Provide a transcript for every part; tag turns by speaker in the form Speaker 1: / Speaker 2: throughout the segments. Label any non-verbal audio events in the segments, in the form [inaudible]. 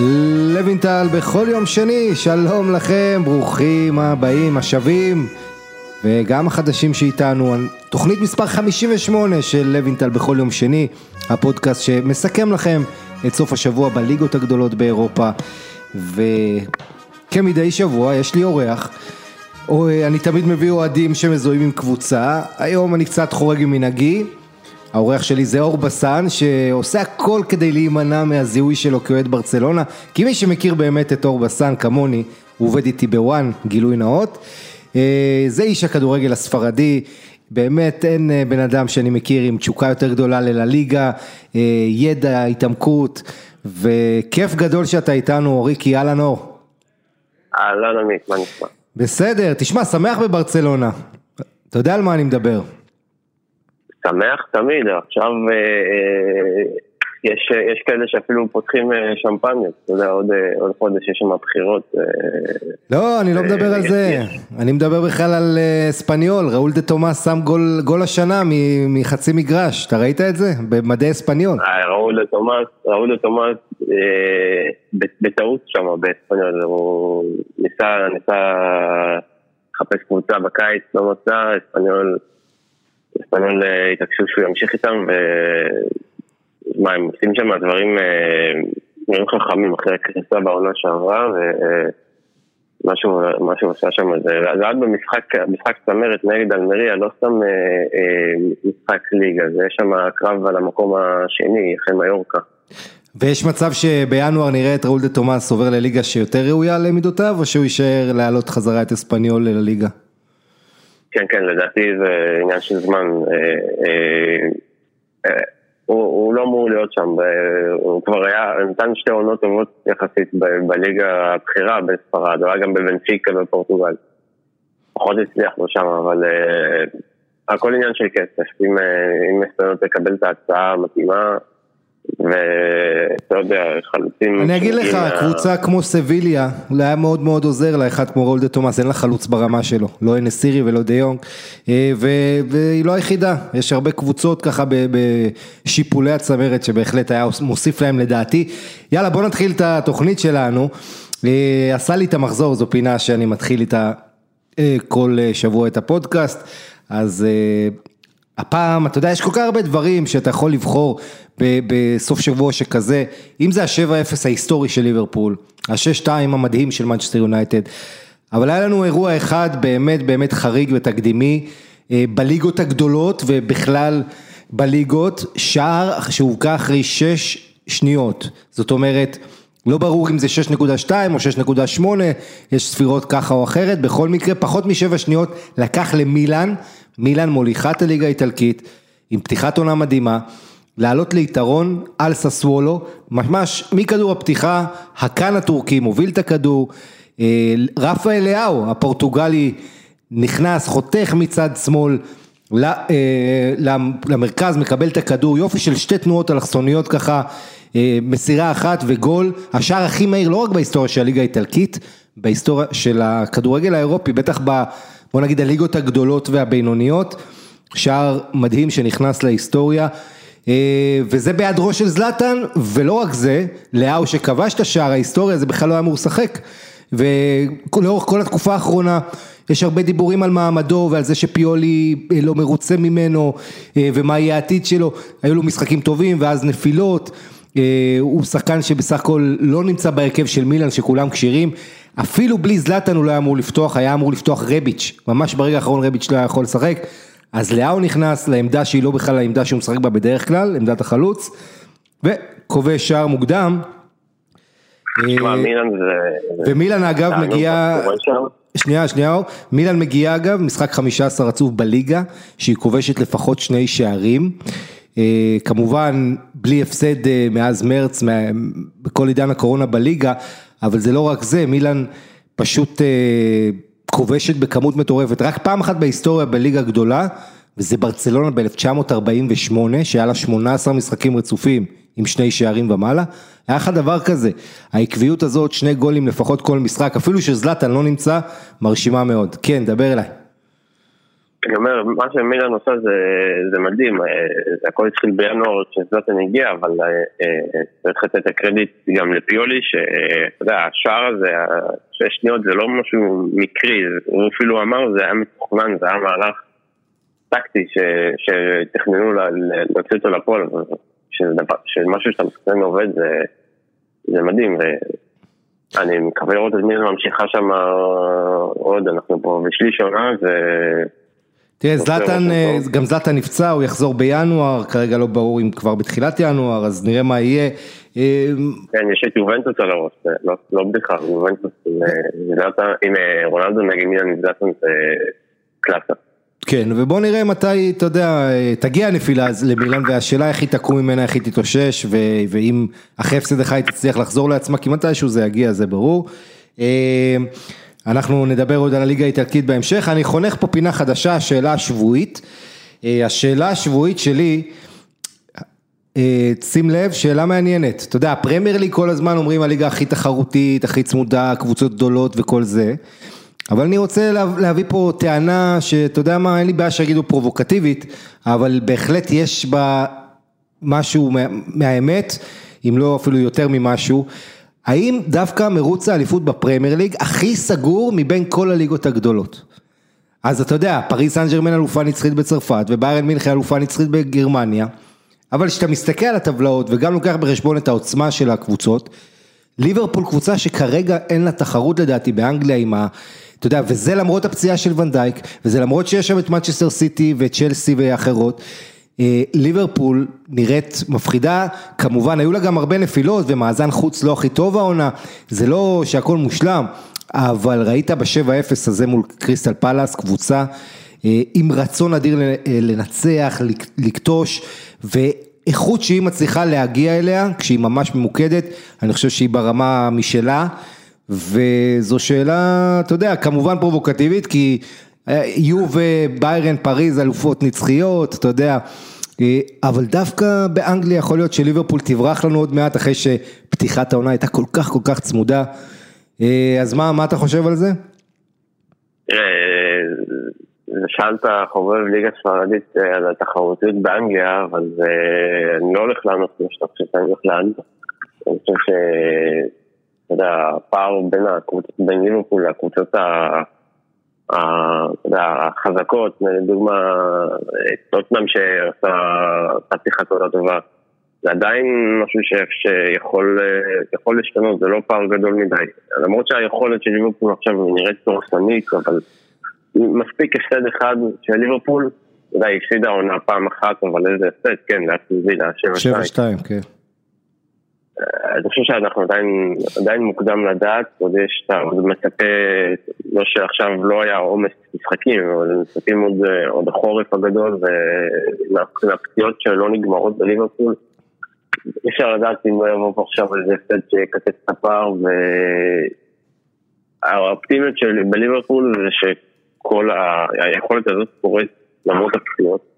Speaker 1: לוינטל בכל יום שני, שלום לכם, ברוכים הבאים, השבים וגם החדשים שאיתנו, תוכנית מספר 58 של לוינטל בכל יום שני, הפודקאסט שמסכם לכם את סוף השבוע בליגות הגדולות באירופה. וכמדי שבוע יש לי אורח, אני תמיד מביא אוהדים שמזוהים עם קבוצה, היום אני קצת חורג ממנהגי האורח שלי זה אור בסן שעושה הכל כדי להימנע מהזיהוי שלו כאוהד ברצלונה כי מי שמכיר באמת את אור בסן כמוני הוא עובד איתי בוואן גילוי נאות אה, זה איש הכדורגל הספרדי באמת אין אה, בן אדם שאני מכיר עם תשוקה יותר גדולה לליגה אה, ידע התעמקות וכיף גדול שאתה איתנו אוריקי אהלן אור.
Speaker 2: אהלן עמית מה נשמע?
Speaker 1: בסדר תשמע שמח בברצלונה אתה יודע על מה אני מדבר.
Speaker 2: שמח תמיד, עכשיו אה, אה, יש, יש כאלה שאפילו פותחים אה, שמפניות, אתה יודע, עוד, עוד חודש יש שם בחירות.
Speaker 1: לא, אני לא מדבר על זה, אני מדבר בכלל על אספניול, ראול דה תומאס שם גול, גול השנה מחצי מגרש, אתה ראית את זה? במדי אספניול.
Speaker 2: ראול דה תומאס, ראול דה תומאס בטעות שם באספניול, הוא ניסה, ניסה לחפש קבוצה בקיץ, לא מצא, אספניול אספניול אה, התעקשו שהוא ימשיך איתם, ומה, הם עושים שם דברים אה, נראים חכמים אחרי הקריסה בעונה שעברה, ומה שהוא עשה שם זה, היה במשחק צמרת נגד אלמריה, לא סתם אה, משחק ליגה, זה יש שם קרב על המקום השני, אחרי מיורקה.
Speaker 1: ויש מצב שבינואר נראה את ראול דה תומאס עובר לליגה שיותר ראויה למידותיו, או שהוא יישאר להעלות חזרה את אספניול לליגה?
Speaker 2: כן, כן, לדעתי זה עניין של זמן. אה, אה, אה, הוא, הוא לא אמור להיות שם, הוא כבר היה, נתן שתי עונות טובות יחסית בליגה הבכירה בספרד, הוא היה גם בבנפיקה בפורטוגל. פחות הצליח לו שם, אבל הכל עניין של כסף. אם, אם מסטרנות תקבל את ההצעה המתאימה, ואתה יודע, חלוצים...
Speaker 1: אני אגיד לך, קבוצה כמו סביליה, זה היה מאוד מאוד עוזר לה, אחד כמו רולדה תומאס, אין לה חלוץ ברמה שלו, לא אנסירי ולא דה יונג, אה, והיא לא היחידה, יש הרבה קבוצות ככה בשיפולי הצמרת שבהחלט היה מוסיף להם לדעתי. יאללה בוא נתחיל את התוכנית שלנו, אה, עשה לי את המחזור, זו פינה שאני מתחיל איתה אה, כל שבוע את הפודקאסט, אז הפעם, אתה יודע, יש כל כך הרבה דברים שאתה יכול לבחור בסוף שבוע שכזה, אם זה ה-7-0 ההיסטורי של ליברפול, ה-6-2 המדהים של מנצ'סטר יונייטד, אבל היה לנו אירוע אחד באמת באמת חריג ותקדימי אה, בליגות הגדולות ובכלל בליגות, שער שהובקע אחרי 6 שניות, זאת אומרת, לא ברור אם זה 6.2 או 6.8, יש ספירות ככה או אחרת, בכל מקרה פחות משבע שניות לקח למילאן, מילאן מוליכה את הליגה האיטלקית עם פתיחת עונה מדהימה. לעלות ליתרון על ססוולו, ממש מכדור הפתיחה, הקאן הטורקי מוביל את הכדור, אה, רפאל לאהו הפורטוגלי נכנס, חותך מצד שמאל אה, למרכז, מקבל את הכדור, יופי של שתי תנועות אלכסוניות ככה, אה, מסירה אחת וגול, השער הכי מהיר לא רק בהיסטוריה של הליגה האיטלקית, בהיסטוריה של הכדורגל האירופי, בטח ב... בוא נגיד הליגות הגדולות והבינוניות, שער מדהים שנכנס להיסטוריה. אה, וזה בהיעדרו של זלאטן, ולא רק זה, לאהו שכבש את השער, ההיסטוריה, זה בכלל לא היה אמור לשחק. ולאורך כל התקופה האחרונה יש הרבה דיבורים על מעמדו ועל זה שפיולי אה, לא מרוצה ממנו אה, ומה יהיה העתיד שלו, היו לו משחקים טובים ואז נפילות, הוא שחקן שבסך הכל לא נמצא בהרכב של מילאן שכולם כשירים, אפילו בלי זלאטן הוא לא היה אמור לפתוח, היה אמור לפתוח רביץ', ממש ברגע האחרון רביץ' לא היה יכול לשחק. אז לאהו נכנס לעמדה שהיא לא בכלל העמדה שהוא משחק בה בדרך כלל, עמדת החלוץ, וכובש שער מוקדם.
Speaker 2: אה,
Speaker 1: ומילן אגב מגיע, שנייה שנייה, מילן מגיע אגב, משחק 15 עצוב בליגה, שהיא כובשת לפחות שני שערים. אה, כמובן בלי הפסד אה, מאז מרץ, בכל עידן הקורונה בליגה, אבל זה לא רק זה, מילן פשוט כובשת בכמות מטורפת, רק פעם אחת בהיסטוריה בליגה גדולה, וזה ברצלונה ב-1948, שהיה לה 18 משחקים רצופים עם שני שערים ומעלה, היה לך דבר כזה, העקביות הזאת, שני גולים לפחות כל משחק, אפילו שזלטן לא נמצא, מרשימה מאוד. כן, דבר אליי.
Speaker 2: אני אומר, מה שמילן עושה זה, זה מדהים, אה, הכל התחיל בינואר כשזלטן הגיע, אבל אה, אה, צריך לתת את הקרדיט גם לפיולי, שאתה יודע, השער הזה, שש שניות זה לא משהו מקרי, הוא אפילו אמר, זה היה מתוכנן, זה היה מהלך טקטי שתכננו להוציא אותו לפועל, שמשהו שאתה מסתכל עובד זה, זה מדהים. אני מקווה לראות את מילן ממשיכה שם עוד, אנחנו פה בשליש עונה, ו...
Speaker 1: תראה, זלאטן, אה, גם זלאטן נפצע, הוא יחזור בינואר, כרגע לא ברור אם כבר בתחילת ינואר, אז נראה מה יהיה.
Speaker 2: אה, כן, יש את יובנטוס על הראש, לא, לא בדיחה, יובנטוס עם אה, רונלדו נגד מילן זלאטן זה קלאסה.
Speaker 1: כן, ובוא נראה מתי, אתה יודע, תגיע הנפילה למילן, והשאלה איך היא תקום ממנה, איך היא תתאושש, ואם אחרי הפסד אחד היא תצליח לחזור לעצמה, כי מתישהו זה יגיע, זה ברור. אנחנו נדבר עוד על הליגה האיטלקית בהמשך, אני חונך פה פינה חדשה, השאלה השבועית. אה, השאלה השבועית שלי, אה, שים לב, שאלה מעניינת, אתה יודע, הפרמייר ליג כל הזמן אומרים הליגה הכי תחרותית, הכי צמודה, קבוצות גדולות וכל זה, אבל אני רוצה להביא פה טענה שאתה יודע מה, אין לי בעיה שיגידו פרובוקטיבית, אבל בהחלט יש בה משהו מהאמת, אם לא אפילו יותר ממשהו. האם דווקא מרוץ האליפות בפרמייר ליג הכי סגור מבין כל הליגות הגדולות? אז אתה יודע, פריס סן ג'רמן אלופה נצחית בצרפת וביירן מינכן אלופה נצחית בגרמניה, אבל כשאתה מסתכל על הטבלאות וגם לוקח בחשבון את העוצמה של הקבוצות, ליברפול קבוצה שכרגע אין לה תחרות לדעתי באנגליה עם ה... אתה יודע, וזה למרות הפציעה של ונדייק, וזה למרות שיש שם את מנצ'סטר סיטי וצ'לסי ואחרות, ליברפול נראית מפחידה, כמובן היו לה גם הרבה נפילות ומאזן חוץ לא הכי טוב העונה, זה לא שהכל מושלם, אבל ראית ב-7-0 הזה מול קריסטל פלאס קבוצה אה, עם רצון אדיר אה, לנצח, לקטוש ואיכות שהיא מצליחה להגיע אליה כשהיא ממש ממוקדת, אני חושב שהיא ברמה משלה. וזו שאלה, אתה יודע, כמובן פרובוקטיבית כי יהיו וביירן פריז אלופות נצחיות, אתה יודע, אה, אבל דווקא באנגליה יכול להיות שליברפול תברח לנו עוד מעט אחרי שפתיחת העונה הייתה כל כך כל כך צמודה, אה, אז מה, מה אתה חושב על זה?
Speaker 2: שאלת חובב ליגה ספרדית אה, על התחרותיות באנגליה, אבל אני לא הולך לענות כמו שאתה חושב שאני הולך לענות. אני חושב ש... אתה יודע, הפער בין ליברפול לקבוצות החזקות, לדוגמה טוטנאם שעשה חצי חצות טובה, זה עדיין משהו שיכול להשתנות, זה לא פער גדול מדי. למרות שהיכולת של ליברפול עכשיו נראית דורסנית, אבל מספיק הפסד אחד של ליברפול, אתה יודע, הפסידה עונה פעם אחת, אבל איזה הפסד, כן, לאסטון וילה,
Speaker 1: 7-2, כן.
Speaker 2: אני חושב שאנחנו עדיין, עדיין מוקדם לדעת, עוד יש, אתה עוד מצפה, לא שעכשיו לא היה עומס משחקים, אבל מצפים עוד, עוד החורף הגדול והפציעות שלא נגמרות בליברפול. אי אפשר לדעת אם לא יבוא פה עכשיו איזה הפסד שיקצץ את הפער והאופטימיות שלי בליברפול זה שכל היכולת הזאת קורית למרות הפציעות.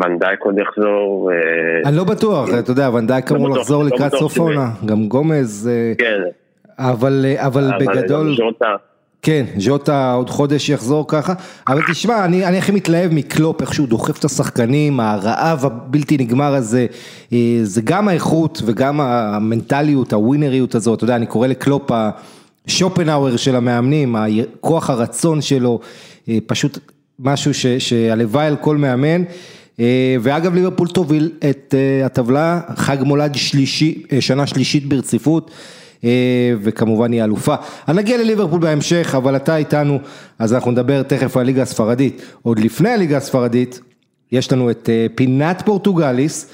Speaker 2: ונדייק עוד יחזור.
Speaker 1: אני לא בטוח, אתה יודע, ונדייק אמור לחזור לא לקראת סוף העונה, גם גומז, אה,
Speaker 2: כן.
Speaker 1: אבל בגדול, כן, ז'וטה עוד חודש יחזור ככה, אבל תשמע, אני הכי מתלהב מקלופ, איך שהוא דוחף את השחקנים, הרעב הבלתי נגמר הזה, אה, זה גם האיכות וגם המנטליות, הווינריות הזאת, אתה יודע, אני קורא לקלופ השופנהאואר של המאמנים, כוח הרצון שלו, אה, פשוט משהו שהלוואי על כל מאמן, אה, ואגב ליברפול תוביל את אה, הטבלה, חג מולד שלישי, אה, שנה שלישית ברציפות. וכמובן היא אלופה. אני נגיע לליברפול בהמשך, אבל אתה איתנו, אז אנחנו נדבר תכף על הליגה הספרדית. עוד לפני הליגה הספרדית, יש לנו את פינת פורטוגליס,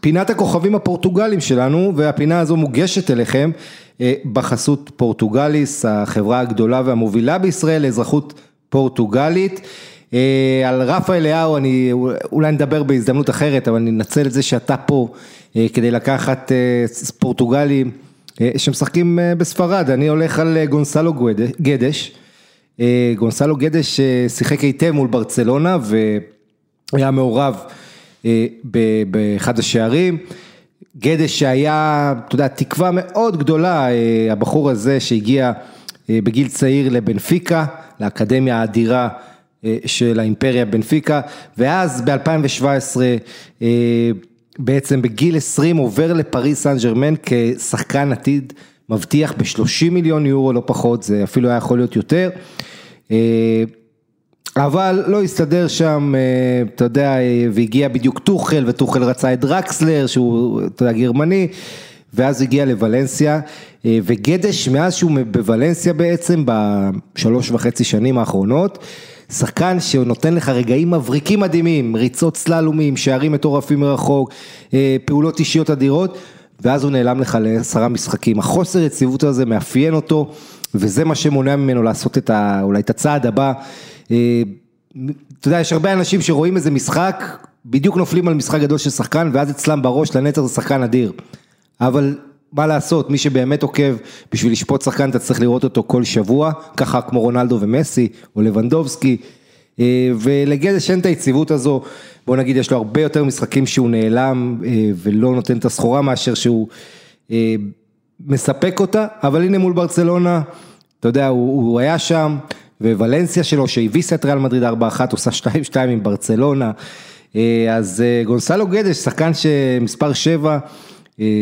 Speaker 1: פינת הכוכבים הפורטוגלים שלנו, והפינה הזו מוגשת אליכם בחסות פורטוגליס, החברה הגדולה והמובילה בישראל לאזרחות פורטוגלית. אה, על רפה אליהו אני אולי נדבר בהזדמנות אחרת, אבל אני אנצל את זה שאתה פה אה, כדי לקחת פורטוגלים שמשחקים בספרד, אני הולך על גונסלו גדש, גונסלו גדש שיחק היטב מול ברצלונה והיה מעורב באחד השערים. גדש שהיה, אתה יודע, תקווה מאוד גדולה, אה, הבחור הזה שהגיע בגיל צעיר לבנפיקה, לאקדמיה האדירה של האימפריה בנפיקה, ואז ב-2017 בעצם בגיל 20 עובר לפריס סן ג'רמן כשחקן עתיד מבטיח ב-30 מיליון יורו, לא פחות, זה אפילו היה יכול להיות יותר. אבל לא הסתדר שם, אתה יודע, והגיע בדיוק טוחל, וטוחל רצה את דרקסלר, שהוא, אתה יודע, גרמני, ואז הגיע לוולנסיה, וגדש, מאז שהוא בוולנסיה בעצם, בשלוש וחצי שנים האחרונות, שחקן שנותן לך רגעים מבריקים מדהימים, ריצות סללומים, שערים מטורפים מרחוק, פעולות אישיות אדירות, ואז הוא נעלם לך לעשרה משחקים. החוסר יציבות הזה מאפיין אותו, וזה מה שמונע ממנו לעשות את ה, אולי את הצעד הבא. אתה יודע, יש הרבה אנשים שרואים איזה משחק, בדיוק נופלים על משחק גדול של שחקן, ואז אצלם בראש לנצח זה שחקן אדיר. אבל מה לעשות, מי שבאמת עוקב, בשביל לשפוט שחקן אתה צריך לראות אותו כל שבוע, ככה כמו רונלדו ומסי, או לבנדובסקי, ולגדש אין את היציבות הזו, בוא נגיד יש לו הרבה יותר משחקים שהוא נעלם ולא נותן את הסחורה מאשר שהוא מספק אותה, אבל הנה מול ברצלונה, אתה יודע, הוא, הוא היה שם, וולנסיה שלו שהביסה את ריאל מדריד 4-1, עושה 2-2 עם ברצלונה, אז גונסלו גדש, שחקן שמספר 7,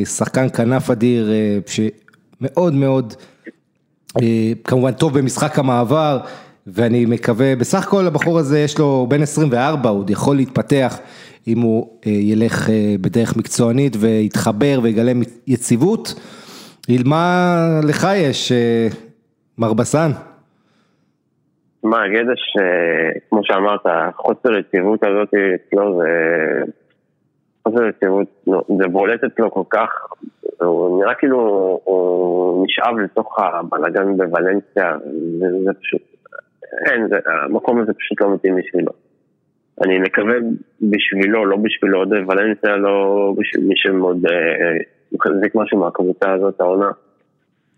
Speaker 1: שחקן כנף אדיר, שמאוד מאוד, כמובן טוב במשחק המעבר, ואני מקווה, בסך הכל הבחור הזה יש לו בין 24, הוא עוד יכול להתפתח אם הוא ילך בדרך מקצוענית ויתחבר ויגלה יציבות. מה לך יש, מר בסן?
Speaker 2: מה, גדש, כמו שאמרת, חוסר יציבות הזאת אצלו זה... חוסר יציבות, זה בולט אצלו כל כך, הוא נראה כאילו הוא נשאב לתוך הבלאגן בוולנסיה, וזה פשוט, אין, זה, המקום הזה פשוט לא מתאים בשבילו. אני מקווה בשבילו, לא בשבילו, עוד ולנסיה, לא בשביל מי שמאוד מחזיק משהו מהקבוצה הזאת, העונה,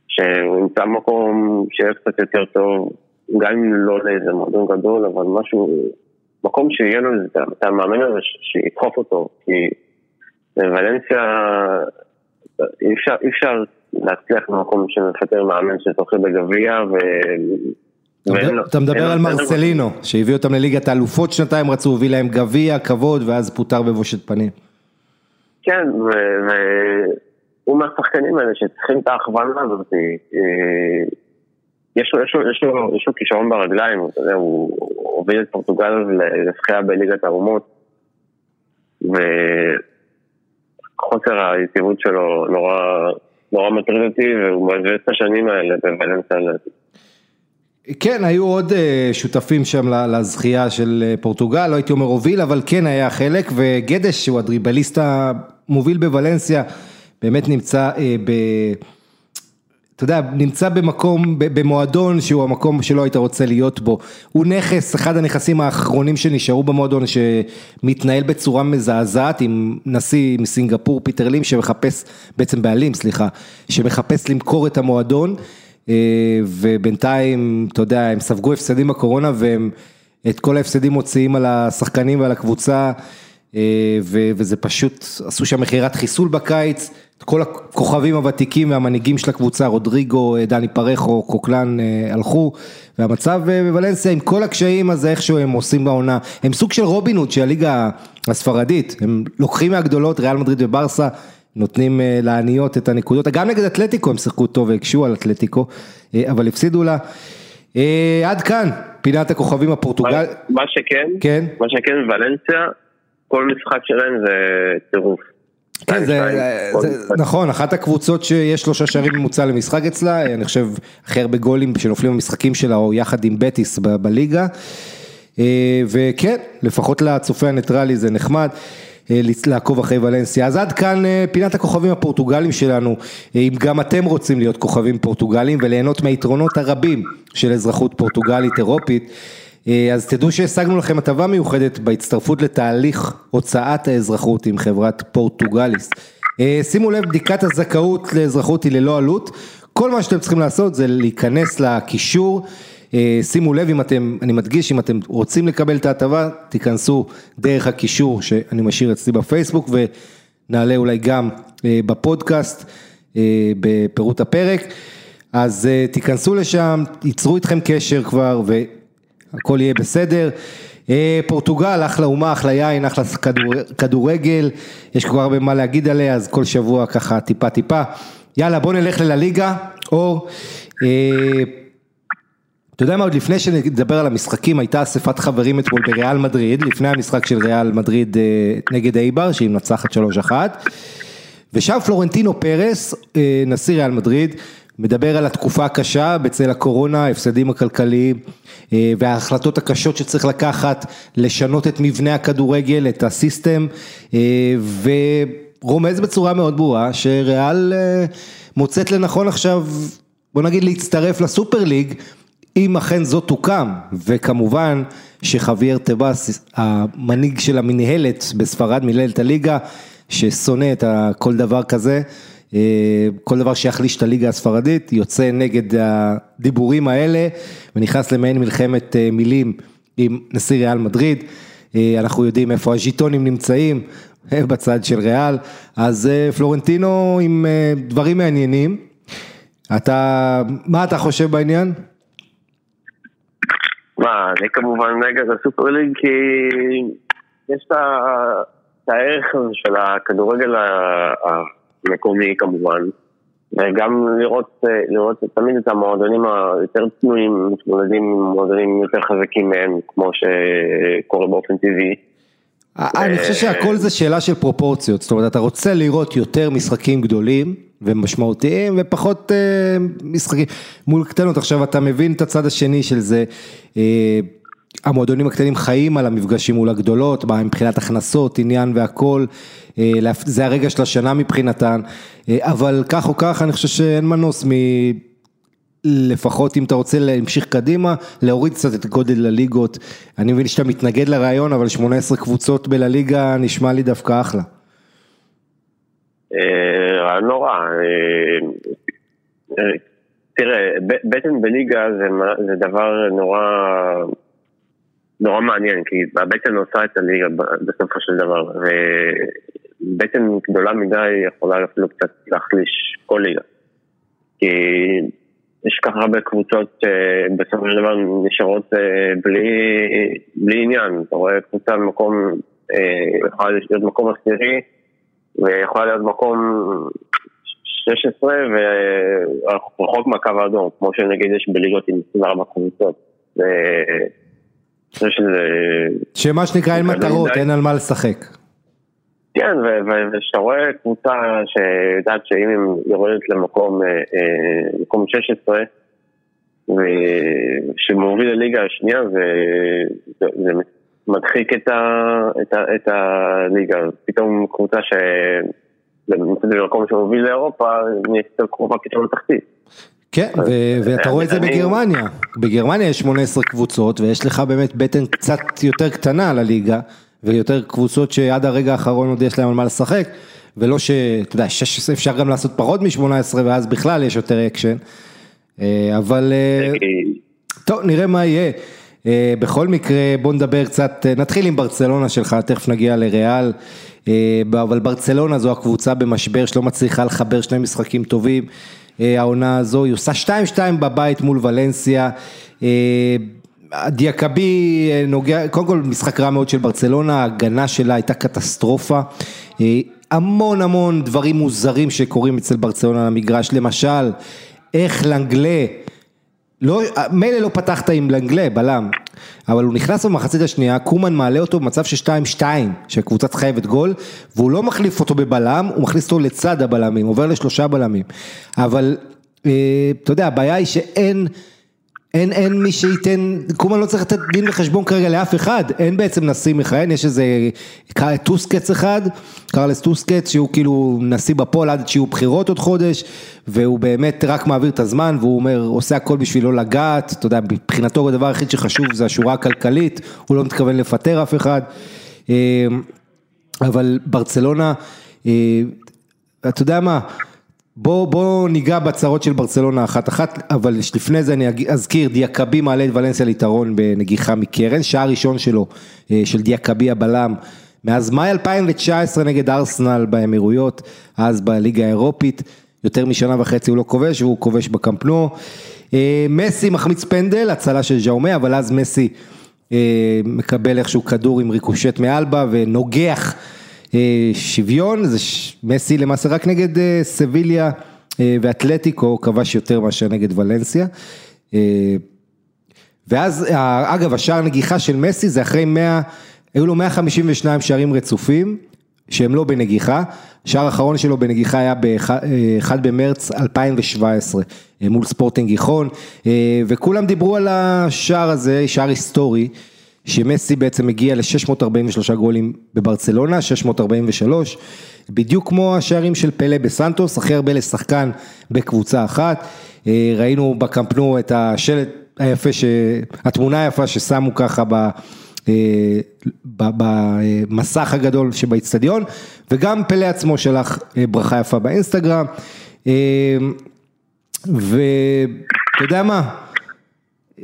Speaker 2: שהוא נמצא במקום שיהיה קצת יותר טוב, גם אם לא לאיזה מועדון גדול, אבל משהו, מקום שיהיה לו את המאמן הזה שידחוף אותו, כי ולנסיה, אי אפשר, אי אפשר להצליח במקום שמפטר מאמן שזוכה בגביע ו...
Speaker 1: אתה מדבר על מרסלינו, שהביא אותם לליגת האלופות שנתיים, רצו, הביא להם גביע, כבוד, ואז פוטר בבושת פנים.
Speaker 2: כן, והוא מהשחקנים האלה שצריכים את ההכוונה הזאת. יש לו, יש לו, יש לו, יש לו כישרון ברגליים, אתה יודע, הוא הוביל את פורטוגל לזכייה בליגת האומות, וחוסר היציבות שלו נורא, נורא מטריד אותי, והוא מביא את השנים האלה בוולנסיה.
Speaker 1: כן, היו עוד שותפים שם לזכייה של פורטוגל, לא הייתי אומר הוביל, אבל כן היה חלק, וגדש, שהוא הדריבליסט המוביל בוולנסיה, באמת נמצא ב... אתה יודע, נמצא במקום, במועדון שהוא המקום שלא היית רוצה להיות בו. הוא נכס, אחד הנכסים האחרונים שנשארו במועדון, שמתנהל בצורה מזעזעת עם נשיא מסינגפור, פיטר לים, שמחפש, בעצם בעלים, סליחה, שמחפש למכור את המועדון. ובינתיים, אתה יודע, הם ספגו הפסדים בקורונה והם את כל ההפסדים מוציאים על השחקנים ועל הקבוצה וזה פשוט, עשו שם מכירת חיסול בקיץ, כל הכוכבים הוותיקים והמנהיגים של הקבוצה, רודריגו, דני פרחו, קוקלן הלכו והמצב בוולנסיה עם כל הקשיים אז איכשהו הם עושים בעונה, הם סוג של רובינוד של הליגה הספרדית, הם לוקחים מהגדולות, ריאל מדריד וברסה נותנים לעניות את הנקודות, גם נגד אתלטיקו הם שיחקו טוב והקשו על אתלטיקו, אבל הפסידו לה. עד כאן, פינת הכוכבים הפורטוגל.
Speaker 2: מה שכן,
Speaker 1: כן,
Speaker 2: מה שכן ולנסיה, כל משחק שלהם זה טירוף.
Speaker 1: כן, זה, זה נכון, אחת הקבוצות שיש שלושה שערים ממוצע למשחק אצלה, אני חושב הכי הרבה גולים שנופלים במשחקים שלה, או יחד עם בטיס בליגה, וכן, לפחות לצופה הניטרלי זה נחמד. לעקוב אחרי ולנסיה. אז עד כאן פינת הכוכבים הפורטוגלים שלנו, אם גם אתם רוצים להיות כוכבים פורטוגלים וליהנות מהיתרונות הרבים של אזרחות פורטוגלית אירופית, אז תדעו שהשגנו לכם הטבה מיוחדת בהצטרפות לתהליך הוצאת האזרחות עם חברת פורטוגליס. שימו לב, בדיקת הזכאות לאזרחות היא ללא עלות, כל מה שאתם צריכים לעשות זה להיכנס לקישור, שימו לב אם אתם, אני מדגיש, אם אתם רוצים לקבל את ההטבה, תיכנסו דרך הקישור שאני משאיר אצלי בפייסבוק ונעלה אולי גם בפודקאסט, בפירוט הפרק. אז תיכנסו לשם, ייצרו איתכם קשר כבר והכל יהיה בסדר. Uh, פורטוגל, אחלה אומה, אחלה יין, אחלה כדור, כדורגל, יש כבר הרבה מה להגיד עליה, אז כל שבוע ככה טיפה טיפה. יאללה, בוא נלך לליגה, אור. Uh, אתה יודע מה, עוד לפני שנדבר על המשחקים, הייתה אספת חברים אתמול בריאל מדריד, לפני המשחק של ריאל מדריד נגד אייבר, שהיא מנצחת 3-1, ושם פלורנטינו פרס, נשיא ריאל מדריד, מדבר על התקופה הקשה בצל הקורונה, ההפסדים הכלכליים אה, וההחלטות הקשות שצריך לקחת, לשנות את מבנה הכדורגל, את הסיסטם, אה, ורומז בצורה מאוד ברורה שריאל אה, מוצאת לנכון עכשיו, בוא נגיד להצטרף לסופר ליג, אם אכן זאת תוקם, וכמובן שחוויאר טבאס, המנהיג של המנהלת בספרד, מנהלת הליגה, ששונא את כל דבר כזה, כל דבר שיחליש את הליגה הספרדית, יוצא נגד הדיבורים האלה ונכנס למעין מלחמת אה, מילים עם נשיא ריאל מדריד, אה, אנחנו יודעים איפה הז'יטונים נמצאים, בצד של ריאל, אז פלורנטינו עם דברים מעניינים, אתה, מה אתה חושב בעניין?
Speaker 2: מה, אני כמובן נגד הסופר ליג כי יש את הערך הזה של הכדורגל מקומי כמובן, וגם לראות, אה, לראות תמיד את המועדונים היותר צנועים מתמודדים עם מועדונים יותר חזקים מהם, כמו שקורה באופן טבעי.
Speaker 1: אה, אני חושב שהכל זה שאלה של פרופורציות, זאת אומרת אתה רוצה לראות יותר משחקים גדולים ומשמעותיים ופחות אה, משחקים מול קטנות, עכשיו אתה מבין את הצד השני של זה, המועדונים הקטנים חיים על המפגשים מול הגדולות, מבחינת הכנסות, עניין והכל, אה, זה הרגע של השנה מבחינתן, אה, אבל כך או כך אני חושב שאין מנוס מ... לפחות אם אתה רוצה להמשיך קדימה, להוריד קצת את גודל הליגות. אני מבין שאתה מתנגד לרעיון, אבל 18 קבוצות בלליגה נשמע לי דווקא אחלה.
Speaker 2: אה, רעיון לא רע. תראה, בטן בליגה זה דבר נורא נורא מעניין, כי הבטן עושה את הליגה בסופו של דבר, ובטן גדולה מדי יכולה אפילו קצת להחליש כל ליגה. כי יש כל כך הרבה קבוצות שבסופו של דבר נשארות אה, בלי, בלי עניין. אתה רואה קבוצה במקום, אה, יכולה להיות מקום עשירי, ויכולה להיות מקום 16 ורחוק מהקו האדום, כמו שנגיד יש בליגות עם 24 קבוצות.
Speaker 1: שמה שנקרא אין מטרות, אין על מה לשחק.
Speaker 2: כן, וכשאתה רואה קבוצה שיודעת שאם היא יורדת למקום אה, אה, מקום 16, ושמוביל לליגה השנייה, זה מדחיק את הליגה. פתאום קבוצה שנמצאת במקום שמוביל לאירופה, נהיית קרובה פתאום לתחתית.
Speaker 1: כן, ואתה רואה את זה בגרמניה, בגרמניה יש 18 קבוצות ויש לך באמת בטן קצת יותר קטנה על הליגה ויותר קבוצות שעד הרגע האחרון עוד יש להם על מה לשחק ולא ש... אתה יודע, 16 אפשר גם לעשות פחות מ-18 ואז בכלל יש יותר אקשן, אה, אבל אה, טוב נראה מה יהיה. אה, בכל מקרה בוא נדבר קצת, נתחיל עם ברצלונה שלך, תכף נגיע לריאל, אבל ברצלונה זו הקבוצה במשבר שלא מצליחה לחבר שני משחקים טובים. אה, העונה הזו, היא עושה 2-2 בבית מול ולנסיה. אה, דיאקבי אה, נוגע, קודם כל משחק רע מאוד של ברצלונה, ההגנה שלה הייתה קטסטרופה. המון המון דברים מוזרים שקורים אצל ברצלונה על המגרש, למשל, איך לנגלה לא, מילא לא פתחת עם לנגלה, בלם, אבל הוא נכנס במחצית השנייה, קומן מעלה אותו במצב של 2-2, שהקבוצה חייבת גול, והוא לא מחליף אותו בבלם, הוא מכניס אותו לצד הבלמים, עובר לשלושה בלמים. אבל, אה, אתה יודע, הבעיה היא שאין... אין, אין מי שייתן, קומן לא צריך לתת דין וחשבון כרגע לאף אחד, אין בעצם נשיא מכהן, יש איזה טוסקץ אחד, קרלס טוסקץ, שהוא כאילו נשיא בפועל עד שיהיו בחירות עוד חודש, והוא באמת רק מעביר את הזמן, והוא אומר, עושה הכל בשביל לא לגעת, אתה יודע, מבחינתו הדבר היחיד שחשוב זה השורה הכלכלית, הוא לא מתכוון לפטר אף אחד, אה, אבל ברצלונה, אה, אתה יודע מה, בוא, בוא ניגע בצרות של ברצלונה אחת אחת, אבל לפני זה אני אזכיר, דיאקבי מעלה את ולנסיה ליתרון בנגיחה מקרן, שעה ראשון שלו, אה, של דיאקבי הבלם, מאז מאי 2019 נגד ארסנל באמירויות, אז בליגה האירופית, יותר משנה וחצי הוא לא כובש, והוא כובש בקמפנו. מסי מחמיץ פנדל, הצלה של ז'אומה, אבל אז מסי מקבל איכשהו כדור עם ריקושט מאלבה ונוגח שוויון, זה מסי למעשה רק נגד סביליה ואתלטיקו, כבש יותר מאשר נגד ולנסיה. ואז, אגב, השער נגיחה של מסי זה אחרי 100, היו לו 152 שערים רצופים, שהם לא בנגיחה, שער האחרון שלו בנגיחה היה ב-1 במרץ 2017, מול ספורטינג גיחון, וכולם דיברו על השער הזה, שער היסטורי, שמסי בעצם הגיע ל-643 גולים בברצלונה, 643, בדיוק כמו השערים של פלא בסנטוס, הכי הרבה לשחקן בקבוצה אחת, ראינו בקמפנו את השלט, היפה, התמונה היפה ששמו ככה ב... במסך הגדול שבאיצטדיון וגם פלא עצמו שלח ברכה יפה באינסטגרם. ואתה יודע מה,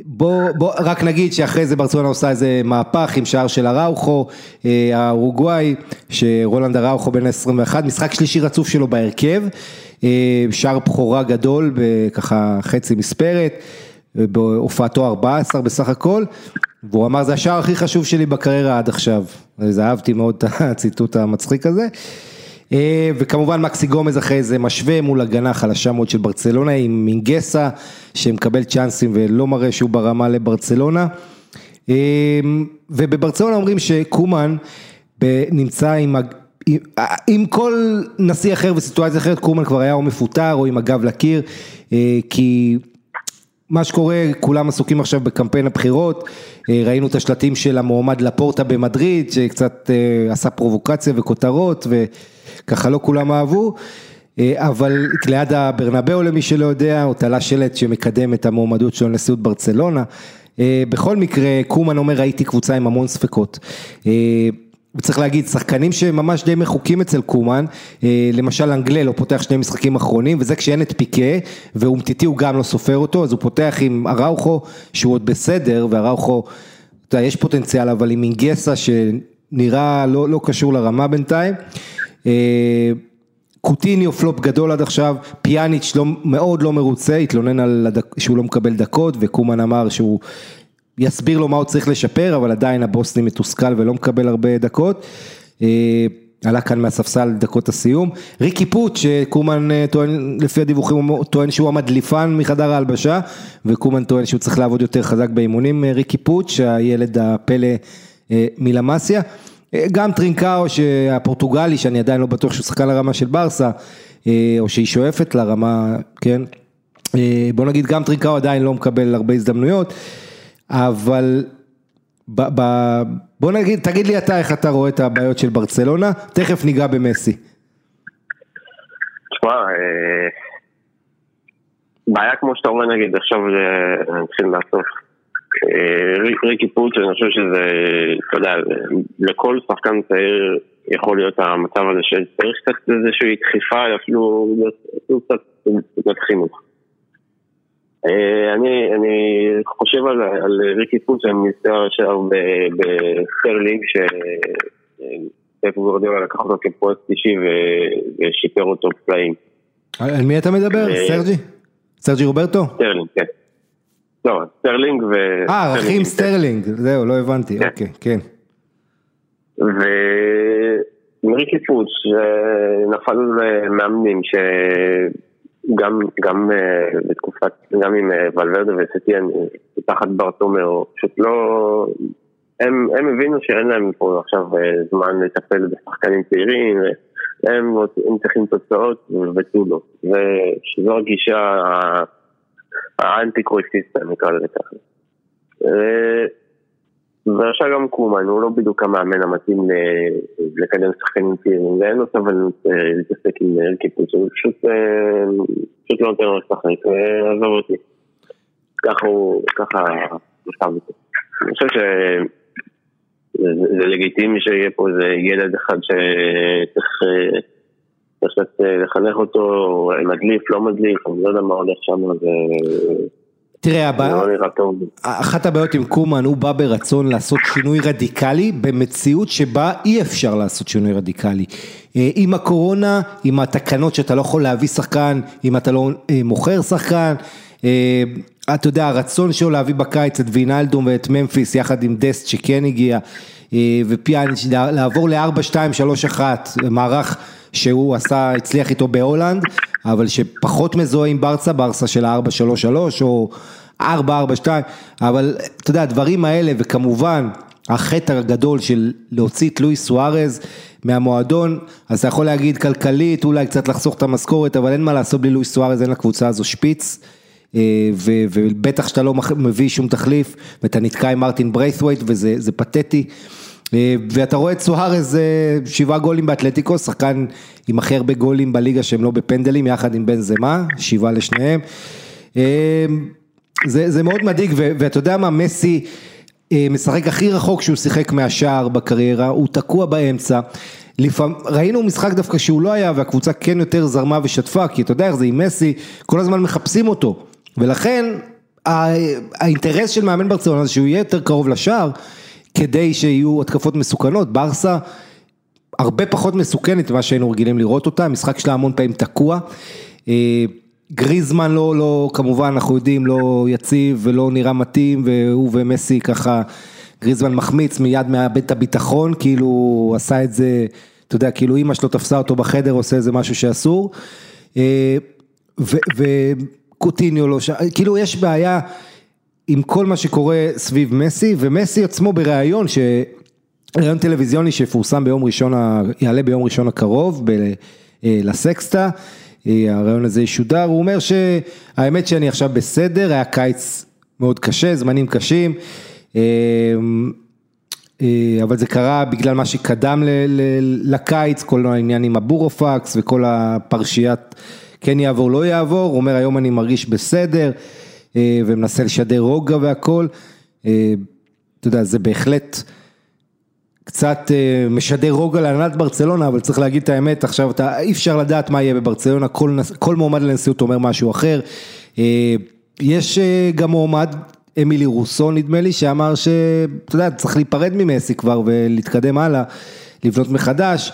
Speaker 1: בוא, בוא רק נגיד שאחרי זה ברצלונה עושה איזה מהפך עם שער של אראוכו, האורוגוואי, שרולנד אראוכו בן 21, משחק שלישי רצוף שלו בהרכב, שער בכורה גדול בככה חצי מספרת. בהופעתו 14 בסך הכל, והוא אמר זה השער הכי חשוב שלי בקריירה עד עכשיו, אז אהבתי מאוד את הציטוט המצחיק הזה, וכמובן מקסי גומז אחרי זה משווה מול הגנה חלשה מאוד של ברצלונה עם מינגסה שמקבל צ'אנסים ולא מראה שהוא ברמה לברצלונה, ובברצלונה אומרים שקומן נמצא עם עם כל נשיא אחר וסיטואציה אחרת, קומן כבר היה או מפוטר או עם הגב לקיר, כי מה שקורה, כולם עסוקים עכשיו בקמפיין הבחירות, ראינו את השלטים של המועמד לפורטה במדריד, שקצת עשה פרובוקציה וכותרות, וככה לא כולם אהבו, אבל ליד הברנבאו למי שלא יודע, הוא תלה שלט שמקדם את המועמדות שלו לנשיאות ברצלונה, בכל מקרה, קומן אומר ראיתי קבוצה עם המון ספקות. וצריך להגיד, שחקנים שממש די מחוקים אצל קומן, למשל אנגלה לא פותח שני משחקים אחרונים, וזה כשאין את פיקה, ואומטיטי הוא גם לא סופר אותו, אז הוא פותח עם אראוכו, שהוא עוד בסדר, ואראוכו, אתה יודע, יש פוטנציאל, אבל עם אינגסה שנראה לא, לא קשור לרמה בינתיים. קוטיניו פלופ גדול עד עכשיו, פיאניץ' לא, מאוד לא מרוצה, התלונן על הדק, שהוא לא מקבל דקות, וקומן אמר שהוא... יסביר לו מה הוא צריך לשפר, אבל עדיין הבוסני מתוסכל ולא מקבל הרבה דקות. עלה כאן מהספסל דקות הסיום. ריקי פוט, שקומן טוען, לפי הדיווחים הוא טוען שהוא המדליפן מחדר ההלבשה, וקומן טוען שהוא צריך לעבוד יותר חזק באימונים. ריקי פוץ', שהילד הפלא מלמסיה. גם טרינקאו שהפורטוגלי, שאני עדיין לא בטוח שהוא שחקן לרמה של ברסה, או שהיא שואפת לרמה, כן. בוא נגיד גם טרינקאו עדיין לא מקבל הרבה הזדמנויות. אבל ב, ב, בוא נגיד, תגיד לי אתה איך אתה רואה את הבעיות של ברצלונה, תכף ניגע במסי.
Speaker 2: תשמע, בעיה כמו שאתה אומר נגיד, עכשיו נתחיל מהסוף. ריקי פוץ', אני חושב שזה, אתה יודע, לכל שחקן צעיר יכול להיות המצב הזה שצריך קצת איזושהי דחיפה, אפילו קצת חינוך. אני, אני חושב על, על ריקי פוץ' שאני נזכר עכשיו בסטרלינג שפפ גווארדיולה לקח אותו כפרויקט אישי ושיפר אותו פלאים.
Speaker 1: על מי אתה מדבר? סרג'י? סרג'י רוברטו?
Speaker 2: סטרלינג, כן. לא, סטרלינג ו...
Speaker 1: אה, אחים סטרלינג, זהו, לא הבנתי, אוקיי, כן.
Speaker 2: וריקי פוט נפל מאמנים ש... גם, גם uh, בתקופת, גם עם uh, ולוורדה וסטיאן, תחת ברטומאו, פשוט לא, הם, הם הבינו שאין להם פה עכשיו uh, זמן לטפל בשחקנים צעירים, הם, הם צריכים תוצאות ותו לא, ושזו הגישה האנטי קרויסיסטה נקרא לזה ככה. ועכשיו גם קומן, הוא לא בדיוק המאמן המתאים לקדם שחקנים צעירים, ואין לו סבלנות להתעסק עם קיפוץ, הוא פשוט לא נותן לו לשחק, ועזוב אותי. ככה הוא, ככה נכתב איתי. אני חושב שזה לגיטימי שיהיה פה איזה ילד אחד שצריך לחנך אותו, מדליף, לא מדליף, אני לא יודע מה הולך שם,
Speaker 1: תראה, הבעיה,
Speaker 2: לא נראה טוב.
Speaker 1: אחת הבעיות עם קומן, הוא בא ברצון לעשות שינוי רדיקלי במציאות שבה אי אפשר לעשות שינוי רדיקלי. אה, עם הקורונה, עם התקנות שאתה לא יכול להביא שחקן, אם אתה לא אה, מוכר שחקן, אה, אתה יודע, הרצון שלו להביא בקיץ את וינאלדום ואת ממפיס יחד עם דסט שכן הגיע, ופיאניץ' לעבור ל-4-2-3-1, מערך שהוא עשה, הצליח איתו בהולנד, אבל שפחות מזוהה עם ברסה, ברסה של ה-4-3-3 או 4-4-2, אבל אתה יודע, הדברים האלה, וכמובן, החטא הגדול של להוציא את לואיס סוארז מהמועדון, אז אתה יכול להגיד כלכלית, אולי קצת לחסוך את המשכורת, אבל אין מה לעשות בלי לואיס סוארז, אין לקבוצה הזו שפיץ. אה, ובטח שאתה לא מביא שום תחליף, ואתה נתקע עם מרטין בריית'ווייט וזה פתטי. אה, ואתה רואה את סוהרז אה, שבעה גולים באתלטיקו, שחקן עם הכי הרבה גולים בליגה שהם לא בפנדלים, יחד עם בן זמה, שבעה לשניהם. זה, זה מאוד מדאיג, ואתה יודע מה, מסי משחק הכי רחוק שהוא שיחק מהשער בקריירה, הוא תקוע באמצע. לפעמים, ראינו משחק דווקא שהוא לא היה והקבוצה כן יותר זרמה ושתפה, כי אתה יודע איך זה עם מסי, כל הזמן מחפשים אותו. ולכן האינטרס של מאמן ברצלונה זה שהוא יהיה יותר קרוב לשער, כדי שיהיו התקפות מסוכנות, ברסה הרבה פחות מסוכנת ממה שהיינו רגילים לראות אותה, המשחק שלה המון פעמים תקוע. אה, גריזמן לא, לא, כמובן אנחנו יודעים, לא יציב ולא נראה מתאים, והוא ומסי ככה, גריזמן מחמיץ מיד מאבד את הביטחון, כאילו הוא עשה את זה, אתה יודע, כאילו אימא שלו תפסה אותו בחדר, עושה איזה משהו שאסור. אה, ו... ו קוטיניו לא שם, כאילו יש בעיה עם כל מה שקורה סביב מסי, ומסי עצמו בריאיון, ש... ראיון טלוויזיוני שיפורסם ביום ראשון, יעלה ביום ראשון הקרוב ב... אה, לסקסטה, אה, הראיון הזה ישודר, הוא אומר שהאמת שאני עכשיו בסדר, היה קיץ מאוד קשה, זמנים קשים, אה, אבל זה קרה בגלל מה שקדם לקיץ, כל העניין עם הבורופקס וכל הפרשיית כן יעבור, לא יעבור, הוא אומר היום אני מרגיש בסדר, ומנסה לשדר רוגע והכל, אה, אתה יודע, זה בהחלט קצת אה, משדר רוגע להנהלת ברצלונה, אבל צריך להגיד את האמת, עכשיו אתה, אי אפשר לדעת מה יהיה בברצלונה, כל, כל מועמד לנשיאות אומר משהו אחר, יש גם מועמד, אמילי רוסו נדמה לי, שאמר שאתה יודע, צריך להיפרד ממסי כבר ולהתקדם הלאה, לבנות מחדש.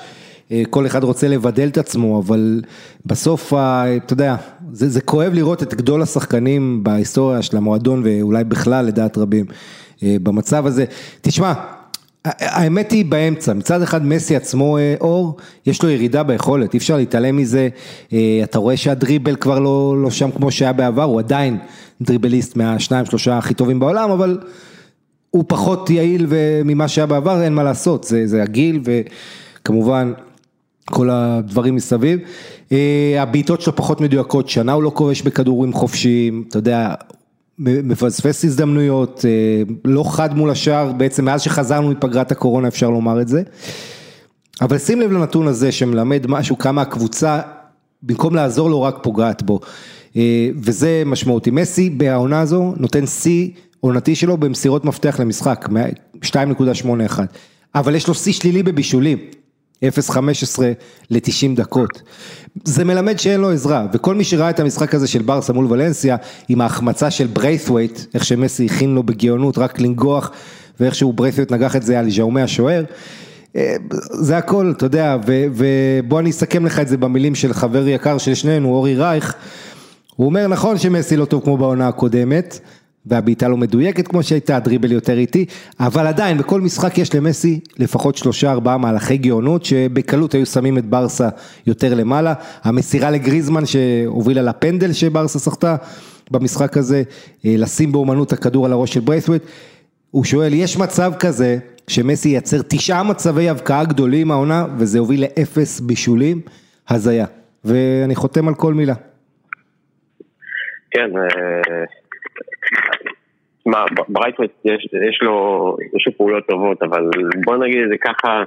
Speaker 1: אה, כל אחד רוצה לבדל את עצמו, אבל בסוף, אתה יודע, זה, זה כואב לראות את גדול השחקנים בהיסטוריה של המועדון ואולי בכלל לדעת רבים אה, במצב הזה. תשמע, האמת היא באמצע, מצד אחד מסי עצמו אה, אור, יש לו ירידה ביכולת, אי אפשר להתעלם מזה, אתה רואה שהדריבל כבר לא, לא שם כמו שהיה בעבר, הוא עדיין דריבליסט מהשניים שלושה הכי טובים בעולם, אבל הוא פחות יעיל ממה שהיה בעבר, אין מה לעשות, זה, זה הגיל וכמובן כל הדברים מסביב. אה, הבעיטות שלו פחות מדויקות, שנה הוא לא כובש בכדורים חופשיים, אתה יודע, מפספס הזדמנויות, אה, לא חד מול השאר, בעצם מאז שחזרנו מפגרת הקורונה אפשר לומר את זה. אבל שים לב לנתון הזה שמלמד משהו, כמה הקבוצה, במקום לעזור לו, רק פוגעת בו. אה, וזה משמעותי. מסי בעונה הזו נותן שיא עונתי שלו במסירות מפתח למשחק, 2.81. אבל יש לו שיא שלילי בבישולים. 0-15 ל-90 דקות. זה מלמד שאין לו עזרה, וכל מי שראה את המשחק הזה של ברסה מול ולנסיה, עם ההחמצה של בריית'ווייט, איך שמסי הכין לו בגאונות רק לנגוח, ואיך שהוא בריית'ווייט נגח את זה על ז'אומי השוער, אה, זה הכל, אתה יודע, ובוא אני אסכם לך את זה במילים של חבר יקר של שנינו, אורי רייך, הוא אומר נכון שמסי לא טוב כמו בעונה הקודמת, והבעיטה לא מדויקת כמו שהייתה, הדריבל יותר איטי, אבל עדיין בכל משחק יש למסי לפחות שלושה ארבעה מהלכי גאונות שבקלות היו שמים את ברסה יותר למעלה, המסירה לגריזמן שהובילה לפנדל שברסה סחטה במשחק הזה, אה, לשים באמנות הכדור על הראש של ברייסוויט, הוא שואל, יש מצב כזה שמסי ייצר תשעה מצבי הבקעה גדולים העונה וזה הוביל לאפס בישולים, הזיה, ואני חותם על כל מילה.
Speaker 2: כן, אה, מה, ברייתווייט יש, יש, לו, יש לו פעולות טובות, אבל בוא נגיד את זה ככה,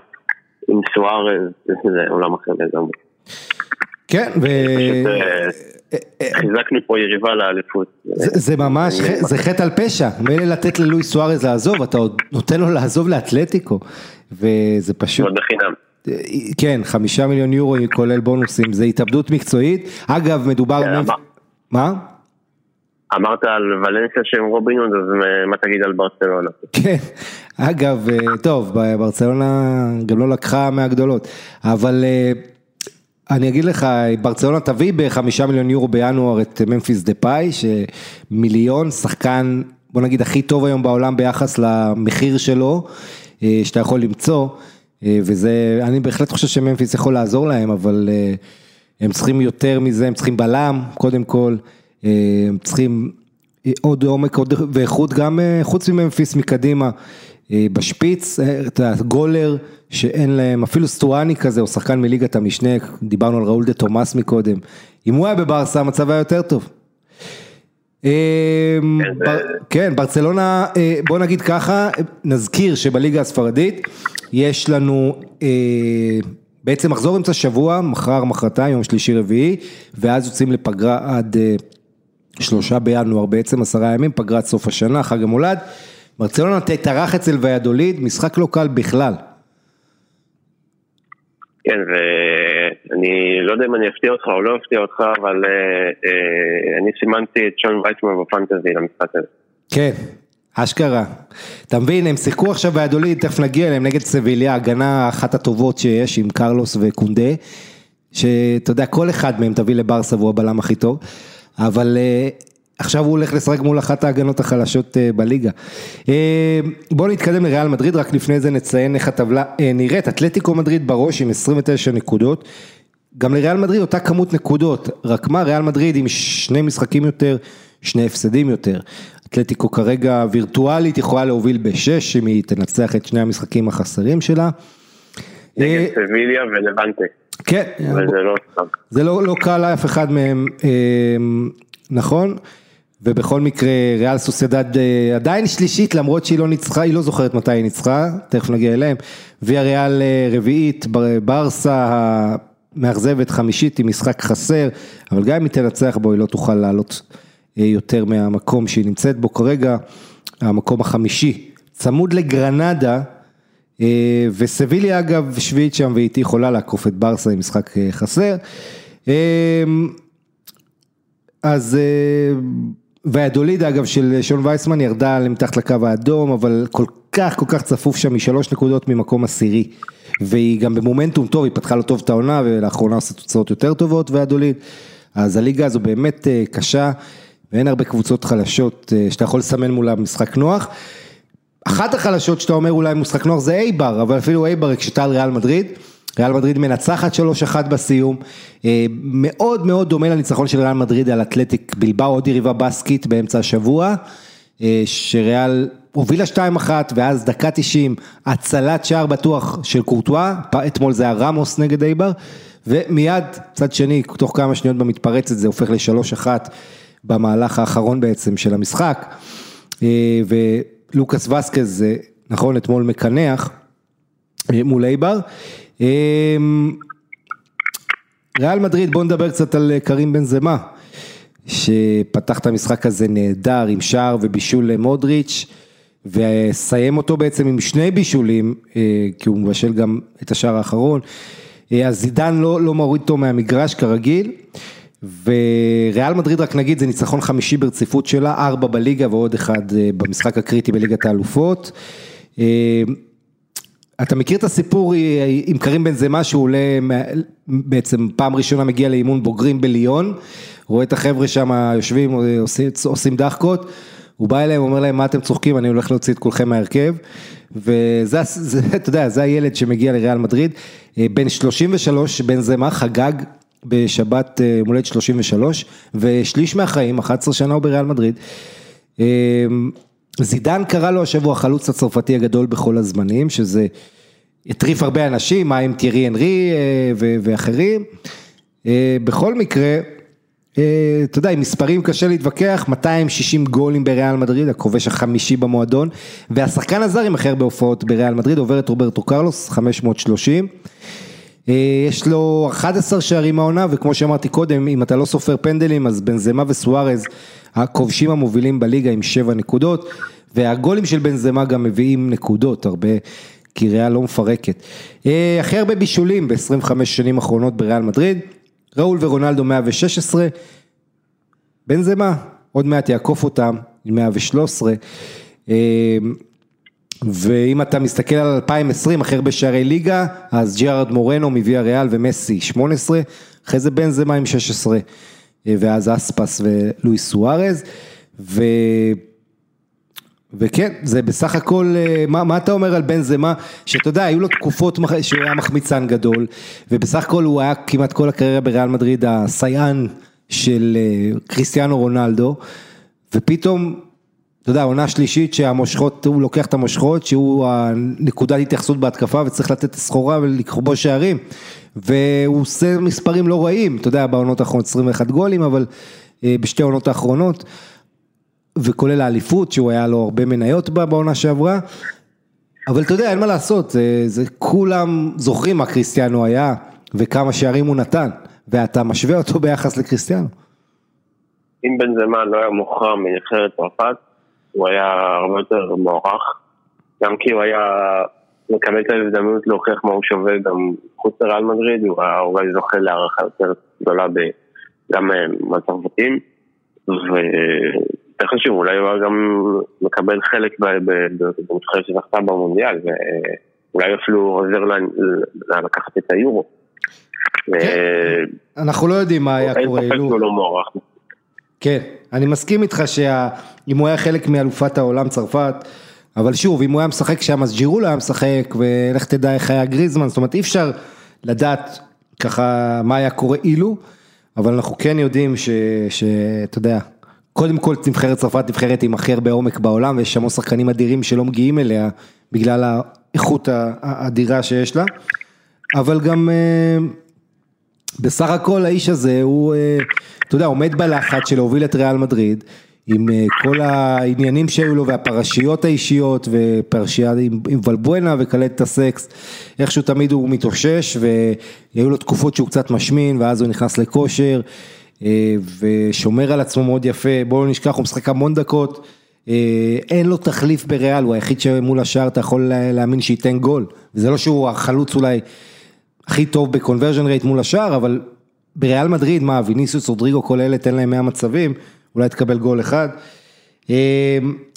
Speaker 2: עם סוארז, זה עולם אחר לגמרי.
Speaker 1: כן, ו...
Speaker 2: אה, חיזקנו פה יריבה לאליפות.
Speaker 1: זה ממש, זה חטא על פשע, מילא לתת ללואי סוארז לעזוב, אתה עוד נותן לו לעזוב לאתלטיקו, וזה פשוט...
Speaker 2: עוד בחינם.
Speaker 1: כן, חמישה מיליון יורו כולל בונוסים, זה התאבדות מקצועית, אגב מדובר... כן,
Speaker 2: מה? אמרת על ולנסיה שהם רובינון, אז מה תגיד על ברצלונה?
Speaker 1: כן, אגב, אה, טוב, ברצלונה גם לא לקחה מהגדולות, אבל אה, אני אגיד לך, ברצלונה תביא בחמישה מיליון יורו בינואר את ממפיס דה פאי, שמיליון, שחקן, בוא נגיד, הכי טוב היום בעולם ביחס למחיר שלו, אה, שאתה יכול למצוא, וזה, אני בהחלט חושב שממפיס יכול לעזור להם, אבל הם צריכים יותר מזה, הם צריכים בלם, קודם כל. הם צריכים עוד עומק עוד ואיכות גם אה, חוץ מממפיס מקדימה אה, בשפיץ, אה, את הגולר שאין להם, אפילו סטואני כזה או שחקן מליגת המשנה, דיברנו על ראול דה תומאס מקודם, אם הוא היה בברסה המצב היה יותר טוב. כן, ברצלונה, בוא נגיד ככה, נזכיר שבליגה הספרדית יש לנו בעצם מחזור אמצע שבוע, מחר, מחרתיים, יום שלישי רביעי, ואז יוצאים לפגרה עד שלושה בינואר, בעצם עשרה ימים, פגרת סוף השנה, חג המולד. ברצלונה תתארח אצל ויאדוליד, משחק לא קל בכלל.
Speaker 2: כן, ואני לא יודע אם אני אפתיע אותך או לא אפתיע אותך, אבל אה, אה, אני סימנתי את שון וייטמן בפנטזי למשחק הזה.
Speaker 1: כן, אשכרה. אתה מבין, הם שיחקו עכשיו ויאדוליד, תכף נגיע אליהם נגד סביליה, הגנה אחת הטובות שיש עם קרלוס וקונדה, שאתה יודע, כל אחד מהם תביא לברסה והוא הבלם הכי טוב. אבל אה, עכשיו הוא הולך לשחק מול אחת ההגנות החלשות אה, בליגה. אה, בואו נתקדם לריאל מדריד, רק לפני זה נציין איך הטבלה נראית, אתלטיקו מדריד בראש עם 29 נקודות, גם לריאל מדריד אותה כמות נקודות, רק מה ריאל מדריד עם שני משחקים יותר, שני הפסדים יותר. אתלטיקו כרגע וירטואלית יכולה להוביל בשש אם היא תנצח את שני המשחקים החסרים שלה.
Speaker 2: נגד סביליה ולבנטה.
Speaker 1: כן. לא. זה לא, לא קל לאף אחד מהם, אמ, נכון? ובכל מקרה ריאל סוסיידד אה, עדיין שלישית למרות שהיא לא ניצחה, היא לא זוכרת מתי היא ניצחה, תכף נגיע אליהם. ויה ריאל אה, רביעית, ברסה המאכזבת חמישית עם משחק חסר, אבל גם אם היא תנצח בו היא לא תוכל לעלות אה, יותר מהמקום שהיא נמצאת בו כרגע, המקום החמישי, צמוד לגרנדה. אה, וסביליה אגב שביעית שם והיא יכולה לעקוף את ברסה עם משחק אה, חסר. אה, אז והדוליד אגב של שון וייסמן ירדה למתחת לקו האדום אבל כל כך כל כך צפוף שם משלוש נקודות ממקום עשירי והיא גם במומנטום טוב היא פתחה לו טוב את העונה ולאחרונה עושה תוצאות יותר טובות והדוליד אז הליגה הזו באמת קשה ואין הרבה קבוצות חלשות שאתה יכול לסמן מולה משחק נוח. אחת החלשות שאתה אומר אולי משחק נוח זה אייבר, אבל אפילו אייבר הקשתה על ריאל מדריד. ריאל מדריד מנצחת 3-1 בסיום, אה, מאוד מאוד דומה לניצחון של ריאל מדריד על אתלטיק בלבאו, עוד יריבה בסקית באמצע השבוע, אה, שריאל הובילה 2-1 ואז דקה 90, הצלת שער בטוח של קורטואה, אתמול זה היה רמוס נגד אייבר, ומיד צד שני, תוך כמה שניות במתפרצת זה הופך ל-3-1 במהלך האחרון בעצם של המשחק. אה, ו... לוקאס וסקז, נכון, אתמול מקנח אה, מול אייבר. אמ, ריאל מדריד, בואו נדבר קצת על אה, קרים בן זמה, שפתח את המשחק הזה נהדר עם שער ובישול למודריץ', וסיים אותו בעצם עם שני בישולים, אה, כי הוא מבשל גם את השער האחרון. אז זידן לא, לא מוריד אותו מהמגרש כרגיל. וריאל מדריד רק נגיד זה ניצחון חמישי ברציפות שלה, ארבע בליגה ועוד אחד אה, במשחק הקריטי בליגת האלופות. אה, אתה מכיר את הסיפור אה, עם קרים בן זמה שהוא עולה, בעצם פעם ראשונה מגיע לאימון בוגרים בליון, רואה את החבר'ה שם יושבים, עושים, עושים דחקות, הוא בא אליהם, אומר להם מה אתם צוחקים, אני הולך להוציא את כולכם מהרכב, וזה, זה, [laughs] אתה יודע, זה הילד שמגיע לריאל מדריד, בן 33, בן זמה חגג בשבת אה, מולד 33, ושליש מהחיים, 11 שנה הוא בריאל מדריד. אה, זידן קרא לו השבוע החלוץ הצרפתי הגדול בכל הזמנים, שזה הטריף הרבה אנשים, מה עם טירי אנרי אה, ואחרים. בכל מקרה, אתה יודע, עם מספרים קשה להתווכח, 260 גולים בריאל מדריד, הכובש החמישי במועדון, והשחקן הזר עם הכי הרבה הופעות בריאל מדריד, עובר את רוברטו קרלוס, 530. אה, יש לו 11 שערים מהעונה, וכמו שאמרתי קודם, אם אתה לא סופר פנדלים, אז בנזמה וסוארז, הכובשים המובילים בליגה עם 7 נקודות, והגולים של בנזמה גם מביאים נקודות, הרבה, כי ריאל לא מפרקת. אה, הכי הרבה בישולים ב-25 שנים האחרונות בריאל מדריד, ראול ורונלדו 116, בנזמה עוד מעט יעקוף אותם, 113. ואם אתה מסתכל על 2020, הכי הרבה שערי ליגה, אז ג'רארד מורנו מביא ריאל ומסי 18, אחרי זה בן זמה עם 16, ואז אספס ולואיס סוארז, ו... וכן, זה בסך הכל, מה, מה אתה אומר על בן זמה, שאתה יודע, היו לו תקופות שהוא היה מחמיצן גדול, ובסך הכל הוא היה כמעט כל הקריירה בריאל מדריד הסייען של קריסטיאנו רונלדו, ופתאום יודע, עונה שלישית שהמושכות, הוא לוקח את המושכות, שהוא הנקודת התייחסות בהתקפה וצריך לתת סחורה ולכבוש שערים. והוא עושה מספרים לא רעים, אתה יודע, בעונות האחרונות 21 גולים, אבל בשתי העונות האחרונות, וכולל האליפות, שהוא היה לו הרבה מניות בה בעונה שעברה. אבל אתה יודע, אין מה לעשות, זה, זה כולם זוכרים מה קריסטיאנו היה, וכמה שערים הוא נתן, ואתה משווה אותו ביחס לקריסטיאנו.
Speaker 2: אם בן זמן לא היה מוכרע מנבחרת צרפת, הוא היה הרבה יותר מוערך, גם כי הוא היה מקבל את ההזדמנות להוכיח מה הוא שווה גם חוץ לרעל מדריד, הוא היה אולי זוכה להערכה יותר גדולה גם מהצרפתים, ויותר חשוב, אולי הוא היה גם מקבל חלק בנבחרת שזכתה במונדיאל, ואולי אפילו עוזר לקחת את היורו.
Speaker 1: אנחנו לא יודעים מה היה קורה,
Speaker 2: אין ספק שהוא לא מוערך.
Speaker 1: כן, אני מסכים איתך שאם הוא היה חלק מאלופת העולם צרפת, אבל שוב, אם הוא היה משחק שם אז ג'ירו לא היה משחק, ולך תדע איך היה גריזמן, זאת אומרת אי אפשר לדעת ככה מה היה קורה אילו, אבל אנחנו כן יודעים שאתה יודע, קודם כל נבחרת צרפת נבחרת עם הכי הרבה עומק בעולם, ויש שם שחקנים אדירים שלא מגיעים אליה, בגלל האיכות האדירה שיש לה, אבל גם בסך הכל האיש הזה הוא, אתה יודע, עומד בלחץ של להוביל את ריאל מדריד, עם כל העניינים שהיו לו והפרשיות האישיות ופרשייה עם ולבואנה וקלט הסקס, איכשהו תמיד הוא מתאושש והיו לו תקופות שהוא קצת משמין ואז הוא נכנס לכושר ושומר על עצמו מאוד יפה, בואו לא נשכח הוא משחק המון דקות, אין לו תחליף בריאל, הוא היחיד שמול השאר אתה יכול להאמין שייתן גול, וזה לא שהוא החלוץ אולי הכי טוב בקונברג'ן רייט מול השאר, אבל בריאל מדריד, מה, ויניסיוס, רודריגו, כל אלה, תן להם 100 מצבים, אולי תקבל גול אחד.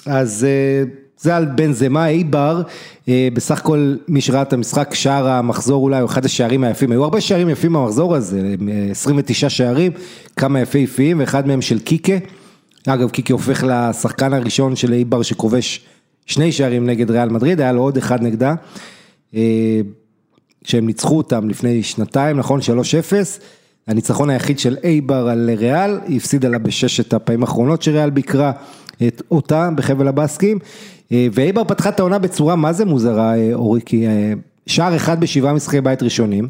Speaker 1: אז זה על בן זמה, איבר, בסך הכל מי שראה את המשחק, שער המחזור אולי, הוא אחד השערים היפים, היו הרבה שערים יפים במחזור הזה, 29 שערים, כמה יפהפיים, ואחד מהם של קיקה, אגב קיקה הופך לשחקן הראשון של איבר שכובש שני שערים נגד ריאל מדריד, היה לו עוד אחד נגדה. שהם ניצחו אותם לפני שנתיים, נכון? 3-0, הניצחון היחיד של אייבר על ריאל, היא הפסידה לה בששת הפעמים האחרונות שריאל ביקרה את אותה בחבל הבאסקים, ואייבר פתחה את העונה בצורה מה זה מוזרה, אוריקי, שער אחד בשבעה משחקי בית ראשונים,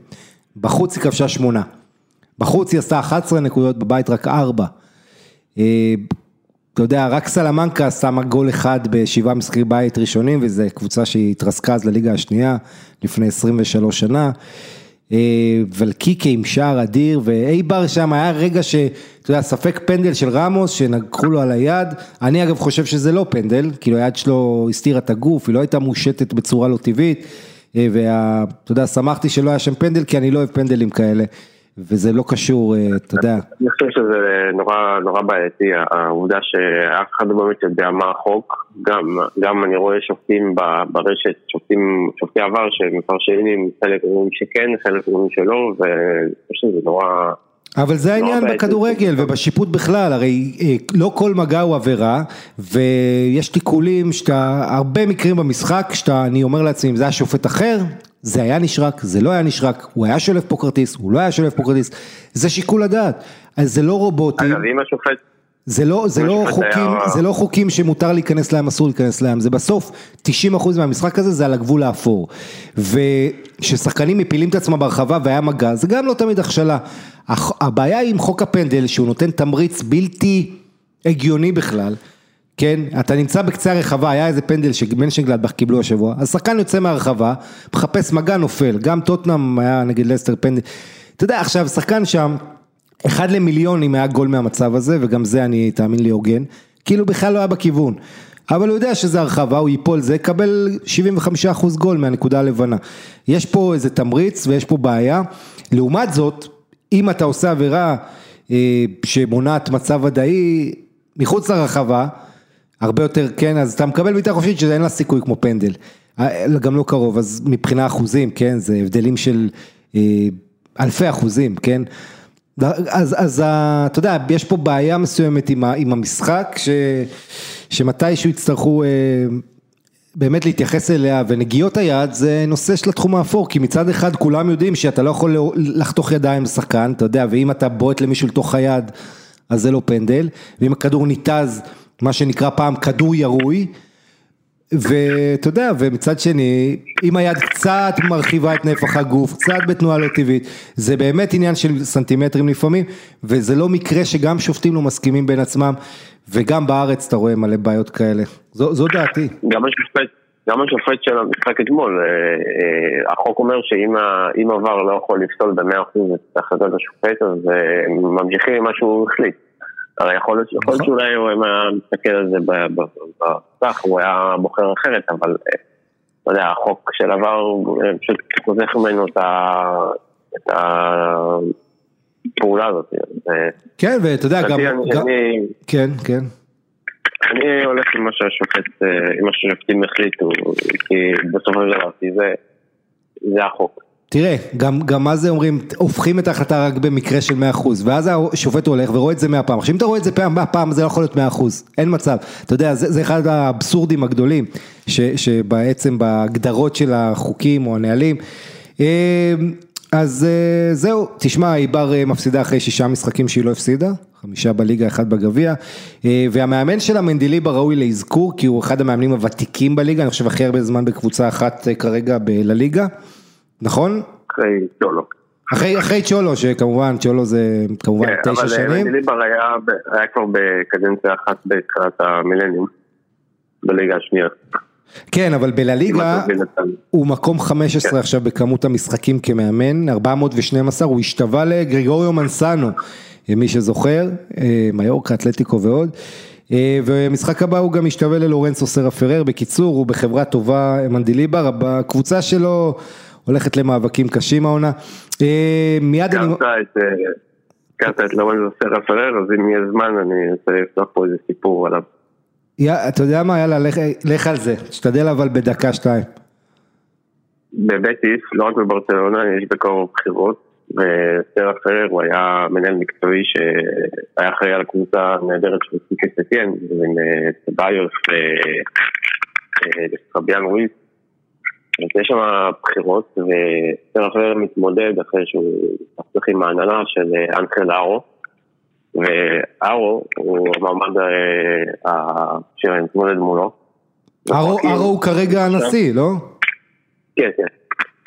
Speaker 1: בחוץ היא כבשה שמונה, בחוץ היא עשתה 11 נקודות, בבית רק 4. אתה יודע, רק סלמנקה שמה גול אחד בשבעה משחקי בית ראשונים, וזו קבוצה שהתרסקה אז לליגה השנייה, לפני 23 שנה. ולקיקה עם שער אדיר, ואייבר שם היה רגע ש... אתה יודע, ספק פנדל של רמוס, שנגחו לו על היד, אני אגב חושב שזה לא פנדל, כאילו היד שלו הסתירה את הגוף, היא לא הייתה מושטת בצורה לא טבעית, ואתה יודע, שמחתי שלא היה שם פנדל, כי אני לא אוהב פנדלים כאלה. וזה לא קשור, אתה יודע.
Speaker 2: אני חושב שזה נורא נורא בעייתי, העובדה שאף אחד לא באמת יודע מה החוק, גם אני רואה שופטים ברשת, שופטים, שופטי עבר שמפרשנים, חלק אומרים שכן, חלק אומרים שלא, ואני חושב שזה נורא...
Speaker 1: אבל זה העניין בכדורגל ובשיפוט בכלל, הרי לא כל מגע הוא עבירה, ויש תיקולים שאתה, הרבה מקרים במשחק, שאתה, אני אומר לעצמי, אם זה היה שופט אחר, זה היה נשרק, זה לא היה נשרק, הוא היה שולף פה כרטיס, הוא לא היה שולף פה כרטיס, זה שיקול הדעת, אז זה לא רובוטים.
Speaker 2: אגב, אם השופט...
Speaker 1: זה לא, זה לא חוקים, זה לא חוקים שמותר להיכנס להם, אסור להיכנס להם, זה בסוף 90% מהמשחק הזה זה על הגבול האפור. וששחקנים מפילים את עצמם ברחבה והיה מגע, זה גם לא תמיד הכשלה. הבעיה היא עם חוק הפנדל, שהוא נותן תמריץ בלתי הגיוני בכלל. כן, אתה נמצא בקצה הרחבה, היה איזה פנדל שמנשנגלדבך קיבלו השבוע, אז שחקן יוצא מהרחבה, מחפש מגע נופל, גם טוטנאם היה נגד לסטר פנדל, אתה יודע עכשיו שחקן שם, אחד למיליון אם היה גול מהמצב הזה, וגם זה אני, תאמין לי, הוגן, כאילו בכלל לא היה בכיוון, אבל הוא יודע שזה הרחבה, הוא ייפול זה, יקבל 75% גול מהנקודה הלבנה. יש פה איזה תמריץ ויש פה בעיה, לעומת זאת, אם אתה עושה עבירה שמונעת מצב ודאי, מחוץ לרחבה, הרבה יותר כן, אז אתה מקבל בעיטה חופשית שאין לה סיכוי כמו פנדל. אה, גם לא קרוב, אז מבחינה אחוזים, כן, זה הבדלים של אה, אלפי אחוזים, כן. אז, אז אתה יודע, יש פה בעיה מסוימת עם, עם המשחק, ש, שמתישהו יצטרכו אה, באמת להתייחס אליה, ונגיעות היד זה נושא של התחום האפור, כי מצד אחד כולם יודעים שאתה לא יכול לחתוך ידיים לשחקן, אתה יודע, ואם אתה בועט למישהו לתוך היד, אז זה לא פנדל, ואם הכדור ניתז, מה שנקרא פעם כדור ירוי, ואתה יודע, ומצד שני, אם היד קצת מרחיבה את נפח הגוף, קצת בתנועה לא טבעית, זה באמת עניין של סנטימטרים לפעמים, וזה לא מקרה שגם שופטים לא מסכימים בין עצמם, וגם בארץ אתה רואה מלא בעיות כאלה. זו, זו דעתי.
Speaker 2: גם השופט, גם השופט של המשחק אתמול, אה, אה, החוק אומר שאם עבר לא יכול לפסול במאה אחוז את החלטת השופט, אז אה, ממשיכים עם מה שהוא החליט. הרי יכול להיות נכון. שאולי הוא היה מסתכל על זה במסך, הוא היה בוחר אחרת, אבל אה, אתה יודע, החוק של עבר אה, פשוט חוזך ממנו את הפעולה הזאת.
Speaker 1: כן, ואתה יודע, גם... כן, כן.
Speaker 2: אני הולך עם מה שהשופט, אה, עם מה שהשופטים החליטו, כי בסופו של דבר, זה החוק.
Speaker 1: תראה, גם, גם מה זה אומרים, הופכים את ההחלטה רק במקרה של 100% ואז השופט הולך ורואה את זה 100 פעם, עכשיו אם אתה רואה את זה פעם, פעם זה לא יכול להיות 100%, אין מצב, אתה יודע, זה, זה אחד האבסורדים הגדולים, ש, שבעצם בהגדרות של החוקים או הנהלים, אה, אז אה, זהו, תשמע, עיבר אה, מפסידה אחרי שישה משחקים שהיא לא הפסידה, חמישה בליגה, אחד בגביע, והמאמן שלה מנדיליבה ראוי לאזכור, כי הוא אחד המאמנים הוותיקים בליגה, אני חושב הכי הרבה זמן בקבוצה אחת כרגע בלליגה. נכון?
Speaker 2: אחרי צ'ולו.
Speaker 1: אחרי, אחרי צ'ולו, שכמובן, צ'ולו זה כמובן כן, תשע שנים. אבל
Speaker 2: מנדיליבר היה, היה כבר בקדנציה אחת בתחילת המילניום, בליגה השנייה.
Speaker 1: כן, אבל בלליגה הוא מקום 15 כן. עכשיו בכמות המשחקים כמאמן, 412, הוא השתווה לגריגוריו מנסנו, מי שזוכר, אה, מיורקה, אתלטיקו ועוד. אה, ומשחק הבא הוא גם משתווה ללורנסו סרה פרר, בקיצור הוא בחברה טובה מנדיליבר, בקבוצה שלו הולכת למאבקים קשים העונה. אה, מיד
Speaker 2: אני... הזכרת את לורנזו סרה פרר, אז אם יהיה זמן אני רוצה לפתוח פה איזה סיפור עליו.
Speaker 1: אתה יודע מה, יאללה, לך על זה, תשתדל אבל בדקה שתיים.
Speaker 2: בבטיס, לא רק בברצלונה, יש בקרוב בחירות, וסרה פרר הוא היה מנהל מקצועי שהיה אחראי על הקבוצה הנהדרת של סיקי סטיאן, עם טבאיוס ופביאן רויס. אז יש שם בחירות, וסר אחר מתמודד אחרי שהוא צריך עם ההנהלה של אה, אנקל ארו, וארו הוא המעמד אה, שמתמודד מולו.
Speaker 1: ארו הוא כרגע הנשיא, לא?
Speaker 2: כן, כן.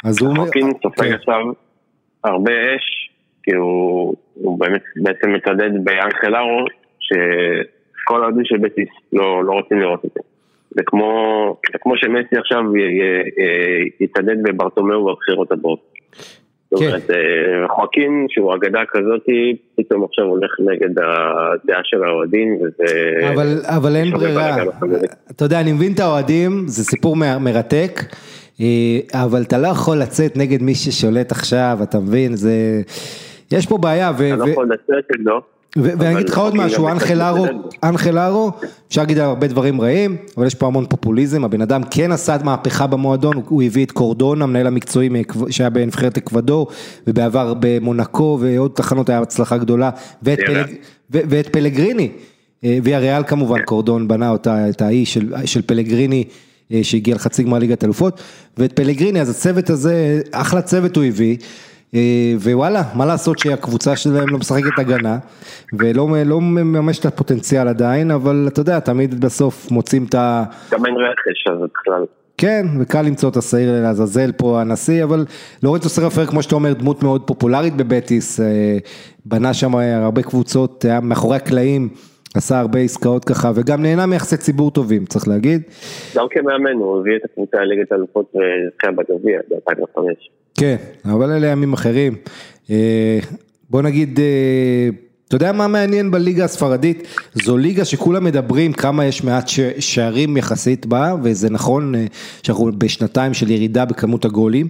Speaker 2: אז הוא... חוקין סופג כן. עכשיו הרבה אש, כי הוא באמת בעצם מתעדד באנקל ארו, שכל האוהדים של בטיס לא, לא רוצים לראות את זה. זה כמו, זה כמו שמסי עכשיו יתעדד בברטומיאו בבחירות הבאות. זאת כן. אומרת, אה, חואקין שהוא אגדה כזאתי, פתאום עכשיו הולך נגד הדעה של האוהדים וזה...
Speaker 1: אבל, אבל אין ברירה, אתה יודע, אני מבין את האוהדים, זה סיפור מרתק, אה, אבל אתה לא יכול לצאת נגד מי ששולט עכשיו, אתה מבין, זה... יש פה בעיה.
Speaker 2: ו... אתה לא יכול לצאת נגדו.
Speaker 1: ואני אגיד לך עוד משהו, אנחל ארו, אפשר להגיד הרבה דברים רעים, אבל יש פה המון פופוליזם, הבן אדם כן עשה מהפכה במועדון, הוא הביא את קורדון, המנהל המקצועי שהיה בנבחרת אקוודור, ובעבר במונקו ועוד תחנות היה הצלחה גדולה, ואת, פלג, ואת פלגריני, אה, ויאריאל כמובן, כן. קורדון בנה אותה, את האי של, של פלגריני, אה, שהגיע לחצי גמר ליגת אלופות, ואת פלגריני, אז הצוות הזה, אחלה צוות הוא הביא. אה, ווואלה, מה לעשות שהקבוצה שלהם לא משחקת הגנה, ולא לא מממש את הפוטנציאל עדיין, אבל אתה יודע, תמיד בסוף מוצאים את ה...
Speaker 2: גם אין רכש, אז בכלל.
Speaker 1: כן, וקל למצוא את השעיר לעזאזל פה הנשיא, אבל לורנצו סרפר, כמו שאתה אומר, דמות מאוד פופולרית בבטיס, אה, בנה שם הרבה קבוצות, היה מאחורי הקלעים, עשה הרבה עסקאות ככה, וגם נהנה מיחסי ציבור טובים, צריך להגיד.
Speaker 2: גם כמאמן, הוא הביא את הקבוצה לליגת האלופות וזכה בגביע ב-2005.
Speaker 1: כן, אבל אלה ימים אחרים. אה, בוא נגיד, אה, אתה יודע מה מעניין בליגה הספרדית? זו ליגה שכולם מדברים כמה יש מעט שערים יחסית בה, וזה נכון אה, שאנחנו בשנתיים של ירידה בכמות הגולים,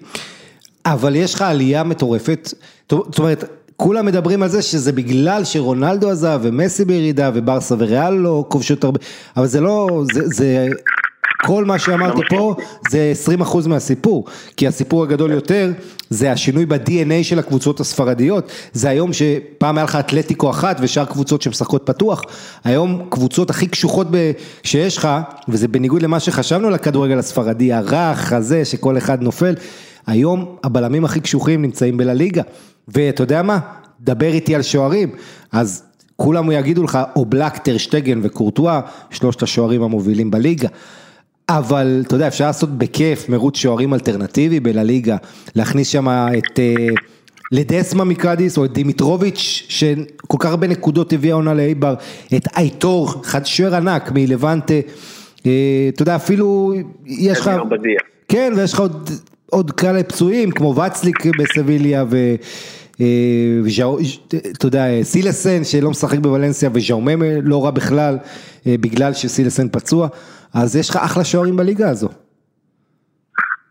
Speaker 1: אבל יש לך עלייה מטורפת, זאת אומרת, כולם מדברים על זה שזה בגלל שרונלדו עזב ומסי בירידה וברסה וריאל לא כובשות הרבה, אבל זה לא, זה, זה כל מה שאמרתי פה זה 20% מהסיפור, כי הסיפור הגדול יותר זה השינוי ב-DNA של הקבוצות הספרדיות, זה היום שפעם היה לך אתלטיקו אחת ושאר קבוצות שמשחקות פתוח, היום קבוצות הכי קשוחות שיש לך, וזה בניגוד למה שחשבנו על הכדורגל הספרדי, הרך, הזה, שכל אחד נופל, היום הבלמים הכי קשוחים נמצאים בלליגה, ואתה יודע מה, דבר איתי על שוערים, אז כולם יגידו לך או בלק, טרשטגן וקורטואה, שלושת השוערים המובילים בליגה. אבל אתה יודע, אפשר לעשות בכיף מרוץ שוערים אלטרנטיבי בלליגה, להכניס שם את אה, לדסמה מקאדיס או את דימיטרוביץ' שכל כך הרבה נקודות הביא העונה לאיבר, את אייטור, שוער ענק מלבנטה, אה, אתה יודע אפילו יש לך, כן ויש לך עוד, עוד כאלה פצועים כמו וצליק בסביליה ו... אה, אתה יודע, סילסן שלא משחק בוולנסיה וז'אוממה לא רע בכלל בגלל שסילסן פצוע, אז יש לך אחלה שוערים בליגה הזו.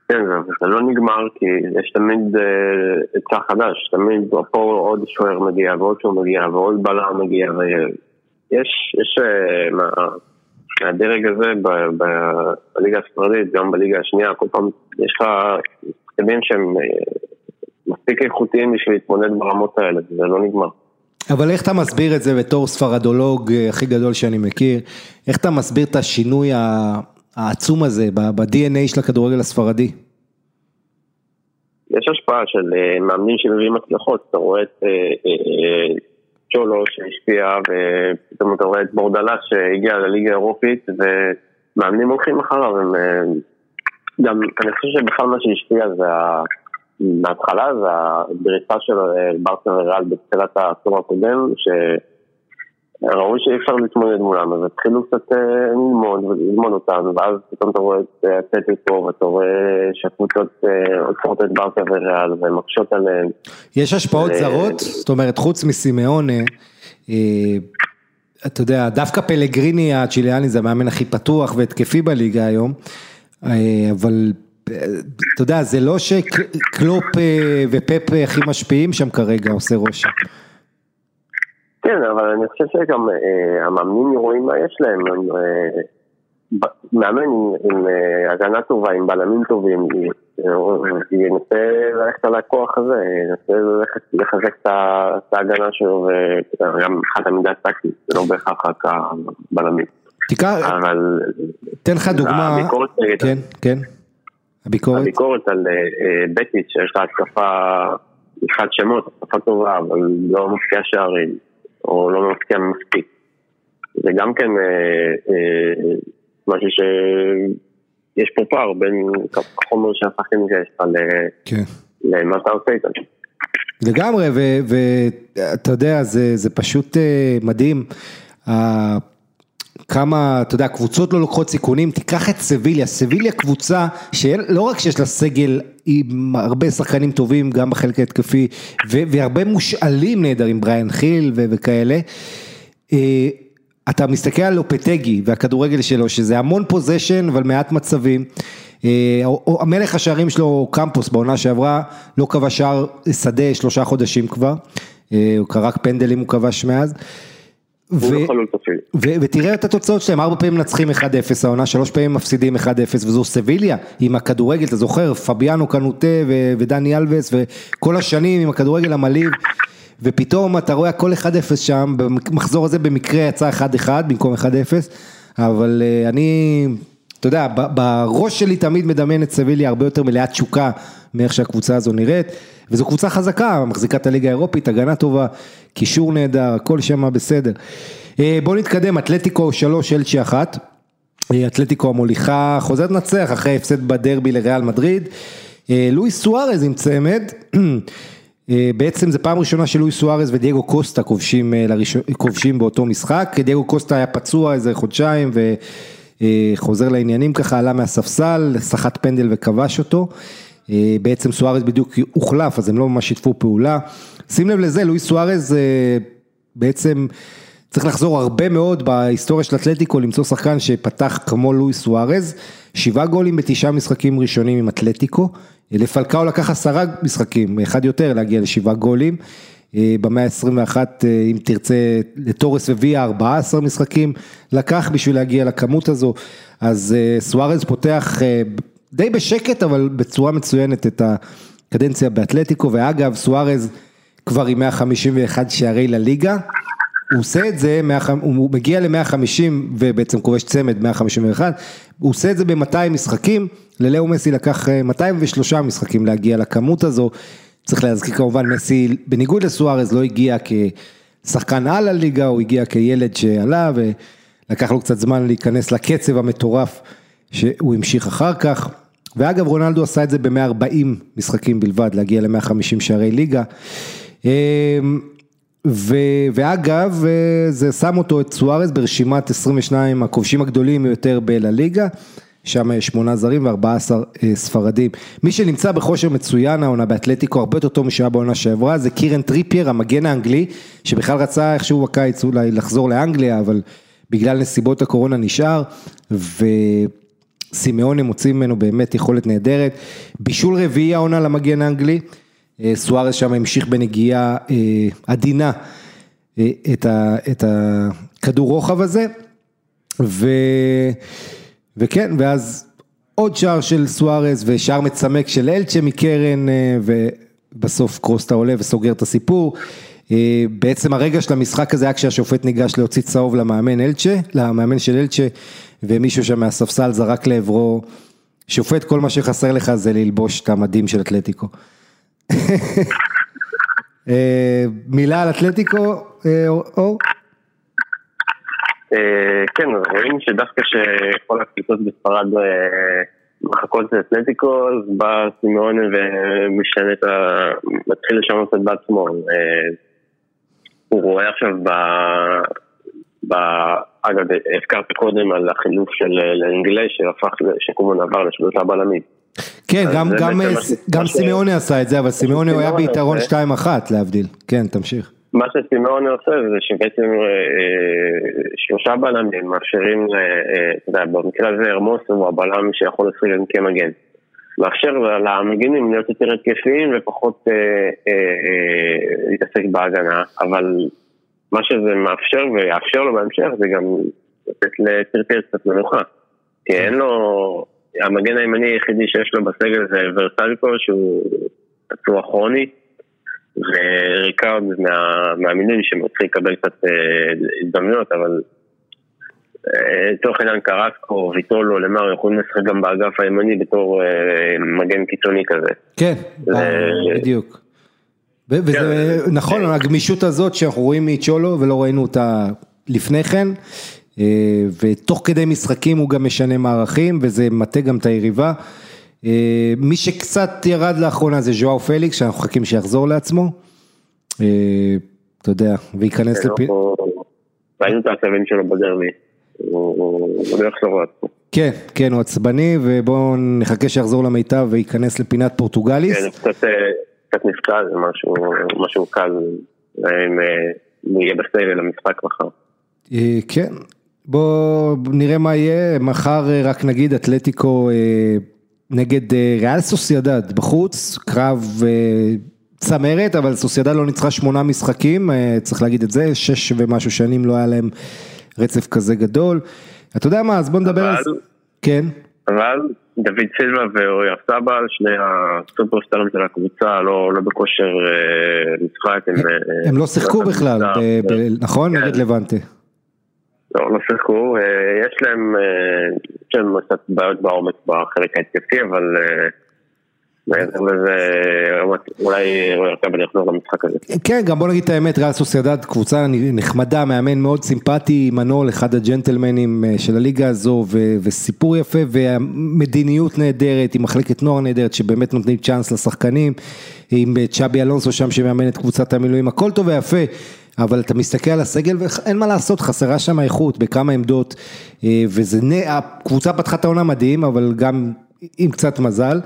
Speaker 2: כן, זה לא נגמר כי יש תמיד עצה חדש, תמיד פה עוד שוער מגיע ועוד שוער מגיע ועוד בלם מגיע ויש, יש מהדרג הזה בליגה הספרדית, גם בליגה השנייה, כל פעם יש לך שחקנים שהם מספיק איכותיים בשביל להתמודד ברמות האלה, זה לא נגמר.
Speaker 1: אבל איך אתה מסביר את זה בתור ספרדולוג אה, הכי גדול שאני מכיר, איך אתה מסביר את השינוי העצום הזה ב-DNA של הכדורגל הספרדי?
Speaker 2: יש השפעה של אה, מאמנים שמביאים הצלחות, אתה רואה את אה, צ'ולו שהשפיע ופתאום אתה רואה את בורדלה שהגיע לליגה האירופית ומאמנים הולכים אחריו, גם אני חושב שבכלל מה שהשפיע זה מההתחלה זה הדריסה של אה, ברסה וריאל בתחילת העשור הקודם, שראו שאי אפשר להתמודד מולם, אז התחילו קצת אה, ללמוד וללמוד אותם, ואז פתאום אתה רואה את אתלטיקו אה, ואתה רואה שהקבוצות עוצרות את ברסה וריאל ומקשות עליהן.
Speaker 1: יש השפעות זרות? זאת אומרת, חוץ מסימאונה, אתה יודע, דווקא פלגריני הצ'יליאני זה המאמן הכי פתוח והתקפי בליגה היום, אבל אתה יודע, זה לא שקלופ אה, ופפ הכי משפיעים שם כרגע, עושה רושם.
Speaker 2: כן, אבל אני חושב שגם אה, המאמנים רואים מה יש להם. אה, מאמן עם הגנה טובה, עם בלמים טובים, ינסה ללכת על הכוח הזה, ינסה לחזק את ההגנה שלו, וגם אחת המידה טקטית, זה לא בהכרח רק הבלמים.
Speaker 1: תיקח, תן לך דוגמה, כן, כן. הביקורת?
Speaker 2: הביקורת על uh, בטיץ' שיש לה התקפה, מבחינת שמות, התקפה טובה, אבל לא מפקיע שערים, או לא מפקיע מספיק. זה גם כן uh, משהו ש... יש פה פער בין החומר שהשחקנים שיש לך כן. למה אתה עושה איתם.
Speaker 1: לגמרי, ואתה יודע, זה, זה פשוט מדהים. כמה, אתה יודע, קבוצות לא לוקחות סיכונים, תיקח את סביליה, סביליה קבוצה שלא רק שיש לה סגל עם הרבה שחקנים טובים, גם בחלק ההתקפי, והרבה מושאלים נהדרים, בריאן חיל וכאלה. אה, אתה מסתכל על אופטגי והכדורגל שלו, שזה המון פוזיישן, אבל מעט מצבים. אה, המלך השערים שלו, קמפוס, בעונה שעברה, לא כבש שער שדה שלושה חודשים כבר. אה, הוא קרק פנדלים, הוא כבש מאז. ותראה את התוצאות שלהם, ארבע פעמים מנצחים 1-0 העונה, שלוש פעמים מפסידים 1-0 וזו סביליה עם הכדורגל, אתה זוכר, פביאנו קנוטה ודני אלווס וכל השנים עם הכדורגל המלאים ופתאום אתה רואה הכל 1-0 שם, במחזור הזה במקרה יצא 1-1 במקום 1-0, אבל אה, אני, אתה יודע, בראש שלי תמיד מדמיין את סביליה הרבה יותר מלאת תשוקה מאיך שהקבוצה הזו נראית. וזו קבוצה חזקה, מחזיקה את הליגה האירופית, הגנה טובה, קישור נהדר, הכל שם בסדר. אה, בואו נתקדם, אתלטיקו 3, אלצ'י 1. אה, אתלטיקו המוליכה חוזרת לנצח אחרי הפסד בדרבי לריאל מדריד. אה, לואיס סוארז עם צמד. [clears throat] בעצם זה פעם ראשונה שלואיס סוארז ודייגו קוסטה כובשים, כובשים באותו משחק, דייגו קוסטה היה פצוע איזה חודשיים וחוזר לעניינים ככה, עלה מהספסל, סחט פנדל וכבש אותו. אה, בעצם סוארז בדיוק הוחלף, אז הם לא ממש שיתפו פעולה. שים לב לזה, לואיס סוארז אה, בעצם צריך לחזור הרבה מאוד בהיסטוריה של אתלטיקו, למצוא שחקן שפתח כמו לואיס סוארז, שבעה גולים בתשעה משחקים ראשונים עם אתלטיקו, לפלקאו לקח עשרה משחקים, אחד יותר להגיע לשבעה גולים. במאה ה-21, אם תרצה, לטורס וויה 14 משחקים לקח בשביל להגיע לכמות הזו, אז סוארז פותח די בשקט, אבל בצורה מצוינת את הקדנציה באתלטיקו, ואגב, סוארז כבר עם 151 שערי לליגה. הוא עושה את זה, הוא מגיע ל-150 ובעצם כובש צמד 151, הוא עושה את זה ב-200 משחקים, ללאו מסי לקח 203 אה, משחקים להגיע לכמות הזו, צריך להזכיר כמובן מסי בניגוד לסוארז לא הגיע כשחקן על הליגה, הוא הגיע כילד שעלה ולקח לו קצת זמן להיכנס לקצב המטורף שהוא המשיך אחר כך. ואגב רונלדו עשה את זה ב-140 משחקים בלבד, להגיע ל-150 שערי ליגה. אמ, ו, ואגב, אה, זה שם אותו את סוארז ברשימת 22 הכובשים הגדולים ביותר בלה-ליגה, שם יש שמונה זרים ו-14 אה, ספרדים. מי שנמצא בכושר מצוין העונה באתלטיקו, הרבה יותר טוב משהיה בעונה שעברה, זה קירן טריפייר, המגן האנגלי, שבכלל רצה איכשהו בקיץ אולי לחזור לאנגליה, אבל בגלל נסיבות הקורונה נשאר, וסימאונה מוציא ממנו באמת יכולת נהדרת. בישול רביעי העונה למגן האנגלי. אה, סוארס שם המשיך בנגיעה אה, עדינה אה, את, ה, את הכדור רוחב הזה, ו, וכן, ואז עוד שער של סוארס ושער מצמק של אלצ'ה מקרן, ובסוף קרוסטה עולה וסוגר את הסיפור. בעצם הרגע של המשחק הזה היה כשהשופט ניגש להוציא צהוב למאמן אלצ'ה, למאמן של אלצ'ה, ומישהו שם מהספסל זרק לעברו, שופט כל מה שחסר לך זה ללבוש את המדים של אתלטיקו. [laughs] אה, מילה על אתלטיקו, אה, אור?
Speaker 2: אה, כן, רואים שדווקא שכל הקבוצות בספרד מחכות לאתלטיקו, אז בא סימון ומשנה את ה... מתחיל לשנות את בעצמו. הוא רואה עכשיו ב... ב... אגב, הזכרת קודם על החילוף של לאנגלי שהפך, שקומן עבר לשלושה בלמים.
Speaker 1: כן, גם, גם, גם סימאוני עשה את זה, אבל סימאוני הוא היה ביתרון 2-1 להבדיל. כן, תמשיך.
Speaker 2: מה שסימאוני עושה זה שבעצם אה, אה, שלושה בלמים מאפשרים, אה, אתה יודע, במקרה הזה הרמוס הוא הבלם שיכול לשחק כמגן. מאפשר למגינים להיות יותר התקפיים ופחות להתעסק בהגנה, אבל מה שזה מאפשר ויאפשר לו בהמשך זה גם לתת לטרטר קצת מנוחה. כי אין לו... המגן הימני היחידי שיש לו בסגל זה ורסלקו שהוא פצוע כרוני וריקארד מהמאמינים שמתחיל לקבל קצת אה, הזדמנויות אבל לצורך אה, העניין קרסקו, ויטולו, למר יכולים לשחק גם באגף הימני בתור אה, מגן קיצוני כזה.
Speaker 1: כן, בדיוק. וזה כן. נכון, הגמישות הזאת שאנחנו רואים מצ'ולו ולא ראינו אותה לפני כן, אה, ותוך כדי משחקים הוא גם משנה מערכים וזה מטה גם את היריבה. אה, מי שקצת ירד לאחרונה זה ז'ואר פליקס שאנחנו מחכים שיחזור לעצמו. אה, אתה יודע, וייכנס
Speaker 2: כן, לפי... ראינו את העצבים שלו בדרבי. הוא לא יחזור לעצמו.
Speaker 1: כן, כן, הוא עצבני ובואו נחכה שיחזור למיטב וייכנס לפינת פורטוגליס.
Speaker 2: כן, קצת נפקע, זה משהו קל, אם הוא יהיה בסייל למשחק מחר.
Speaker 1: כן, בואו נראה מה יהיה, מחר אה, רק נגיד אתלטיקו אה, נגד אה, ריאל סוסיידד בחוץ, קרב צמרת, אבל סוסיידד לא ניצחה שמונה משחקים, צריך להגיד את זה, שש ומשהו שנים לא היה להם רצף כזה גדול. אתה יודע מה, אז בוא נדבר על זה. כן.
Speaker 2: אבל דוד סילבה ואורי סבא, שני הסופרסטרים של הקבוצה, לא, לא בכושר משחק.
Speaker 1: הם, הם לא שיחקו בכלל, נכון? נגד כן. לבנטה.
Speaker 2: לא, לא שיחקו, אה, יש להם, אה, יש להם קצת בעיות בעומק בחלק ההתקפי, אבל אה,
Speaker 1: כן, גם בוא נגיד את האמת, ריאל סוסיידד קבוצה נחמדה, מאמן מאוד סימפטי, מנול, אחד הג'נטלמנים של הליגה הזו, וסיפור יפה, ומדיניות נהדרת, עם מחלקת נוער נהדרת, שבאמת נותנים צ'אנס לשחקנים, עם צ'אבי אלונסו שם שמאמן את קבוצת המילואים, הכל טוב ויפה. אבל אתה מסתכל על הסגל ואין מה לעשות, חסרה שם איכות בכמה עמדות, אה, וזה, הקבוצה פתחה את העונה מדהים, אבל גם עם קצת מזל.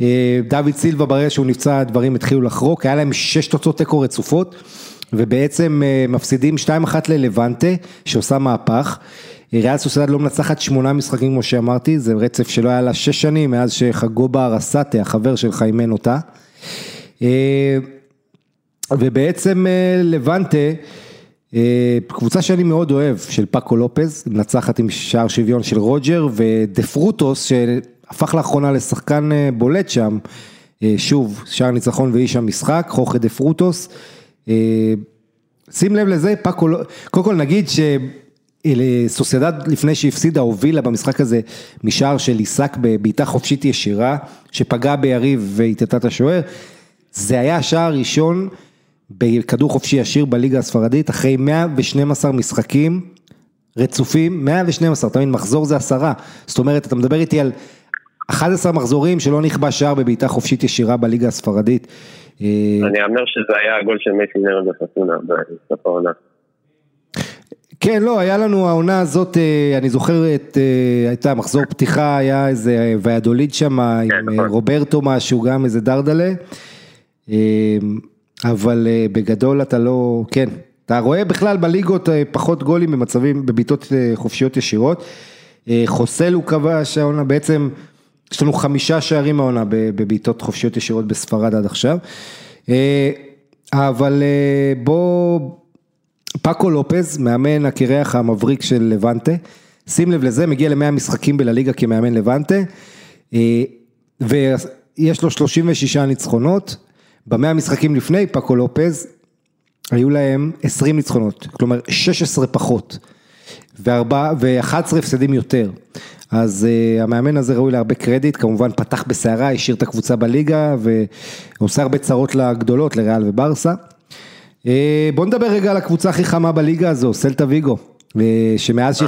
Speaker 1: אה, דוד סילבה ברגע שהוא נפצע הדברים התחילו לחרוק, היה להם שש תוצאות תיקו רצופות, ובעצם אה, מפסידים 2-1 ללבנטה, שעושה מהפך. ריאל סוסיידד לא מנצחת שמונה משחקים כמו שאמרתי, זה רצף שלא היה לה שש שנים מאז שחגובה ארסטה, החבר שלך, אימן אותה. ובעצם לבנטה, קבוצה שאני מאוד אוהב, של פאקו לופז, מנצחת עם שער שוויון של רוג'ר, ודה פרוטוס, שהפך לאחרונה לשחקן בולט שם, שוב, שער ניצחון ואיש המשחק, חורחה דה פרוטוס. שים לב לזה, פאקו, קודם כל נגיד שסוסיידד לפני שהפסידה הובילה במשחק הזה משער של איסק בבעיטה חופשית ישירה, שפגע ביריב והטטה את השוער, זה היה השער הראשון בכדור חופשי ישיר בליגה הספרדית, אחרי 112 משחקים רצופים, 112, אתה מבין, מחזור זה עשרה, זאת אומרת, אתה מדבר איתי על 11 מחזורים שלא נכבש שער בבעיטה חופשית ישירה בליגה הספרדית.
Speaker 2: אה, אני אומר שזה היה הגול של מסי נרד בפסונה בסוף העונה.
Speaker 1: כן, לא, היה לנו העונה הזאת, אה, אני זוכר את, אה, הייתה מחזור פתיחה, היה איזה ויאדוליד שם, כן, עם נכון. רוברטו משהו, גם איזה דרדלה, אבל בגדול אתה לא, כן, אתה רואה בכלל בליגות פחות גולים במצבים, בבעיטות חופשיות ישירות, חוסל הוא כבש העונה בעצם, יש לנו חמישה שערים העונה בבעיטות חופשיות ישירות בספרד עד עכשיו. אה, אבל אה, בוא, פאקו לופז, מאמן הקרח המבריק של לבנטה, שים לב לזה, מגיע למאה משחקים בלליגה כמאמן לבנטה, אה, ויש לו 36 ניצחונות, במאה משחקים לפני פאקו לופז, היו להם 20 ניצחונות, כלומר 16 פחות, ו-11 הפסדים יותר. אז uh, המאמן הזה ראוי להרבה קרדיט, כמובן פתח בסערה, השאיר את הקבוצה בליגה ועושה הרבה צרות לגדולות, לריאל וברסה. Uh, בוא נדבר רגע על הקבוצה הכי חמה בליגה הזו, סלטה ויגו, uh, שמאז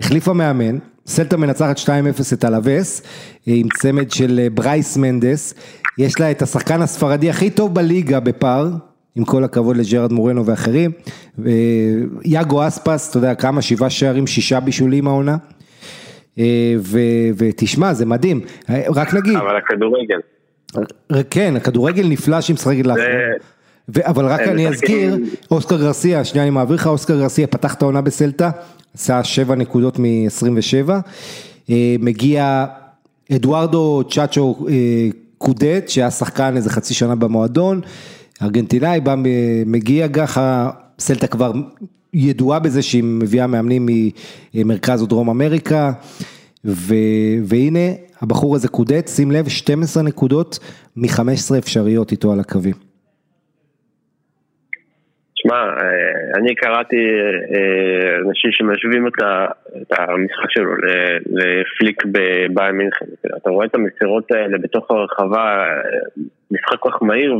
Speaker 1: שהחליפה מאמן, סלטה מנצחת 2-0 את אלאבס, עם צמד של ברייס מנדס, יש לה את השחקן הספרדי הכי טוב בליגה בפער, עם כל הכבוד לג'רד מורנו ואחרים, יאגו אספס, אתה יודע כמה, שבעה שערים, שישה בישולים העונה. אה, ותשמע, זה מדהים, רק נגיד.
Speaker 2: אבל הכדורגל.
Speaker 1: כן, הכדורגל נפלא שהיא משחקת לאחרונה. אבל רק אני אזכיר, אוסקר גרסיה, שנייה אני מעביר לך, אוסקר גרסיה פתח את העונה בסלטה, עשה 7 נקודות מ-27, אה, מגיע אדוארדו צ'אצ'ו אה, קודט, שהיה שחקן איזה חצי שנה במועדון, ארגנטינאי, בא, מגיע ככה, סלטה כבר ידועה בזה שהיא מביאה מאמנים ממרכז דרום אמריקה, ו, והנה הבחור הזה קודט, שים לב, 12 נקודות מ-15 אפשריות איתו על הקווים.
Speaker 2: שמע, אה, אני קראתי אה, אנשים שמשווים את המשחק שלו לפליק בביי מינכן. אתה רואה את המסירות האלה בתוך הרחבה, משחק כל כך מהיר,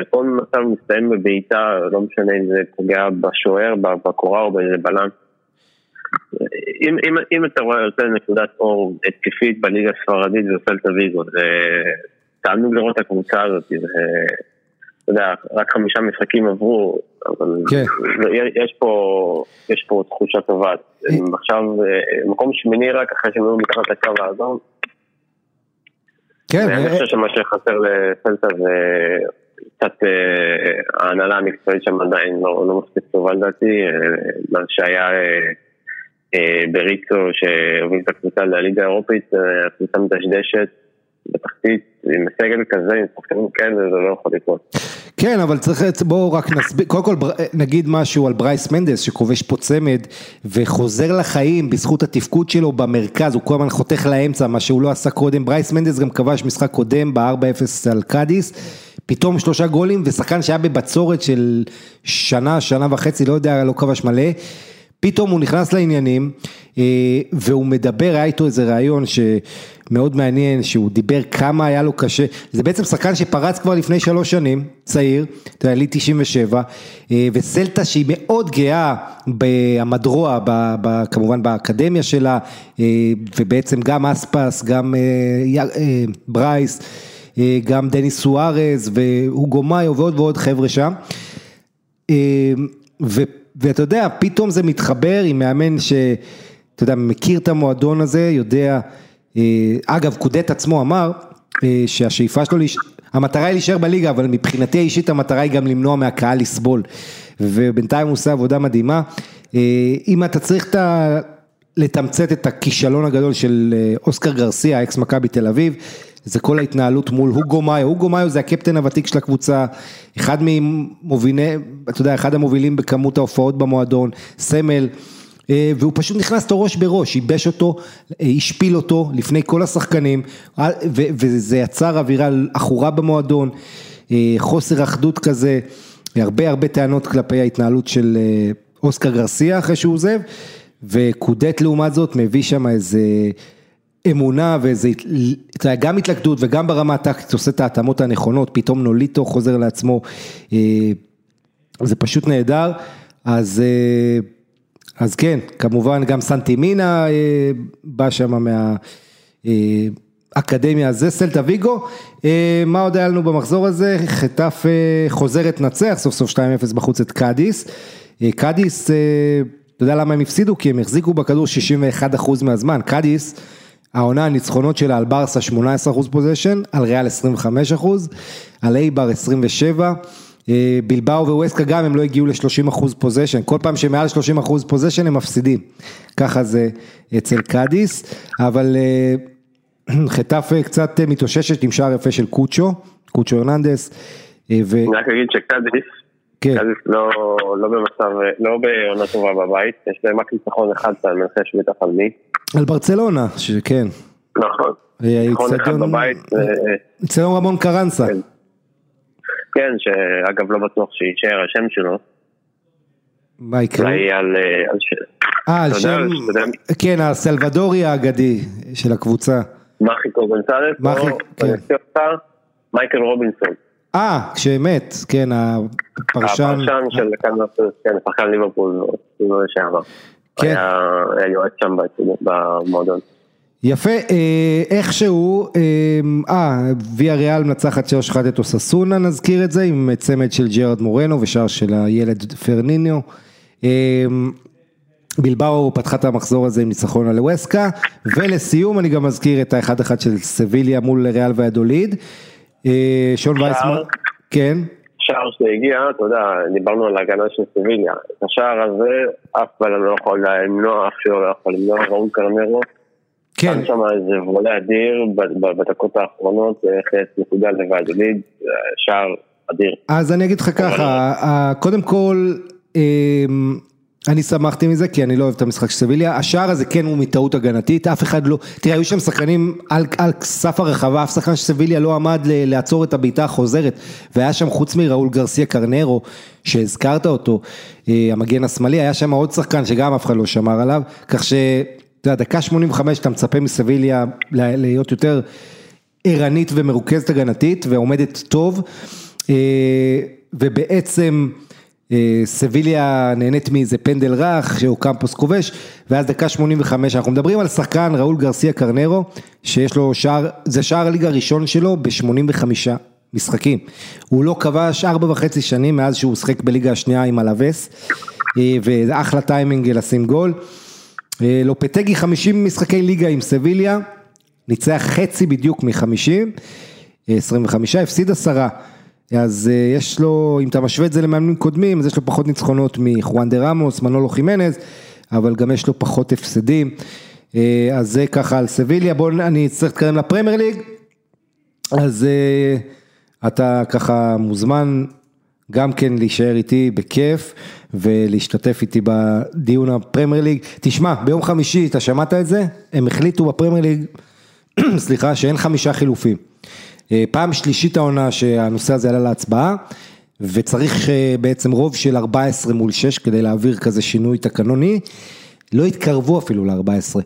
Speaker 2: וכל מצב מסתיים בבעיטה, לא משנה אם זה פוגע בשוער, בקורה או באיזה בלם. אם, אם, אם אתה רואה יותר נקודת אור התקפית בליגה הספרדית זה עושה זה תענוג לראות את הקבוצה הזאת. אתה יודע, רק חמישה משחקים עברו, אבל כן. יש, פה, יש פה תחושה טובה. הם עכשיו אה, מקום שמיני רק אחרי שהם היו מתחת לקו האדום. כן. אני חושב שמה שחסר לפלטה זה קצת אה, ההנהלה המקצועית שם עדיין לא, לא מספיק טובה לדעתי, אה, מה שהיה בריצו שהוביל את הקבוצה לליגה האירופית, הקבוצה מדשדשת. בתחתית, עם סגל כזה, עם שחקנים כאלה, זה לא יכול לקרות.
Speaker 1: כן, אבל צריך, בואו רק נסביר, קודם כל נגיד משהו על ברייס מנדס שכובש פה צמד וחוזר לחיים בזכות התפקוד שלו במרכז, הוא כל הזמן חותך לאמצע, מה שהוא לא עשה קודם, ברייס מנדס גם כבש משחק קודם ב-4-0 על קאדיס, פתאום שלושה גולים ושחקן שהיה בבצורת של שנה, שנה וחצי, לא יודע, לא כבש מלא. פתאום הוא נכנס לעניינים אה, והוא מדבר, היה איתו איזה ראיון שמאוד מעניין, שהוא דיבר כמה היה לו קשה, זה בעצם שחקן שפרץ כבר לפני שלוש שנים, צעיר, אתה יודע, לי 97, אה, וסלטה שהיא מאוד גאה במדרוע, כמובן באקדמיה שלה, אה, ובעצם גם אספס, גם ברייס, גם דניס סוארז והוגו מאיו ועוד ועוד חבר'ה שם. ו... ואתה יודע, פתאום זה מתחבר עם מאמן שאתה יודע, מכיר את המועדון הזה, יודע, אה, אגב, קודט עצמו אמר אה, שהשאיפה שלו, המטרה היא להישאר בליגה, אבל מבחינתי האישית המטרה היא גם למנוע מהקהל לסבול, ובינתיים הוא עושה עבודה מדהימה. אה, אם אתה צריך את ה... לתמצת את הכישלון הגדול של אוסקר גרסיה, אקס מכבי תל אביב, זה כל ההתנהלות מול הוגו מאיו, הוגו מאיו זה הקפטן הוותיק של הקבוצה, אחד ממובילי, אתה יודע, אחד המובילים בכמות ההופעות במועדון, סמל. אה, והוא פשוט נכנס אותו ראש בראש, ייבש אותו, אה, השפיל אותו לפני כל השחקנים, וזה יצר אווירה עכורה במועדון, חוסר אחדות כזה, הרבה הרבה טענות כלפי ההתנהלות של אוסקר גרסיה אחרי שהוא עוזב, וקודט לעומת זאת מביא שם איזה אמונה ואיזה, אתה יודע, גם התלכדות וגם ברמה הטקטית עושה את ההתאמות הנכונות, פתאום נוליטו חוזר לעצמו, אה, זה פשוט נהדר, אז, אה, אז כן, כמובן גם סנטימינה אה, בא שם מה... אקדמיה. זה סלטה ויגו, מה עוד היה לנו במחזור הזה? חטף חוזרת לנצח, סוף סוף 2-0 בחוץ את קאדיס, קאדיס אתה יודע למה הם הפסידו? כי הם החזיקו בכדור 61% מהזמן, קאדיס, העונה הניצחונות שלה על ברסה 18% possession, על ריאל 25%, על אייבר 27, בילבאו וווסקה גם הם לא הגיעו ל-30% possession, כל פעם שמעל 30% possession הם מפסידים, ככה זה אצל קאדיס, אבל אה, [clears throat] חטאפה קצת מתאוששת עם שער יפה של קוצ'ו, קוצ'ו הרננדס.
Speaker 2: אה. אני רק אגיד שקאדיס כן. לא, לא במצב, לא בעונה טובה בבית, יש להם רק ניצחון אחד אתה מנחש בטח על מי.
Speaker 1: על ברצלונה, שכן.
Speaker 2: נכון. ניצחון אחד בבית.
Speaker 1: אצלנו רמון קרנסה.
Speaker 2: כן. כן, שאגב לא בטוח שיישאר השם שלו.
Speaker 1: מה יקרה?
Speaker 2: אולי על...
Speaker 1: אה, על שם... כן, הסלבדורי האגדי של הקבוצה.
Speaker 2: מיצ'ל גונסלס,
Speaker 1: כן.
Speaker 2: מייקל רובינסון.
Speaker 1: אה, כשמת, כן, הפרשן.
Speaker 2: הפרשן של כן, שחקן ליברפול, לשעבר. כן. היה יועץ שם במועדון.
Speaker 1: יפה, אה, איכשהו, אה, אה ויאריאל מנצחת 3-1 את אוססונה, נזכיר את זה, עם צמד של ג'רד מורנו ושער של הילד פר ניניו. אה, בלבאו פתחה את המחזור הזה עם ניצחון על ווסקה, ולסיום אני גם מזכיר את האחד אחד של סביליה מול ריאל ויאדוליד. אה, שון וייסמן, כן.
Speaker 2: שער שהגיע, אתה יודע, דיברנו על ההגנה של סביליה. את השער הזה, אף בלם לא יכול למנוע, אף שלא לא יכול למנוע, ראול קרנרו. כן. שם שם איזה וולה אדיר בדקות האחרונות, איך נקודה לבד, שער אדיר.
Speaker 1: אז אני אגיד לך ככה, קודם כל, אני שמחתי מזה כי אני לא אוהב את המשחק של סביליה, השער הזה כן הוא מטעות הגנתית, אף אחד לא, תראה היו שם שחקנים על, על סף הרחבה, אף שחקן של סביליה לא עמד ל, לעצור את הבעיטה החוזרת, והיה שם חוץ מראול גרסיה קרנרו, שהזכרת אותו, אה, המגן השמאלי, היה שם עוד שחקן שגם אף אחד לא שמר עליו, כך ש... אתה יודע, דקה 85 אתה מצפה מסביליה להיות יותר ערנית ומרוכזת הגנתית ועומדת טוב, אה, ובעצם... אה, סביליה נהנית מאיזה פנדל רך, שהוא קמפוס כובש, ואז דקה 85, אנחנו מדברים על שחקן ראול גרסיה קרנרו, שיש לו שער, זה שער הליגה הראשון שלו ב-85 משחקים. הוא לא כבש ארבע וחצי שנים מאז שהוא שחק בליגה השנייה עם אלווס, אה, וזה אחלה טיימינג לשים גול. אה, לופטגי 50 משחקי ליגה עם סביליה, ניצח חצי בדיוק מ-50, 25, הפסיד עשרה. אז אה, יש לו, אם אתה משווה את זה למאמנים קודמים, אז יש לו פחות ניצחונות מחואן דה רמוס, מנולו חימנז, אבל גם יש לו פחות הפסדים. אה, אז זה ככה על סביליה, בואו אני אצטרך להתקדם לפרמייר ליג, אז אה, אתה ככה מוזמן גם כן להישאר איתי בכיף ולהשתתף איתי בדיון הפרמייר ליג. תשמע, ביום חמישי, אתה שמעת את זה? הם החליטו בפרמייר ליג, [clears throat] סליחה, שאין חמישה חילופים. אה, פעם שלישית העונה שהנושא הזה עלה להצבעה, וצריך אה, בעצם רוב של 14 מול 6 כדי להעביר כזה שינוי תקנוני, לא התקרבו אפילו ל-14.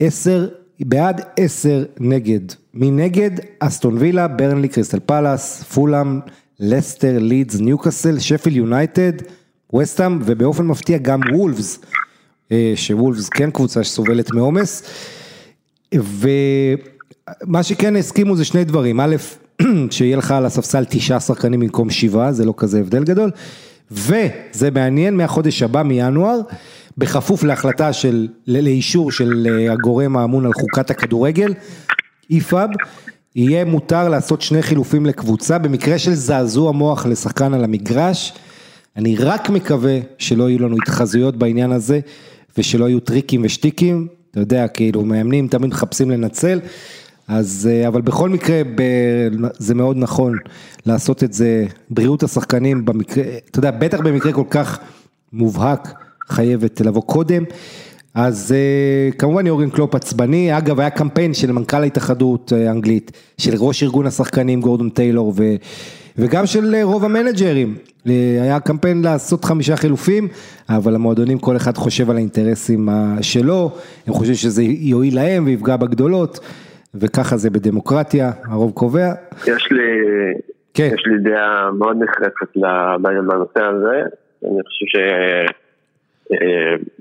Speaker 1: 10 בעד 10 נגד. מי נגד? אסטון וילה, ברנלי, קריסטל פלאס, פולאם, לסטר, לידס, ניוקאסל, שפיל יונייטד, וסטאם, ובאופן מפתיע גם וולפס, אה, שוולפס כן קבוצה שסובלת מעומס. ו... מה שכן הסכימו זה שני דברים, א', [clears throat] שיהיה לך על הספסל תשעה שחקנים במקום שבעה, זה לא כזה הבדל גדול, וזה מעניין מהחודש הבא, מינואר, בכפוף להחלטה של, לאישור של אה, הגורם האמון על חוקת הכדורגל, איפאב, יהיה מותר לעשות שני חילופים לקבוצה, במקרה של זעזוע מוח לשחקן על המגרש, אני רק מקווה שלא יהיו לנו התחזויות בעניין הזה, ושלא יהיו טריקים ושטיקים, אתה יודע, כאילו מאמנים תמיד מחפשים לנצל. אז, אבל בכל מקרה, זה מאוד נכון לעשות את זה, בריאות השחקנים במקרה, אתה יודע, בטח במקרה כל כך מובהק, חייבת לבוא קודם. אז כמובן יורגן קלופ עצבני, אגב היה קמפיין של מנכ"ל ההתאחדות האנגלית, של ראש ארגון השחקנים גורדון טיילור ו, וגם של רוב המנג'רים, היה קמפיין לעשות חמישה חילופים, אבל המועדונים כל אחד חושב על האינטרסים שלו, הם חושבים שזה יועיל להם ויפגע בגדולות, וככה זה בדמוקרטיה, הרוב קובע.
Speaker 2: יש לי, כן. יש לי דעה מאוד נחרצת בנושא הזה, אני חושב ש...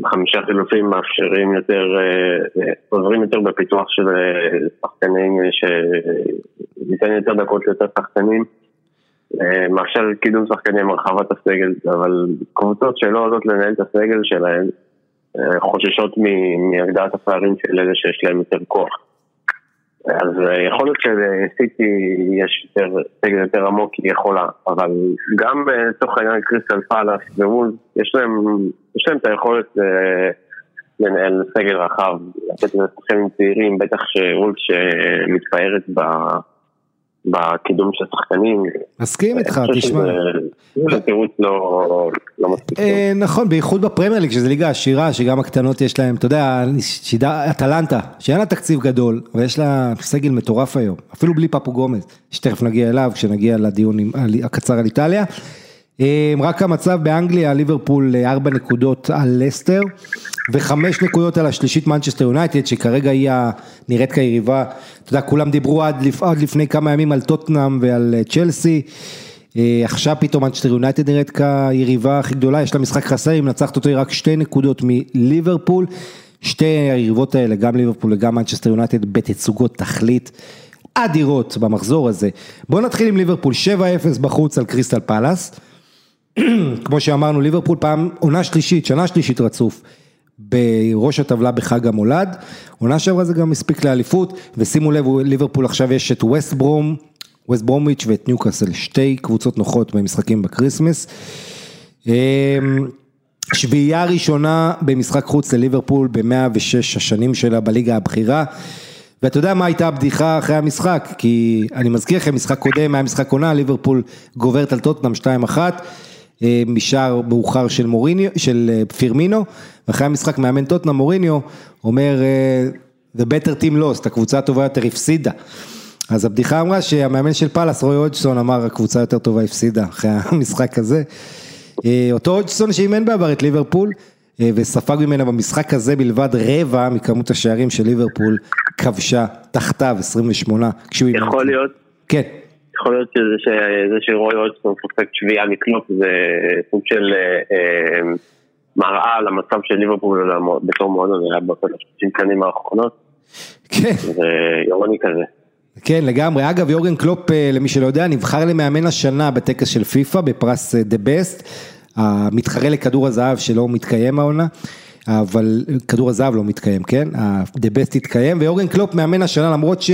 Speaker 2: חמישה חילופים מאפשרים יותר, עוזרים יותר בפיתוח של שחקנים, שניתן יותר דקות ליותר שחקנים. מאפשר קידום שחקנים, הרחבת הסגל, אבל קבוצות שלא יודעות לנהל את הסגל שלהם חוששות מהגדרת הפערים של אלה שיש להם יותר כוח. אז יכול להיות שלסיטי יש סגל יותר עמוק, היא יכולה, אבל גם לצורך העניין קריסטל פאלאס ווולס, יש להם, את היכולת לנהל סגל רחב, לתת לשחקנים צעירים, בטח שוולס שמתפארת ב... בקידום של שחקנים.
Speaker 1: מסכים איתך, תשמע.
Speaker 2: זה תירוץ לא, לא מספיק.
Speaker 1: נכון, בייחוד בפרמייר ליג, שזה ליגה עשירה, שגם הקטנות יש להם, אתה יודע, אטלנטה, שאין לה תקציב גדול, ויש לה סגל מטורף היום, אפילו בלי פפו גומז, שתכף נגיע אליו, כשנגיע לדיון הקצר על איטליה. רק המצב באנגליה, ליברפול ארבע נקודות על לסטר, וחמש נקודות על השלישית מנצ'סטר יונייטד, שכרגע היא נראית כיריבה, אתה יודע, כולם דיברו עד, עד לפני כמה ימים על טוטנאם ועל צ'לסי, עכשיו פתאום מנצ'סטר יונייטד נראית כיריבה הכי גדולה, יש לה משחק חסר, היא מנצחת אותו רק שתי נקודות מליברפול, שתי היריבות האלה, גם ליברפול וגם מנצ'סטר יונייטד בתצוגות תכלית אדירות במחזור הזה. בואו נתחיל עם ליברפול, 7-0 בחוץ על קריסטל פאלאס. [clears throat] כמו שאמרנו, ליברפול פעם, עונה שלישית, שנה שלישית רצוף, בראש הטבלה בחג המולד, עונה שעברה זה גם הספיק לאליפות, ושימו לב, ליברפול עכשיו יש את ווסט ברום, ווסט ברומיץ' ואת ניוקאסל, שתי קבוצות נוחות במשחקים בקריסמס. שביעייה ראשונה במשחק חוץ לליברפול ב-106 השנים שלה בליגה הבכירה. ואתה יודע מה הייתה הבדיחה אחרי המשחק, כי אני מזכיר לכם, משחק קודם היה משחק עונה, ליברפול גוברת על טוטנאם 2-1. משער מאוחר של מוריניו, של פירמינו, ואחרי המשחק מאמן טוטנה מוריניו אומר The better team lost, הקבוצה הטובה יותר הפסידה. אז הבדיחה אמרה שהמאמן של פאלאס, רוי הודג'סון, אמר הקבוצה יותר טובה הפסידה אחרי המשחק הזה. אותו הודג'סון שאימן בעבר את ליברפול, וספג ממנה במשחק הזה בלבד רבע מכמות השערים של ליברפול כבשה תחתיו 28.
Speaker 2: יכול להיות.
Speaker 1: כן.
Speaker 2: יכול להיות שזה שרוי הודג'סון סופג שביעייה מקלופ זה סוג של מראה על המצב של ליברפול בתור מועדון, היה ב-30 שנים האחרונות.
Speaker 1: כן.
Speaker 2: זה אירוני כזה.
Speaker 1: כן לגמרי, אגב יורגן קלופ למי שלא יודע נבחר למאמן השנה בטקס של פיפא בפרס The Best, המתחרה לכדור הזהב שלא מתקיים העונה, אבל כדור הזהב לא מתקיים, כן, The Best התקיים ויורגן קלופ מאמן השנה למרות ש...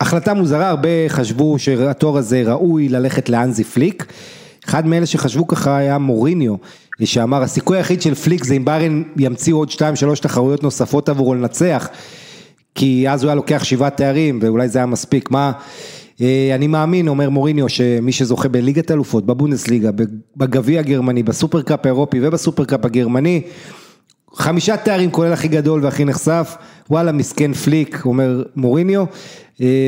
Speaker 1: החלטה מוזרה, הרבה חשבו שהתואר הזה ראוי ללכת להאנזי פליק, אחד מאלה שחשבו ככה היה מוריניו, שאמר הסיכוי היחיד של פליק זה אם ביירן ימציאו עוד 2-3 תחרויות נוספות עבורו לנצח, כי אז הוא היה לוקח שבעה תארים ואולי זה היה מספיק, מה, אני מאמין, אומר מוריניו, שמי שזוכה בליגת אלופות, בבונדסליגה, בגביע הגרמני, בסופרקאפ האירופי ובסופרקאפ הגרמני, חמישה תארים כולל הכי גדול והכי נחשב, וואלה מסכן פליק, אומר מוריניו,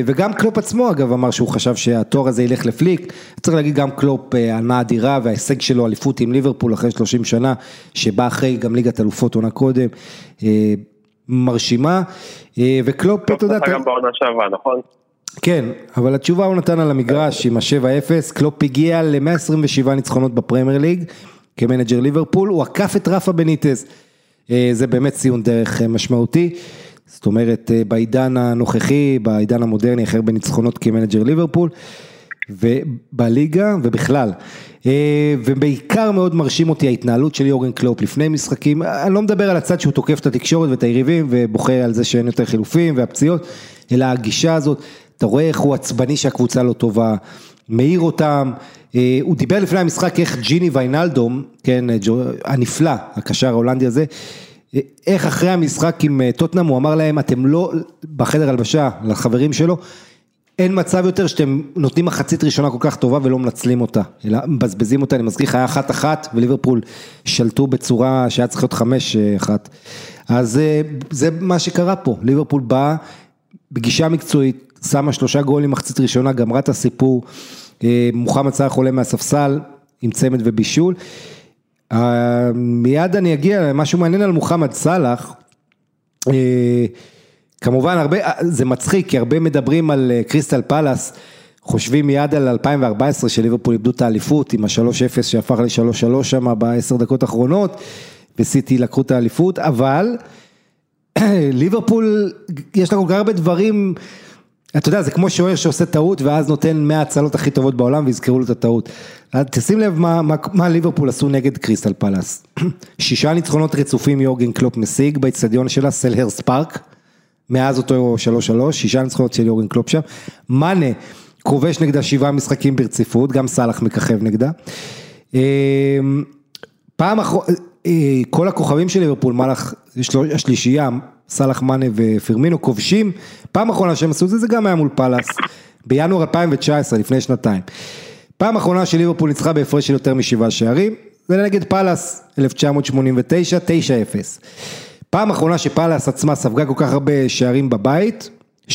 Speaker 1: וגם קלופ עצמו אגב אמר שהוא חשב שהתואר הזה ילך לפליק, צריך להגיד גם קלופ עונה אדירה וההישג שלו אליפות עם ליברפול אחרי 30 שנה, שבא אחרי גם ליגת אלופות עונה קודם, מרשימה, וקלופ, אתה יודע,
Speaker 2: גם בעונה שעברה, נכון?
Speaker 1: כן, אבל התשובה הוא נתן על המגרש עם ה-7-0, קלופ הגיע ל-127 ניצחונות בפרמייר ליג, כמנג'ר ליברפול, הוא עקף את רפה בניטס, זה באמת ציון דרך משמעותי. זאת אומרת בעידן הנוכחי, בעידן המודרני, אחר בניצחונות כמנג'ר ליברפול, ובליגה ובכלל. ובעיקר מאוד מרשים אותי ההתנהלות של יורגן קלופ לפני משחקים, אני לא מדבר על הצד שהוא תוקף את התקשורת ואת היריבים ובוכה על זה שאין יותר חילופים והפציעות, אלא הגישה הזאת, אתה רואה איך הוא עצבני שהקבוצה לא טובה, מעיר אותם, הוא דיבר לפני המשחק איך ג'יני ויינלדום, כן, הנפלא, הקשר ההולנדי הזה, איך אחרי המשחק עם טוטנאם הוא אמר להם, אתם לא, בחדר הלבשה, לחברים שלו, אין מצב יותר שאתם נותנים מחצית ראשונה כל כך טובה ולא מנצלים אותה, אלא מבזבזים אותה, אני מזכיר לך, היה אחת אחת וליברפול שלטו בצורה שהיה צריך להיות חמש אחת. אז זה מה שקרה פה, ליברפול באה בגישה מקצועית, שמה שלושה גולים מחצית ראשונה, גמרה את הסיפור, מוחמד סלאח עולה מהספסל עם צמד ובישול. מיד אני אגיע למשהו מעניין על מוחמד סאלח. כמובן הרבה, זה מצחיק כי הרבה מדברים על קריסטל פלאס, חושבים מיד על 2014 שליברפול איבדו את האליפות עם ה-3-0 שהפך ל-3-3 שם בעשר דקות האחרונות וסיטי לקחו את האליפות, אבל [clears throat] ליברפול יש לה כל כך הרבה דברים אתה יודע, זה כמו שוער שעושה טעות ואז נותן 100 הצלות הכי טובות בעולם ויזכרו לו את הטעות. תשים לב מה, מה, מה ליברפול עשו נגד קריסטל פלאס. [clears throat] שישה ניצחונות רצופים יורגן קלופ משיג באצטדיון שלה, סלהרסט פארק, מאז אותו 3-3, שישה ניצחונות של יורגן קלופ שם. מאנה כובש נגדה שבעה משחקים ברציפות, גם סאלח מככב נגדה. פעם אחרונה, כל הכוכבים של ליברפול, מהלך השלישייה, סאלח מאנה ופרמינו כובשים, פעם אחרונה שהם עשו את זה, זה גם היה מול פאלאס, בינואר 2019, לפני שנתיים. פעם אחרונה שליברפול ניצחה בהפרש של יותר משבעה שערים, זה נגד פאלאס, 1989, 9-0. פעם אחרונה שפאלאס עצמה ספגה כל כך הרבה שערים בבית, 6-1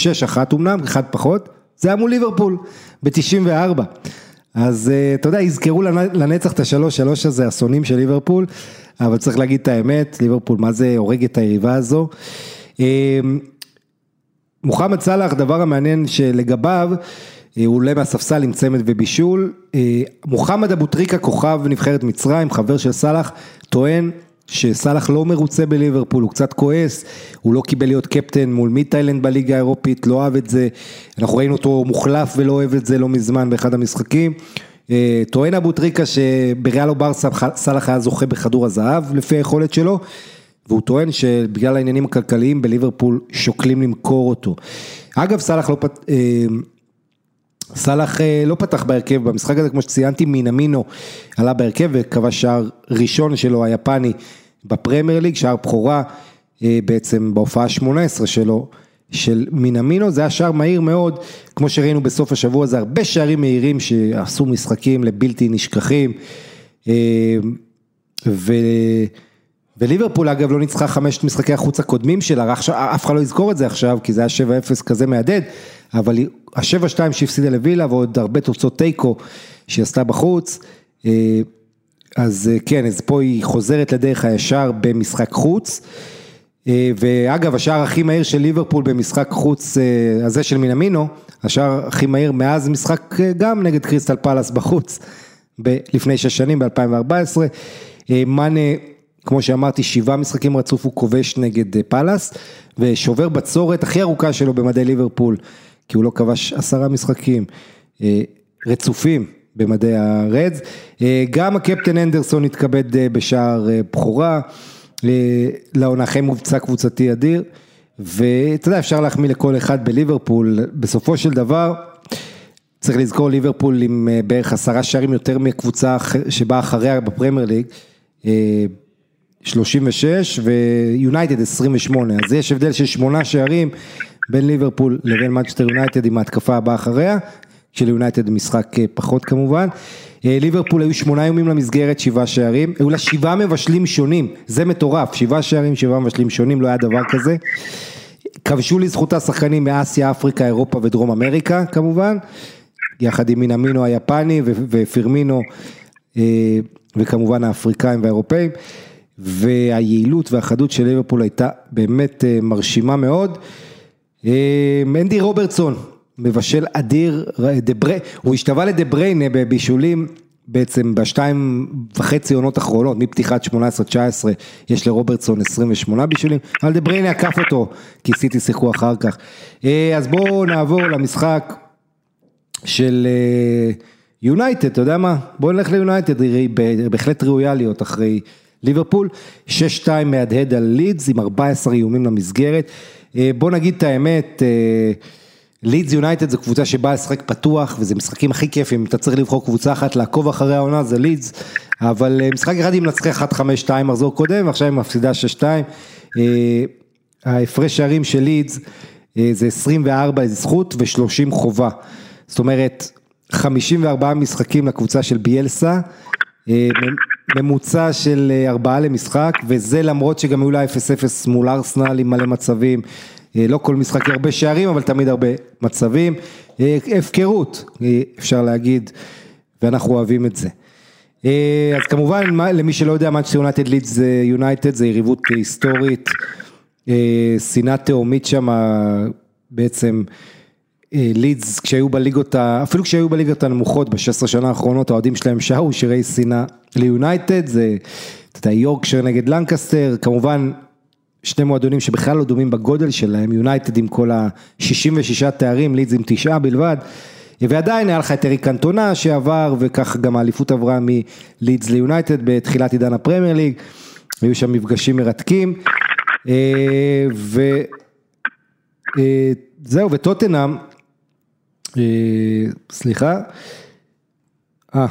Speaker 1: אמנם, אחד פחות, זה היה מול ליברפול, ב-94. אז אתה יודע, יזכרו לנצח את השלוש שלוש הזה, אסונים של ליברפול, אבל צריך להגיד את האמת, ליברפול, מה זה הורג את היריבה הזו. מוחמד סאלח, דבר המעניין שלגביו, הוא עולה מהספסל עם צמד ובישול, מוחמד אבו טריקה, כוכב נבחרת מצרים, חבר של סאלח, טוען שסאלח לא מרוצה בליברפול, הוא קצת כועס, הוא לא קיבל להיות קפטן מול מיטיילנד בליגה האירופית, לא אהב את זה, אנחנו ראינו אותו מוחלף ולא אוהב את זה לא מזמן באחד המשחקים. טוען אבו טריקה שבריאלו ברסה סאלח היה זוכה בכדור הזהב לפי היכולת שלו, והוא טוען שבגלל העניינים הכלכליים בליברפול שוקלים למכור אותו. אגב סאלח לא פת... סאלח לא פתח בהרכב במשחק הזה, כמו שציינתי, מינמינו עלה בהרכב וכבש שער ראשון שלו, היפני, בפרמייר ליג, שער בכורה בעצם בהופעה ה-18 שלו, של מינמינו, זה היה שער מהיר מאוד, כמו שראינו בסוף השבוע, זה הרבה שערים מהירים שעשו משחקים לבלתי נשכחים, ו... וליברפול אגב לא ניצחה חמשת משחקי החוץ הקודמים שלה, אף אחד לא יזכור את זה עכשיו, כי זה היה 7-0 כזה מהדהד, אבל ה-7-2 שהפסידה לווילה ועוד הרבה תוצאות תיקו שהיא עשתה בחוץ, אז כן, אז פה היא חוזרת לדרך הישר במשחק חוץ, ואגב השער הכי מהיר של ליברפול במשחק חוץ הזה של מינמינו, השער הכי מהיר מאז משחק גם נגד קריסטל פלאס בחוץ, לפני שש שנים ב-2014, מאנה כמו שאמרתי, שבעה משחקים רצוף הוא כובש נגד פאלאס, ושובר בצורת הכי ארוכה שלו במדי ליברפול, כי הוא לא כבש עשרה משחקים רצופים במדי הרדס. גם הקפטן אנדרסון התכבד בשער בכורה, לעונה אחרי מבצע קבוצתי אדיר, ואתה יודע, אפשר להחמיא לכל אחד בליברפול, בסופו של דבר, צריך לזכור ליברפול עם בערך עשרה שערים יותר מקבוצה שבאה אחריה בפרמייר ליג, 36 ויונייטד 28, אז יש הבדל של שמונה שערים בין ליברפול לבין מנצ'סטר יונייטד עם ההתקפה הבאה אחריה, שליונייטד משחק פחות כמובן. ליברפול היו שמונה יומים למסגרת, שבעה שערים, היו לה שבעה מבשלים שונים, זה מטורף, שבעה שערים, שבעה מבשלים שונים, לא היה דבר כזה. כבשו לזכותה שחקנים מאסיה, אפריקה, אירופה ודרום אמריקה כמובן, יחד עם מינמינו היפני ופירמינו וכמובן האפריקאים והאירופאים. והיעילות והחדות של ליברפול הייתה באמת מרשימה מאוד. אנדי רוברטסון, מבשל אדיר, הוא השתווה לדה בריינה בבישולים בעצם בשתיים וחצי עונות אחרונות, מפתיחת 18-19 יש לרוברטסון 28 בישולים, אבל דה בריינה עקף אותו, כי סיטי שיחקו אחר כך. אז בואו נעבור למשחק של יונייטד, אתה יודע מה? בואו נלך ליונייטד, היא בהחלט ראויה להיות אחרי... ליברפול, 6-2 מהדהד על לידס עם 14 איומים למסגרת, בוא נגיד את האמת, לידס יונייטד זו קבוצה שבאה לשחק פתוח וזה משחקים הכי כיפים, אתה צריך לבחור קבוצה אחת לעקוב אחרי העונה זה לידס, אבל משחק אחד היא מנצחה 1-5-2 מחזור קודם, ועכשיו היא מפסידה 6-2. ההפרש שערים של לידס זה 24 זכות ו-30 חובה. זאת אומרת, 54 משחקים לקבוצה של ביאלסה, ממוצע של ארבעה למשחק, וזה למרות שגם היו לה 0-0 מול ארסנל עם מלא מצבים, לא כל משחק הרבה שערים, אבל תמיד הרבה מצבים. הפקרות, אפשר להגיד, ואנחנו אוהבים את זה. אז כמובן, למי שלא יודע, מנצ'סטר יונייטד לידס זה יונייטד, זה יריבות היסטורית, שנאה תהומית שם, בעצם לידס כשהיו בליגות, אפילו כשהיו בליגות הנמוכות ב-16 שנה האחרונות, האוהדים שלהם שרו שירי שנאה ליונייטד, זה, אתה יודע, יורקשר נגד לנקסטר, כמובן שני מועדונים שבכלל לא דומים בגודל שלהם, יונייטד עם כל ה-66 תארים, לידס עם תשעה בלבד, ועדיין היה לך את אריק קנטונה שעבר, וכך גם האליפות עברה מלידס ליונייטד בתחילת עידן הפרמייר ליג, היו שם מפגשים מרתקים, וזהו, וטוטנאם, סליחה, אה,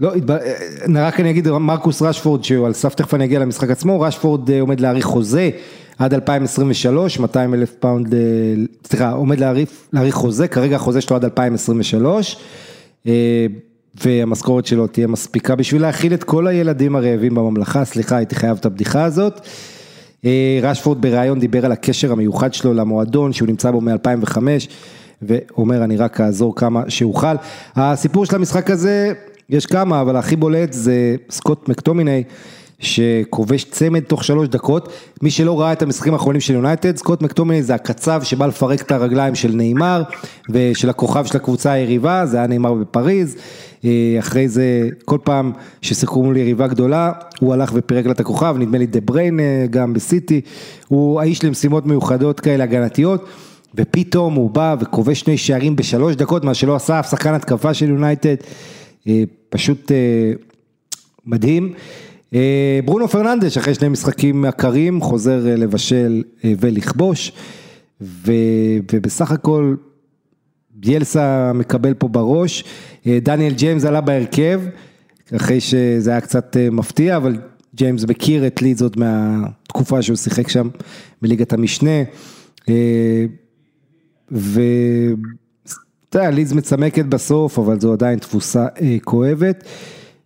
Speaker 1: לא, רק אני אגיד, מרקוס רשפורד שהוא על סף, תכף אני אגיע למשחק עצמו, רשפורד עומד להאריך חוזה עד 2023, 200 אלף פאונד, סליחה, עומד להאריך חוזה, כרגע החוזה שלו עד 2023, והמשכורת שלו תהיה מספיקה בשביל להכיל את כל הילדים הרעבים בממלכה, סליחה, הייתי חייב את הבדיחה הזאת. רשפורד בריאיון דיבר על הקשר המיוחד שלו למועדון, שהוא נמצא בו מ-2005, ואומר אני רק אעזור כמה שאוכל. הסיפור של המשחק הזה, יש כמה, אבל הכי בולט זה סקוט מקטומיני, שכובש צמד תוך שלוש דקות, מי שלא ראה את המשחקים האחרונים של יונייטד, סקוט מקטומיני זה הקצב שבא לפרק את הרגליים של ניימאר, ושל הכוכב של הקבוצה היריבה, זה היה ניימאר בפריז, אחרי זה כל פעם ששיחקו מול יריבה גדולה, הוא הלך ופירק לה את הכוכב, נדמה לי דה בריינה גם בסיטי, הוא האיש למשימות מיוחדות כאלה הגנתיות. ופתאום הוא בא וכובש שני שערים בשלוש דקות, מה שלא עשה אף שחקן התקפה של יונייטד, פשוט מדהים. ברונו פרננדש, אחרי שני משחקים עקרים, חוזר לבשל ולכבוש, ובסך הכל ביאלסה מקבל פה בראש, דניאל ג'יימס עלה בהרכב, אחרי שזה היה קצת מפתיע, אבל ג'יימס מכיר את לידס עוד מהתקופה שהוא שיחק שם בליגת המשנה. ואתה יודע, לידס מצמקת בסוף, אבל זו עדיין תפוסה אה, כואבת.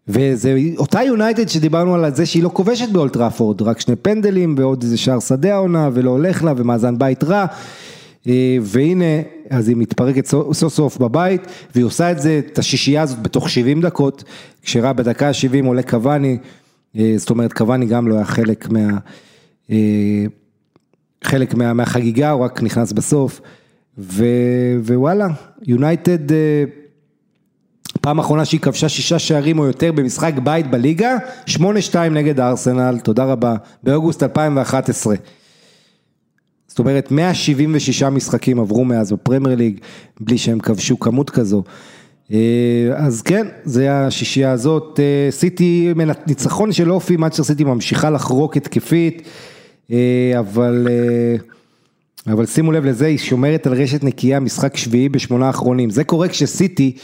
Speaker 1: וזה אותה יונייטד שדיברנו על זה שהיא לא כובשת באולטראפורד, רק שני פנדלים ועוד איזה שער שדה העונה ולא הולך לה ומאזן בית רע. אה, והנה, אז היא מתפרקת סוף סוף בבית, והיא עושה את זה, את השישייה הזאת בתוך 70 דקות, כשרע בדקה ה-70 עולה קוואני, אה, זאת אומרת קוואני גם לא היה חלק מה... חלק מה, מהחגיגה, הוא רק נכנס בסוף, ו, ווואלה, יונייטד, פעם אחרונה שהיא כבשה שישה שערים או יותר במשחק בית בליגה, 8-2 נגד הארסנל, תודה רבה, באוגוסט 2011. זאת אומרת 176 משחקים עברו מאז בפרמייר ליג, בלי שהם כבשו כמות כזו. אז כן, זה השישייה הזאת, סיטי, ניצחון של אופי, מאצ'ר סיטי ממשיכה לחרוק התקפית. אבל, אבל שימו לב לזה, היא שומרת על רשת נקייה משחק שביעי בשמונה האחרונים, זה קורה כשסיטי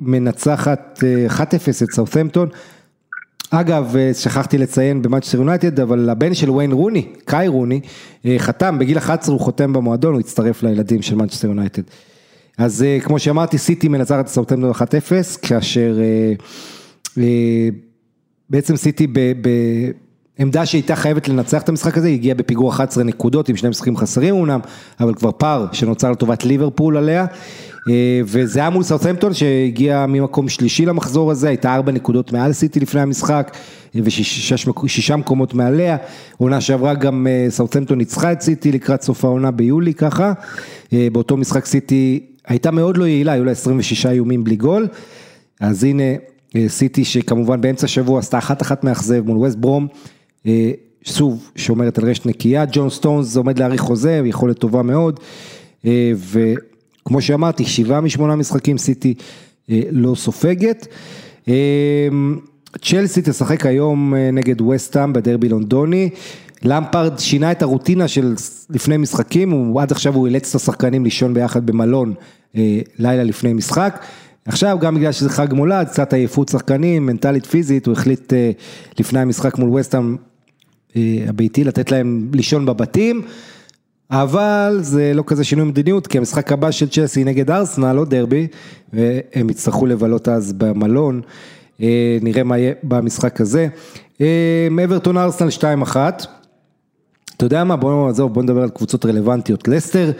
Speaker 1: מנצחת 1-0 את סאות'מפטון, אגב, שכחתי לציין במאצ'סטר יונייטד, אבל הבן של ויין רוני, קאי רוני, חתם, בגיל 11 הוא חותם במועדון, הוא הצטרף לילדים של מאצ'סטר יונייטד. אז כמו שאמרתי, סיטי מנצחת את סאות'מפטון 1-0, כאשר בעצם סיטי ב... ב עמדה שהייתה חייבת לנצח את המשחק הזה, היא הגיעה בפיגור 11 נקודות עם שני משחקים חסרים אמנם, אבל כבר פער שנוצר לטובת ליברפול עליה, וזה היה מול סאות'מפטון שהגיע ממקום שלישי למחזור הזה, הייתה ארבע נקודות מעל סיטי לפני המשחק, ושישה מקומות מעליה, עונה שעברה גם סאות'מפטון ניצחה את סיטי לקראת סוף העונה ביולי ככה, באותו משחק סיטי הייתה מאוד לא יעילה, היו לה 26 איומים בלי גול, אז הנה סיטי שכמובן באמצע השבוע עשתה אחת אחת מאכזב מול ווסט ברום, שוב, שומרת על רשת נקייה, ג'ון סטונס עומד להאריך חוזה, יכולת טובה מאוד, וכמו שאמרתי, שבעה משמונה משחקים סיטי לא סופגת. צ'לסי תשחק היום נגד וסטאם בדרבי לונדוני, למפרד שינה את הרוטינה של לפני משחקים, הוא עד עכשיו הוא אילץ את השחקנים לישון ביחד במלון לילה לפני משחק. עכשיו גם בגלל שזה חג מולד, קצת עייפות שחקנים, מנטלית פיזית, הוא החליט אה, לפני המשחק מול וסטהאם הביתי לתת להם לישון בבתים. אבל זה לא כזה שינוי מדיניות, כי המשחק הבא של צ'לסי נגד ארסנל, לא דרבי, והם יצטרכו לבלות אז במלון, נראה מה יהיה במשחק הזה. אברטון ארסנל 2-1, אתה יודע מה, בוא עזוב, בוא נדבר על קבוצות רלוונטיות, לסטר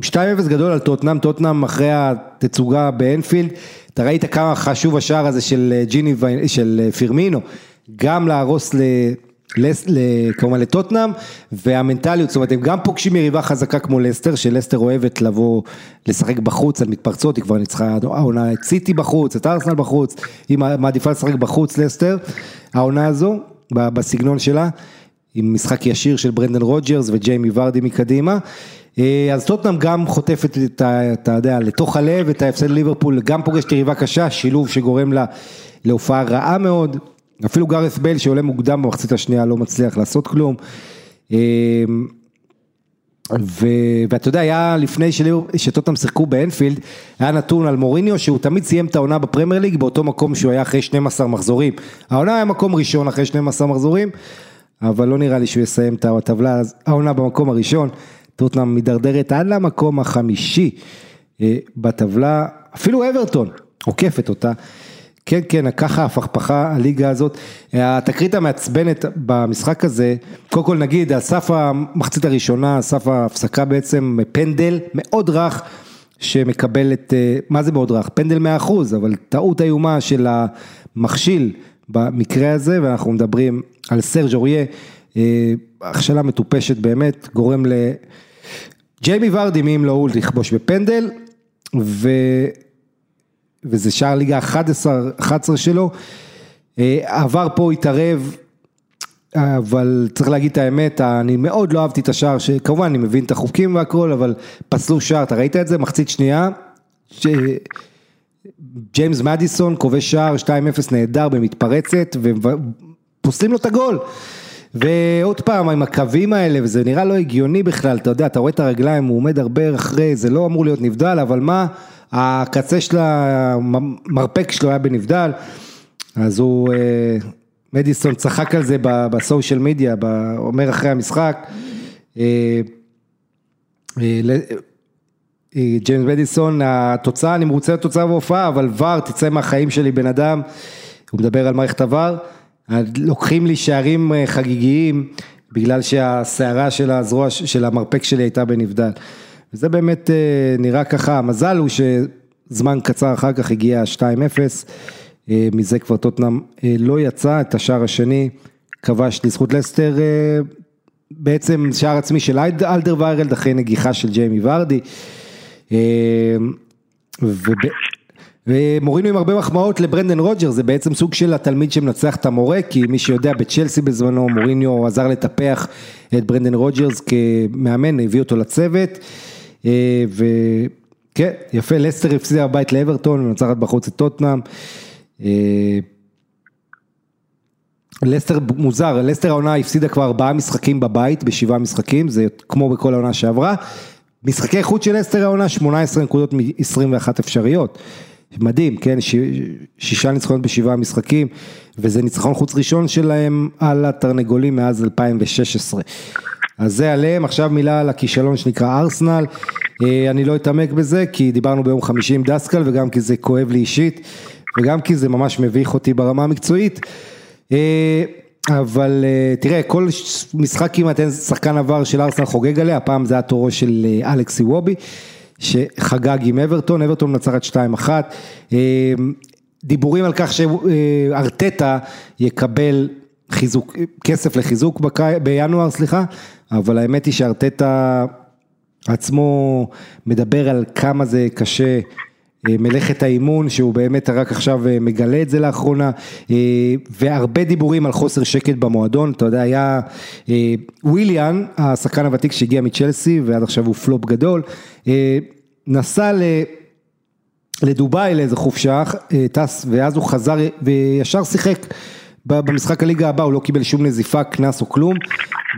Speaker 1: 2-0 גדול על טוטנאם, טוטנאם אחרי התצוגה באנפילד, אתה ראית כמה חשוב השער הזה של ג'יני, של פירמינו, גם להרוס ל... כמובן לטוטנאם, והמנטליות, זאת אומרת הם גם פוגשים יריבה חזקה כמו לסטר, שלסטר אוהבת לבוא לשחק בחוץ על מתפרצות, היא כבר ניצחה העונה את סיטי בחוץ, את ארסנל בחוץ, היא מעדיפה לשחק בחוץ לסטר, העונה הזו, בסגנון שלה, עם משחק ישיר של ברנדן רוג'רס וג'יימי ורדי מקדימה. אז טוטנאם גם חוטפת. אתה יודע, לתוך הלב, את ההפסד ליברפול, גם פוגשת יריבה קשה, שילוב שגורם לה להופעה רעה מאוד, אפילו גארת' בייל שעולה מוקדם במחצית השנייה לא מצליח לעשות כלום. ו... ואתה יודע, היה לפני שטוטנאם שיחקו באנפילד, היה נתון על מוריניו שהוא תמיד סיים את העונה בפרמייר ליג באותו מקום שהוא היה אחרי 12 מחזורים. העונה היה מקום ראשון אחרי 12 מחזורים, אבל לא נראה לי שהוא יסיים את הטבלה, העונה במקום הראשון. טוטנאם מידרדרת עד למקום החמישי בטבלה, אפילו אברטון עוקפת אותה. כן, כן, ככה הפכפכה הליגה הזאת. התקרית המעצבנת במשחק הזה, קודם כל נגיד, על סף המחצית הראשונה, סף ההפסקה בעצם, פנדל מאוד רך, שמקבל את, מה זה מאוד רך? פנדל 100%, אבל טעות איומה של המכשיל במקרה הזה, ואנחנו מדברים על סרג' אוריה, הכשלה מטופשת באמת, גורם ל... ג'יימי ורדי, מי אם לא הוא, לכבוש בפנדל, ו... וזה שער ליגה 11, 11 שלו, עבר פה התערב, אבל צריך להגיד את האמת, אני מאוד לא אהבתי את השער, שכמובן אני מבין את החוקים והכל, אבל פסלו שער, אתה ראית את זה? מחצית שנייה, ש... ג'יימס מדיסון כובש שער 2-0 נהדר במתפרצת, ופוסלים לו את הגול. ועוד פעם, עם הקווים האלה, וזה נראה לא הגיוני בכלל, אתה יודע, אתה רואה את הרגליים, הוא עומד הרבה אחרי, זה לא אמור להיות נבדל, אבל מה, הקצה של המרפק שלו היה בנבדל, אז הוא, מדיסון צחק על זה בסושיאל מדיה, אומר אחרי המשחק, ג'יימס מדיסון, התוצאה, אני מרוצה לתוצאה בהופעה, אבל ור, תצא מהחיים שלי בן אדם, הוא מדבר על מערכת הוואר. לוקחים לי שערים חגיגיים בגלל שהסערה של הזרוע, של המרפק שלי הייתה בנבדל. וזה באמת נראה ככה, המזל הוא שזמן קצר אחר כך הגיע 2-0, מזה כבר טוטנאם לא יצא, את השער השני כבש לזכות לסטר, בעצם שער עצמי של אלדר ויירלד אחרי נגיחה של ג'יימי ורדי. וב... ומורינו עם הרבה מחמאות לברנדן רוג'ר, זה בעצם סוג של התלמיד שמנצח את המורה, כי מי שיודע בצ'לסי בזמנו, מוריניו עזר לטפח את ברנדן רוג'רס כמאמן, הביא אותו לצוות, וכן, יפה, לסטר הפסידה בבית לאברטון, ומנצחת בחוץ את טוטנאם. לסטר מוזר, לסטר העונה הפסידה כבר ארבעה משחקים בבית, בשבעה משחקים, זה כמו בכל העונה שעברה. משחקי חוץ של לסטר העונה, 18 נקודות מ-21 אפשריות. מדהים, כן, שישה ניצחונות בשבעה משחקים, וזה ניצחון חוץ ראשון שלהם על התרנגולים מאז 2016. אז זה עליהם, עכשיו מילה על הכישלון שנקרא ארסנל, אני לא אתעמק בזה, כי דיברנו ביום חמישי עם דסקל, וגם כי זה כואב לי אישית, וגם כי זה ממש מביך אותי ברמה המקצועית. אבל תראה, כל משחק כמעט אין שחקן עבר של ארסנל חוגג עליה, הפעם זה היה תורו של אלכסי וובי. שחגג עם אברטון, אברטון מנצחת 2-1, דיבורים על כך שארטטה יקבל חיזוק, כסף לחיזוק בקי, בינואר, סליחה, אבל האמת היא שארטטה עצמו מדבר על כמה זה קשה. מלאכת האימון שהוא באמת רק עכשיו מגלה את זה לאחרונה והרבה דיבורים על חוסר שקט במועדון, אתה יודע היה וויליאן, השחקן הוותיק שהגיע מצ'לסי ועד עכשיו הוא פלופ גדול, נסע לדובאי לאיזה חופשה, טס ואז הוא חזר וישר שיחק במשחק הליגה הבא, הוא לא קיבל שום נזיפה, קנס או כלום,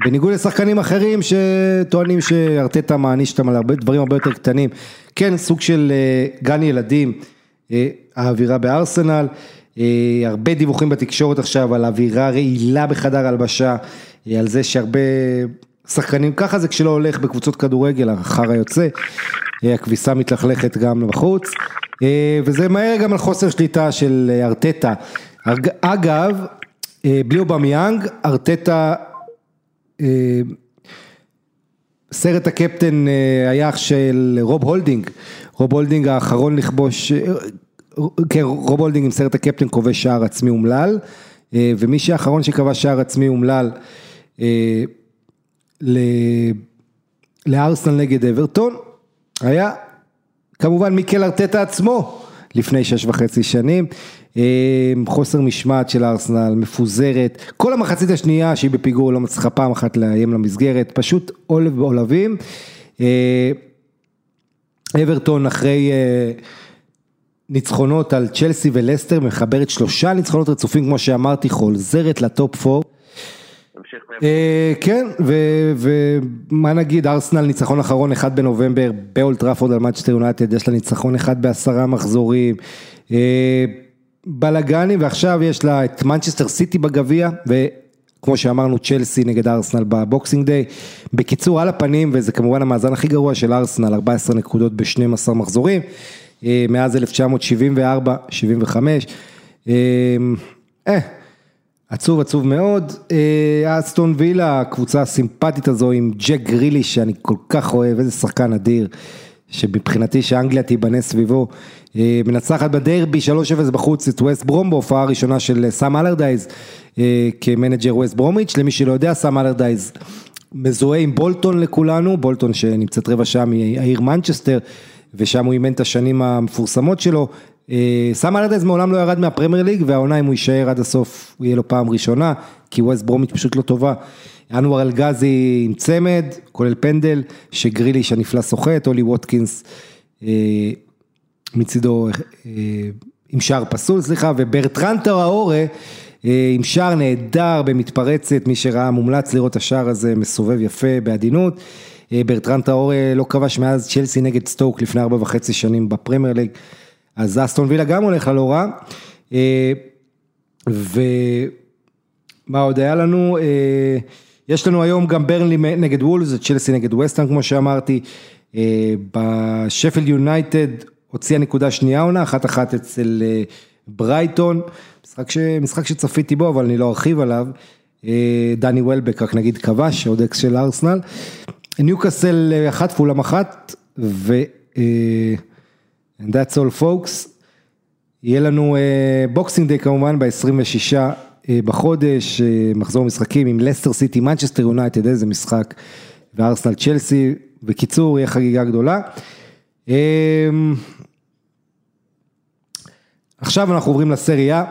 Speaker 1: בניגוד לשחקנים אחרים שטוענים שארטטה מעניש אותם על הרבה דברים הרבה יותר קטנים, כן סוג של גן ילדים האווירה בארסנל, הרבה דיווחים בתקשורת עכשיו על אווירה רעילה בחדר הלבשה, על זה שהרבה שחקנים, ככה זה כשלא הולך בקבוצות כדורגל, החרא יוצא, הכביסה מתלכלכת גם בחוץ, וזה מראה גם על חוסר שליטה של ארטטה. אגב, בלי אובמיאנג, ארטטה, סרט הקפטן היה של רוב הולדינג, רוב הולדינג האחרון לכבוש, כן, רוב הולדינג עם סרט הקפטן כובש שער עצמי אומלל, ומי שהאחרון שקבע שער עצמי אומלל לארסנל נגד אברטון, היה כמובן מיקל ארטטה עצמו, לפני שש וחצי שנים, חוסר משמעת של ארסנל, מפוזרת, כל המחצית השנייה שהיא בפיגור לא מצליחה פעם אחת לאיים למסגרת, פשוט עולב בעולבים. אברטון אחרי ניצחונות על צ'לסי ולסטר, מחברת שלושה ניצחונות רצופים כמו שאמרתי, חוזרת ל top 4. כן, ומה נגיד, ארסנל ניצחון אחרון אחד בנובמבר באולד טראפורד על מנצ'סטר יונייטד, יש לה ניצחון אחד בעשרה מחזורים, בלאגנים ועכשיו יש לה את מנצ'סטר סיטי בגביע וכמו שאמרנו צ'לסי נגד ארסנל ב Boxing Day, בקיצור על הפנים וזה כמובן המאזן הכי גרוע של ארסנל, 14 נקודות ב-12 מחזורים, מאז 1974-75, אה, עצוב עצוב מאוד, אסטון וילה, הקבוצה הסימפטית הזו עם ג'ק גריליש שאני כל כך אוהב, איזה שחקן אדיר, שמבחינתי שאנגליה תיבנה סביבו, מנצחת בדרבי 3-0 בחוץ את ווסט ברום בהופעה הראשונה של סאם אלרדייז כמנג'ר ווסט ברומיץ', למי שלא יודע סאם אלרדייז מזוהה עם בולטון לכולנו, בולטון שנמצאת רבע שעה מהעיר מנצ'סטר ושם הוא אימן את השנים המפורסמות שלו, סם אלרדייס מעולם לא ירד מהפרמייר ליג והעונה אם הוא יישאר עד הסוף יהיה לו פעם ראשונה כי ווסט ברומיץ' פשוט לא טובה, אנואר אלגזי עם צמד, כולל פנדל, שגריליש הנפלא סוחט, אולי ווטקינס מצידו עם שער פסול, סליחה, וברטרן טראורה עם שער נהדר במתפרצת, מי שראה מומלץ לראות את השער הזה, מסובב יפה בעדינות, ברטרן טראורה לא כבש מאז צ'לסי נגד סטוק לפני ארבע וחצי שנים בפרמייר ליג, אז אסטון וילה גם הולך ללא רע, ומה עוד היה לנו, יש לנו היום גם ברנלי נגד וולס, צ'לסי נגד וסטהאם כמו שאמרתי, שפילד יונייטד הוציאה נקודה שנייה עונה, אחת אחת אצל ברייטון, משחק, ש... משחק שצפיתי בו אבל אני לא ארחיב עליו, דני וולבק רק נגיד כבש, עוד אקס של ארסנל, ניוקאסל אחת פולאם אחת, ו... And that's all folks, יהיה לנו בוקסינג דיי כמובן ב-26 בחודש, מחזור משחקים עם לסטר סיטי, מנצ'סטר יונייטד, איזה משחק, וארסנל צ'לסי, בקיצור, יהיה חגיגה גדולה. עכשיו אנחנו עוברים לסריה,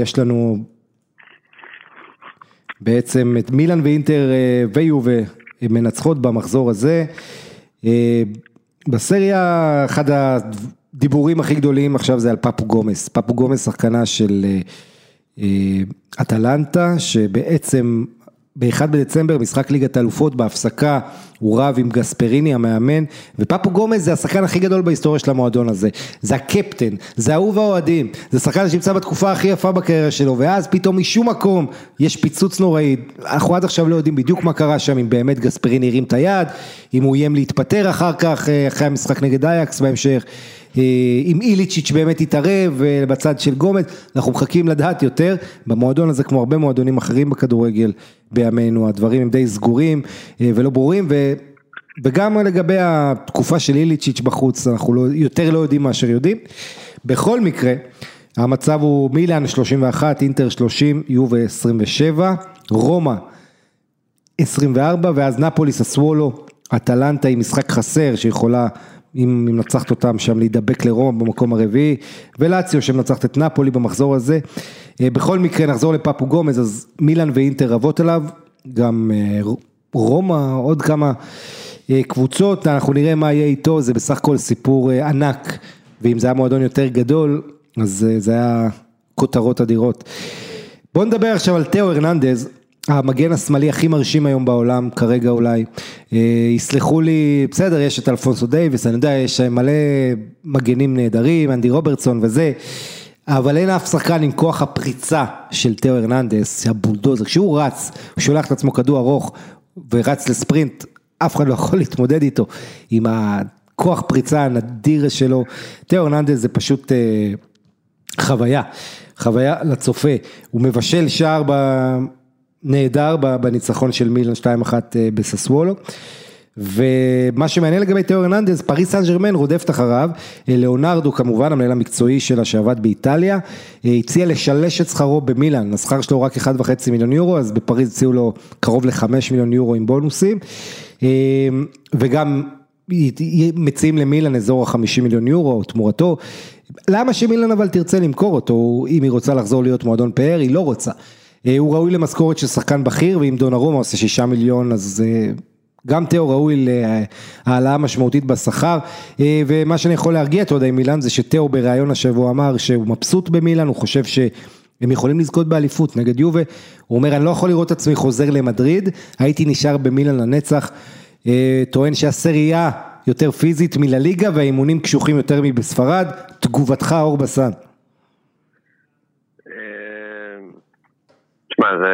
Speaker 1: יש לנו בעצם את מילאן ואינטר ויובה מנצחות במחזור הזה. בסריה אחד הדיבורים הכי גדולים עכשיו זה על פפו גומס, פפו גומס שחקנה של אטלנטה שבעצם ב-1 בדצמבר משחק ליגת האלופות בהפסקה הוא רב עם גספריני המאמן ופפו גומז זה השחקן הכי גדול בהיסטוריה של המועדון הזה, זה הקפטן, זה אהוב האוהדים, זה שחקן שנמצא בתקופה הכי יפה בקריירה שלו ואז פתאום משום מקום יש פיצוץ נוראי, אנחנו עד עכשיו לא יודעים בדיוק מה קרה שם אם באמת גספריני הרים את היד, אם הוא איים להתפטר אחר כך, אחרי המשחק נגד אייקס בהמשך אם איליצ'יץ' באמת יתערב בצד של גומז, אנחנו מחכים לדעת יותר, במועדון הזה כמו הרבה מועדונים אחרים בכדורגל בימינו, הדברים הם די סגורים ולא ברורים וגם לגבי התקופה של איליצ'יץ' בחוץ, אנחנו לא, יותר לא יודעים מאשר יודעים, בכל מקרה המצב הוא מילאן 31, אינטר 30, יובה 27, רומא 24 ואז נפוליס הסוולו, אטלנטה עם משחק חסר שיכולה אם מנצחת אותם שם להידבק לרומא במקום הרביעי, ולציו שמנצחת את נפולי במחזור הזה. בכל מקרה נחזור לפפו גומז, אז מילאן ואינטר רבות עליו, גם רומא, עוד כמה קבוצות, אנחנו נראה מה יהיה איתו, זה בסך הכל סיפור ענק, ואם זה היה מועדון יותר גדול, אז זה היה כותרות אדירות. בואו נדבר עכשיו על תאו הרננדז, המגן השמאלי הכי מרשים היום בעולם, כרגע אולי. אה, יסלחו לי, בסדר, יש את אלפונסו דייוויס, אני יודע, יש מלא מגנים נהדרים, אנדי רוברטסון וזה, אבל אין אף שחקן עם כוח הפריצה של תאו הרננדס, הבולדוזר, כשהוא רץ, הוא שולח את עצמו כדור ארוך ורץ לספרינט, אף אחד לא יכול להתמודד איתו, עם הכוח פריצה הנדיר שלו, תאו הרננדס זה פשוט אה, חוויה, חוויה לצופה, הוא מבשל שער ב... נהדר בניצחון של מילן 2-1 אה, בססוולו. ומה שמעניין לגבי תיאור הרננדז, פריס סן ג'רמן רודפת אחריו, אה, ליאונרדו כמובן, המנהל המקצועי שלה שעבד באיטליה, אה, הציע לשלש את שכרו במילאן, השכר שלו רק 1.5 מיליון יורו, אז בפריז הציעו לו קרוב ל-5 מיליון יורו עם בונוסים, וגם מציעים למילאן אזור ה-50 מיליון יורו תמורתו, למה שמילאן אבל תרצה למכור אותו, אם היא רוצה לחזור להיות מועדון פאר, היא לא רוצה. אה, הוא ראוי למשכורת של שחקן בכיר, ואם דונרומה עושה שישה מיליון, אז אה, גם תיאו ראוי להעלאה משמעותית בשכר, אה, ומה שאני יכול להרגיע, אתה יודע, עם מילאן, זה שתיאו בריאיון השבוע אמר שהוא מבסוט במילאן, הוא חושב ש... הם יכולים לזכות באליפות נגד יובה, הוא אומר אני לא יכול לראות את עצמי חוזר למדריד, הייתי נשאר במילאן לנצח, טוען שהסרייה יותר פיזית מלליגה והאימונים קשוחים יותר מבספרד, תגובתך אור בסן.
Speaker 2: תשמע, זה...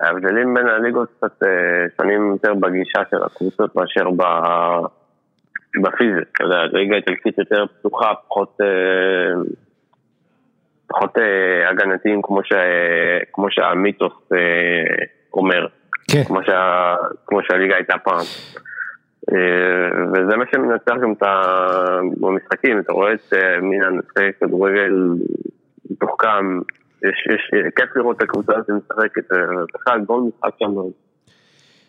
Speaker 2: ההבדלים בין הליגות קצת אה, שונים יותר בגישה של הקבוצות מאשר ב... בפיזית, אתה יודע, הליגה האיטלקית יותר פתוחה, פחות, אה, פחות אה, הגנתיים כמו, ש... כמו שהמיתוס אומר, כן. כמו, שה... כמו שהליגה הייתה פעם. וזה מה שמנצח גם את המשחקים, אתה רואה את מינן משחק כדורגל מתוחכם, יש, יש, כיף לראות את הקבוצה הזאת משחקת, אה, בכלל כל משחק שם,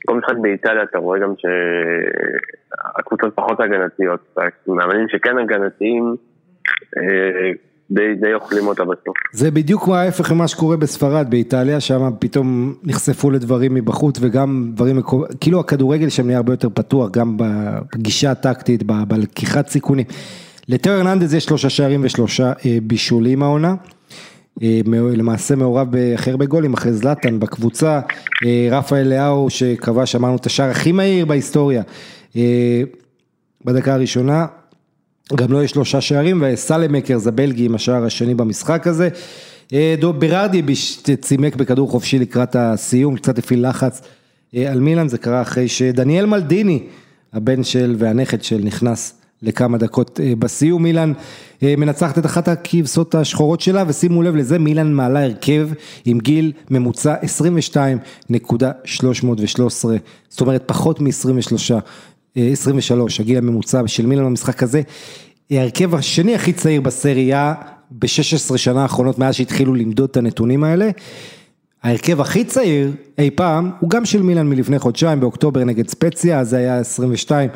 Speaker 2: כל משחק באיטליה אתה רואה גם שהקבוצות פחות הגנתיות, מאמנים שכן הגנתיים, אה, די, די אוכלים אותה בסוף.
Speaker 1: זה בדיוק ההפך ממה שקורה בספרד, באיטליה, שם פתאום נחשפו לדברים מבחוץ וגם דברים, כאילו הכדורגל שם נהיה הרבה יותר פתוח, גם בגישה הטקטית, בלקיחת סיכונים. לתאו הרננדז יש שלושה שערים ושלושה אה, בישולים העונה. אה, למעשה מעורב בהכי הרבה גולים אחרי זלאטן בקבוצה, אה, רפאל לאהו שכבש אמרנו את השער הכי מהיר בהיסטוריה בדקה הראשונה, גם לו לא יש שלושה שערים וסלמקרס הבלגי עם השער השני במשחק הזה, דוב ברארדי צימק בכדור חופשי לקראת הסיום, קצת הפעיל לחץ על מילאן, זה קרה אחרי שדניאל מלדיני, הבן של והנכד של נכנס לכמה דקות אה, בסיום, מילאן אה, מנצחת את אחת הכבשות השחורות שלה, ושימו לב לזה, מילאן מעלה הרכב עם גיל ממוצע 22.313, זאת אומרת פחות מ-23, 23, אה, הגיל הממוצע של מילאן במשחק הזה. ההרכב השני הכי צעיר בסריה ב-16 שנה האחרונות מאז שהתחילו למדוד את הנתונים האלה. ההרכב הכי צעיר אי פעם הוא גם של מילאן מלפני חודשיים באוקטובר נגד ספציה, אז זה היה 22.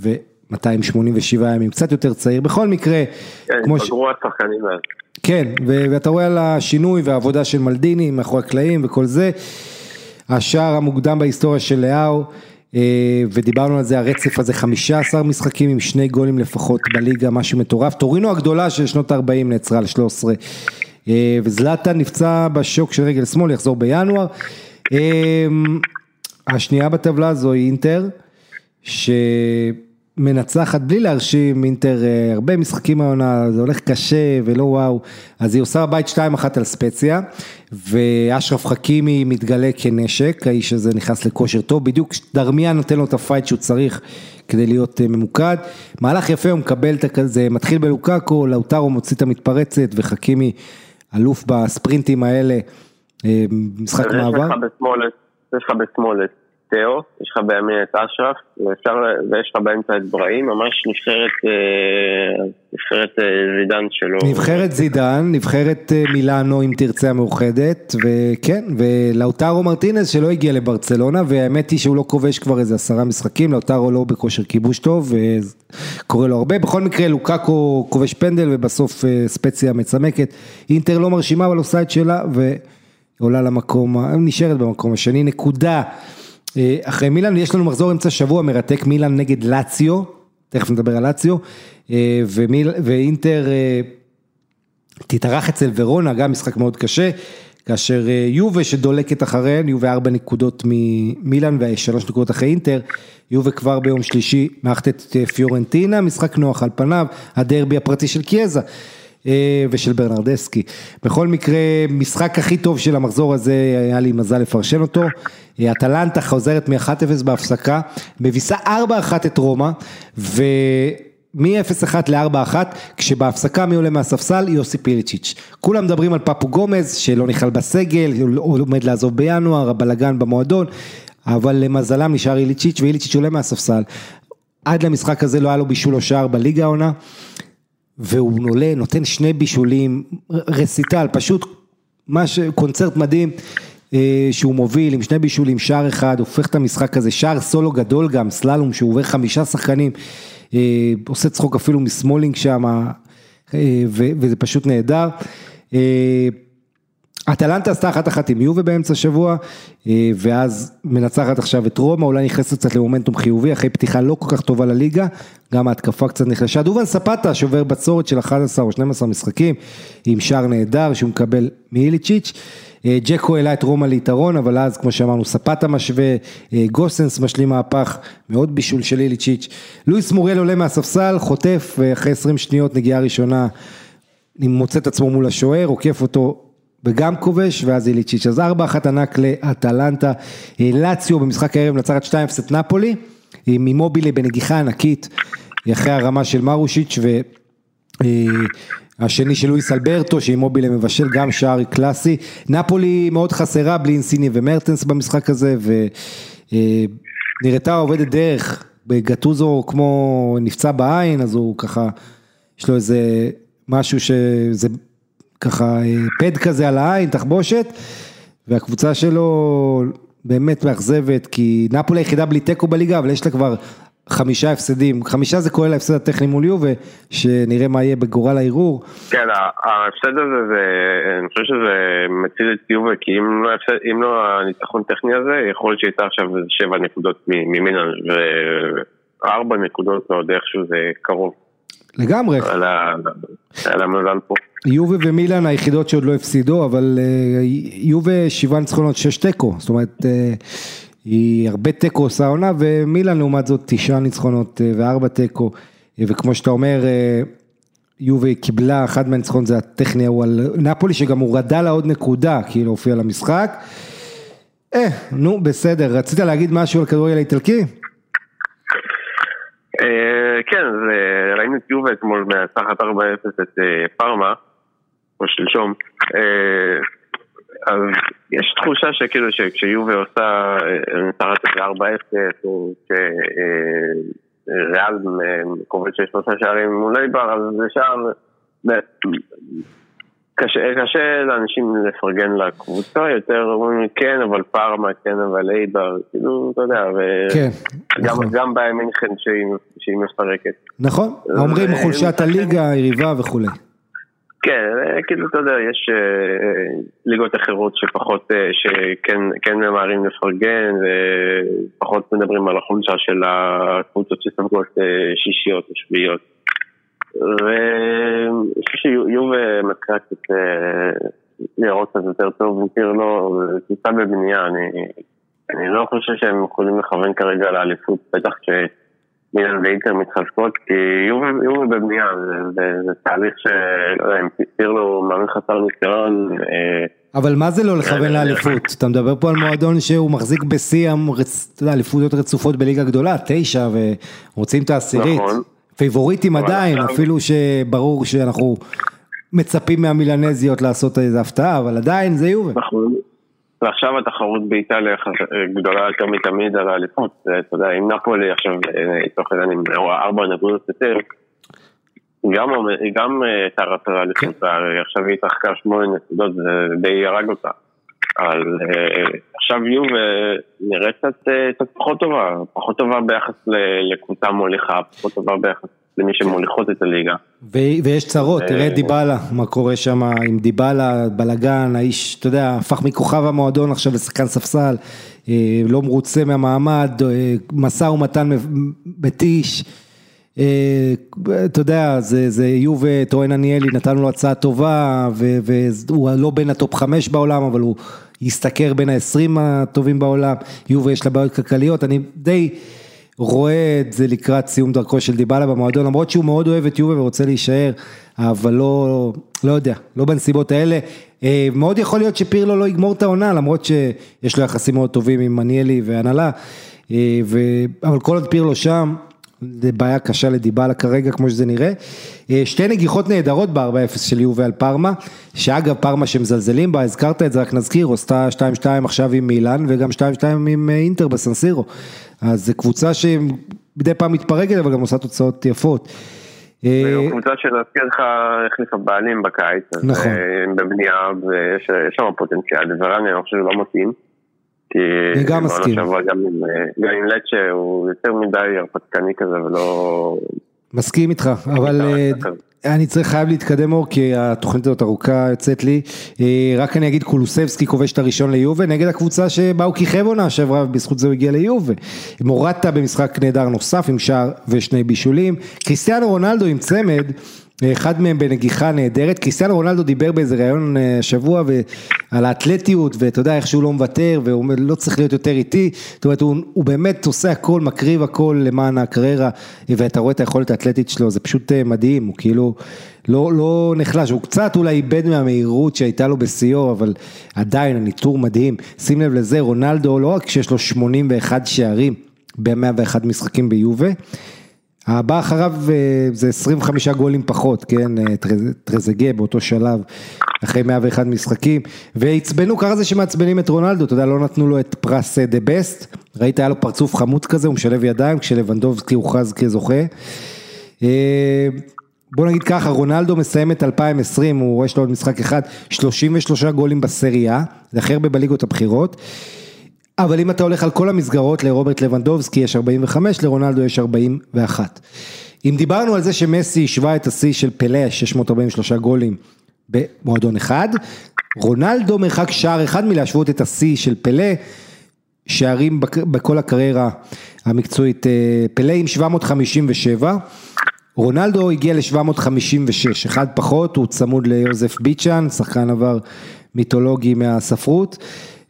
Speaker 1: ו... 287 ימים, קצת יותר צעיר, בכל מקרה,
Speaker 2: כן, כמו ש... השחקנים האלה.
Speaker 1: כן, ואתה רואה על השינוי והעבודה של מלדיני מאחורי הקלעים וכל זה, השער המוקדם בהיסטוריה של לאהו, אה, ודיברנו על זה, הרצף הזה 15 משחקים עם שני גולים לפחות בליגה, משהו מטורף, טורינו הגדולה של שנות ה-40 נעצרה על 13, אה, וזלאטן נפצע בשוק של רגל שמאל, יחזור בינואר. אה, השנייה בטבלה זו היא אינטר, ש... מנצחת בלי להרשים, אינטר אה, הרבה משחקים העונה, זה הולך קשה ולא וואו, אז היא עושה בית 2-1 על ספציה, ואשרף חכימי מתגלה כנשק, האיש הזה נכנס לכושר טוב, בדיוק דרמיאן נותן לו את הפייט שהוא צריך כדי להיות אה, ממוקד, מהלך יפה הוא מקבל את הכזה, מתחיל בלוקקו, לאוטרו מוציא את המתפרצת וחכימי אלוף בספרינטים האלה, אה, משחק מעבר.
Speaker 2: יש לך בשמאל תאו, יש לך בימין את אשרף, ויש לך באמצע את בראים, ממש נבחרת, אה, נבחרת אה, זידן שלו.
Speaker 1: נבחרת זידן, נבחרת אה, מילאנו אם תרצה המאוחדת, וכן, ולאוטרו מרטינז שלא הגיע לברצלונה, והאמת היא שהוא לא כובש כבר איזה עשרה משחקים, לאוטרו לא בכושר כיבוש טוב, וקורה לו הרבה, בכל מקרה לוקקו כובש פנדל ובסוף ספציה מצמקת, אינטר לא מרשימה אבל עושה את שלה, ועולה למקום, נשארת במקום השני, נקודה. אה, אחרי מילאן, יש לנו מחזור אמצע שבוע מרתק, מילאן נגד לאציו, תכף נדבר על לאציו, אה, ואינטר אה, תתארח אצל ורונה, גם משחק מאוד קשה, כאשר יובה שדולקת אחריהן, יובה ארבע נקודות ממילאן ושלוש נקודות אחרי אינטר, יובה כבר ביום שלישי מארחת את פיורנטינה, משחק נוח על פניו, הדרבי הפרטי של קיאזה. ושל ברנרדסקי. בכל מקרה, משחק הכי טוב של המחזור הזה, היה לי מזל לפרשן אותו. אטלנטה חוזרת מ-1-0 בהפסקה, מביסה 4-1 את רומא, ו... מ-0-1 ל-4-1, כשבהפסקה מי עולה מהספסל? יוסי פיליצ'יץ'. כולם מדברים על פפו גומז, שלא נכלל בסגל, הוא עומד לעזוב בינואר, הבלגן במועדון, אבל למזלם נשאר איליצ'יץ', ואיליצ'יץ' עולה מהספסל. עד למשחק הזה לא היה לו בישול או שער בליגה העונה, והוא עולה, נותן שני בישולים, רסיטל, פשוט מש, קונצרט מדהים. אה, שהוא מוביל עם שני בישולים, שער אחד, הופך את המשחק הזה, שער סולו גדול גם, סללום שהוא עובר חמישה שחקנים, אה, עושה צחוק אפילו מסמולינג שם, אה, וזה פשוט נהדר. אטלנטה עשתה אחת אחת עם יובה באמצע השבוע, ואז מנצחת עכשיו את רומא, אולי נכנסת קצת למומנטום חיובי, אחרי פתיחה לא כל כך טובה לליגה, גם ההתקפה קצת נחלשה. דובן ספטה שובר בצורת של 11 או 12 משחקים, עם שער נהדר שהוא מקבל מאיליצ'יץ'. אה, ג'קו העלה את רומא ליתרון, אבל אז כמו שאמרנו ספטה משווה, אה, גוסנס משלים מהפך, מאוד בישול של איליצ'יץ'. לואיס מורל עולה מהספסל, חוטף, ואחרי 20 שניות נגיעה ראשונה, מוצא את עצמו מול השוער, עוקף אותו וגם כובש, ואז איליצ'יץ'. אז 4-1 ענק לאטלנטה, אה, לאציו במשחק הערב נצרת 2-0 את נפולי, עם אימובילה בנגיחה ענקית, אחרי הרמה של מרושיץ' ו... השני של לואיס אלברטו, שעם מובילה מבשל גם שער קלאסי. נפולי מאוד חסרה בלי אינסיני ומרטנס במשחק הזה, ונראתה עובדת דרך. גטוזו כמו נפצע בעין, אז הוא ככה, יש לו איזה משהו שזה ככה פד כזה על העין, תחבושת, והקבוצה שלו באמת מאכזבת, כי נפולי היחידה בלי תיקו בליגה, אבל יש לה כבר חמישה הפסדים, חמישה זה כולל ההפסד הטכני מול יובה, שנראה מה יהיה בגורל הערעור.
Speaker 2: כן, ההפסד הזה, זה, אני חושב שזה מציל את יובה, כי אם לא, הפסד, אם לא הניצחון הטכני הזה, יכול להיות שהייתה עכשיו שבע נקודות ממינן, וארבע נקודות ועוד איכשהו זה קרוב.
Speaker 1: לגמרי.
Speaker 2: על המזל פה.
Speaker 1: יובה ומילן היחידות שעוד לא הפסידו, אבל אה, יובה שבעה ניצחונות, שש תיקו, זאת אומרת... אה, היא הרבה תיקו עושה עונה, ומילאן לעומת זאת תשעה ניצחונות אה, וארבע תיקו, וכמו שאתה אומר, יובי קיבלה, אחד מהניצחונות זה הטכני ההוא על נפולי, שגם הורדה לה עוד נקודה, כאילו הופיע למשחק. אה, נו, בסדר, רצית להגיד משהו על כדורגל האיטלקי?
Speaker 2: כן, ראינו את יובה אתמול מהצחת 4-0 את פארמה, או שלשום. אז יש תחושה שכאילו שכשיובה עושה, נצטרת את 4-0 או כשריאל כובש שלושה שערים מול אייבר, אז זה שער, קשה, קשה לאנשים לפרגן לקבוצה, יותר אומרים כן, אבל פארמה, כן, אבל אייבר, כאילו, אתה יודע,
Speaker 1: כן,
Speaker 2: וגם נכון. גם באמינכן שהיא מפרקת.
Speaker 1: נכון, אומרים חולשת הליגה, היריבה וכולי.
Speaker 2: כן, אה, כאילו אתה יודע, יש אה, ליגות אחרות שפחות, אה, שכן כן ממהרים לפרגן ופחות מדברים על החולשה של הקבוצות שספגות שישיות או שביעיות. ואני חושב שיובה מתחילה קצת לראות קצת יותר טוב, הוא כאילו לא, טיפה בבנייה, אני, אני לא חושב שהם יכולים לכוון כרגע לאליפות, בטח כש... מילן ואינטר מתחזקות, כי יובל בבנייה, זה תהליך שלא יודע, אם פירלו מאמין חסר ניסיון. אה,
Speaker 1: אבל מה זה לא לכוון אה, לאליפות? אתה מדבר פה על מועדון שהוא מחזיק בשיא, אתה יודע, אליפויות רצופות בליגה גדולה, תשע, ורוצים את העשירית. נכון. פייבוריטים עדיין, אפילו שברור שאנחנו מצפים מהמילנזיות לעשות איזה הפתעה, אבל עדיין זה יובל. נכון.
Speaker 2: ועכשיו התחרות באיטליה גדולה יותר מתמיד על האליפות, אתה יודע, אם נפולי עכשיו, לצורך העניין, עם ארבע נקודות יותר, גם טהרת על האליפות, כן. עכשיו היא התרחקה שמונה נקודות, זה די הרג אותה. אבל עכשיו יו נראית קצת פחות טובה, פחות טובה ביחס לקבוצה מוליכה, פחות טובה ביחס למי שמוליכות את הליגה.
Speaker 1: ויש צרות, תראה דיבלה, מה קורה שם עם דיבלה, בלאגן, האיש, אתה יודע, הפך מכוכב המועדון עכשיו לשחקן ספסל, אה, לא מרוצה מהמעמד, אה, משא ומתן מתיש. אה, אתה יודע, זה, זה יובה, טוען אניילי, נתנו לו הצעה טובה, והוא לא בין הטופ חמש בעולם, אבל הוא ישתכר בין העשרים הטובים בעולם, יובה יש לה בעיות כלכליות, אני די רואה את זה לקראת סיום דרכו של דיבלה במועדון, למרות שהוא מאוד אוהב את יובה ורוצה להישאר, אבל לא, לא יודע, לא בנסיבות האלה. אה, מאוד יכול להיות שפירלו לא יגמור את העונה, למרות שיש לו יחסים מאוד טובים עם עניאלי והנהלה, אה, ו... אבל כל עוד פירלו שם, זה בעיה קשה לדיבלה כרגע כמו שזה נראה. אה, שתי נגיחות נהדרות ב-4-0 של יובל על פארמה, שאגב פארמה שמזלזלים בה, הזכרת את זה, רק נזכיר, עשתה 2-2 עכשיו עם מילאן וגם 2-2 עם אינטר בסנסירו. אז זו קבוצה שמדי פעם מתפרקת אבל גם עושה תוצאות יפות.
Speaker 2: קבוצה שנזכיר לך החליפה בעלים בקיץ, נכון, בבנייה ויש שם פוטנציאל, ורני אני חושב שלא מתאים. כי
Speaker 1: אני גם מסכים.
Speaker 2: גם עם, גם עם לצ'ה הוא יותר מדי הרפתקני כזה ולא...
Speaker 1: מסכים איתך, אבל אני צריך חייב להתקדם אור כי התוכנית הזאת ארוכה יוצאת לי, רק אני אגיד קולוסבסקי כובש את הראשון ליובה נגד הקבוצה שבה הוא כיכב עונה שעברה ובזכות זה הוא הגיע ליובה, מורטה במשחק נהדר נוסף עם שער ושני בישולים, קריסטיאנו רונלדו עם צמד אחד מהם בנגיחה נהדרת, קריסטיאנו רונלדו דיבר באיזה ראיון השבוע על האתלטיות ואתה יודע איך שהוא לא מוותר והוא לא צריך להיות יותר איטי, זאת אומרת הוא, הוא באמת עושה הכל, מקריב הכל למען הקריירה ואתה רואה את היכולת האתלטית שלו, זה פשוט מדהים, הוא כאילו לא, לא נחלש, הוא קצת אולי איבד מהמהירות שהייתה לו בשיאו, אבל עדיין הניטור מדהים, שים לב לזה, רונלדו לא רק שיש לו 81 שערים ב-101 משחקים ביובה, הבא אחריו אה, זה 25 גולים פחות, כן, אה, טרזגה באותו שלב, אחרי 101 משחקים, ועצבנו, ככה זה שמעצבנים את רונלדו, אתה יודע, לא נתנו לו את פרס דה אה, בסט, ראית, היה לו פרצוף חמוד כזה, הוא משלב ידיים, כשלבנדובסקי הוכרז כזוכה. בוא נגיד ככה, רונלדו מסיים את 2020, הוא רואה שלו עוד משחק אחד, 33 גולים בסריה, זה הכי הרבה בליגות הבכירות. אבל אם אתה הולך על כל המסגרות, לרוברט לבנדובסקי יש 45, לרונלדו יש 41. אם דיברנו על זה שמסי השווה את השיא של פלא, 643 גולים במועדון אחד, רונלדו מרחק שער אחד מלהשוות את השיא של פלא, שערים בכל הקריירה המקצועית, אה, פלא עם 757, רונלדו הגיע ל-756, אחד פחות, הוא צמוד ליוזף ביצ'אן, שחקן עבר מיתולוגי מהספרות,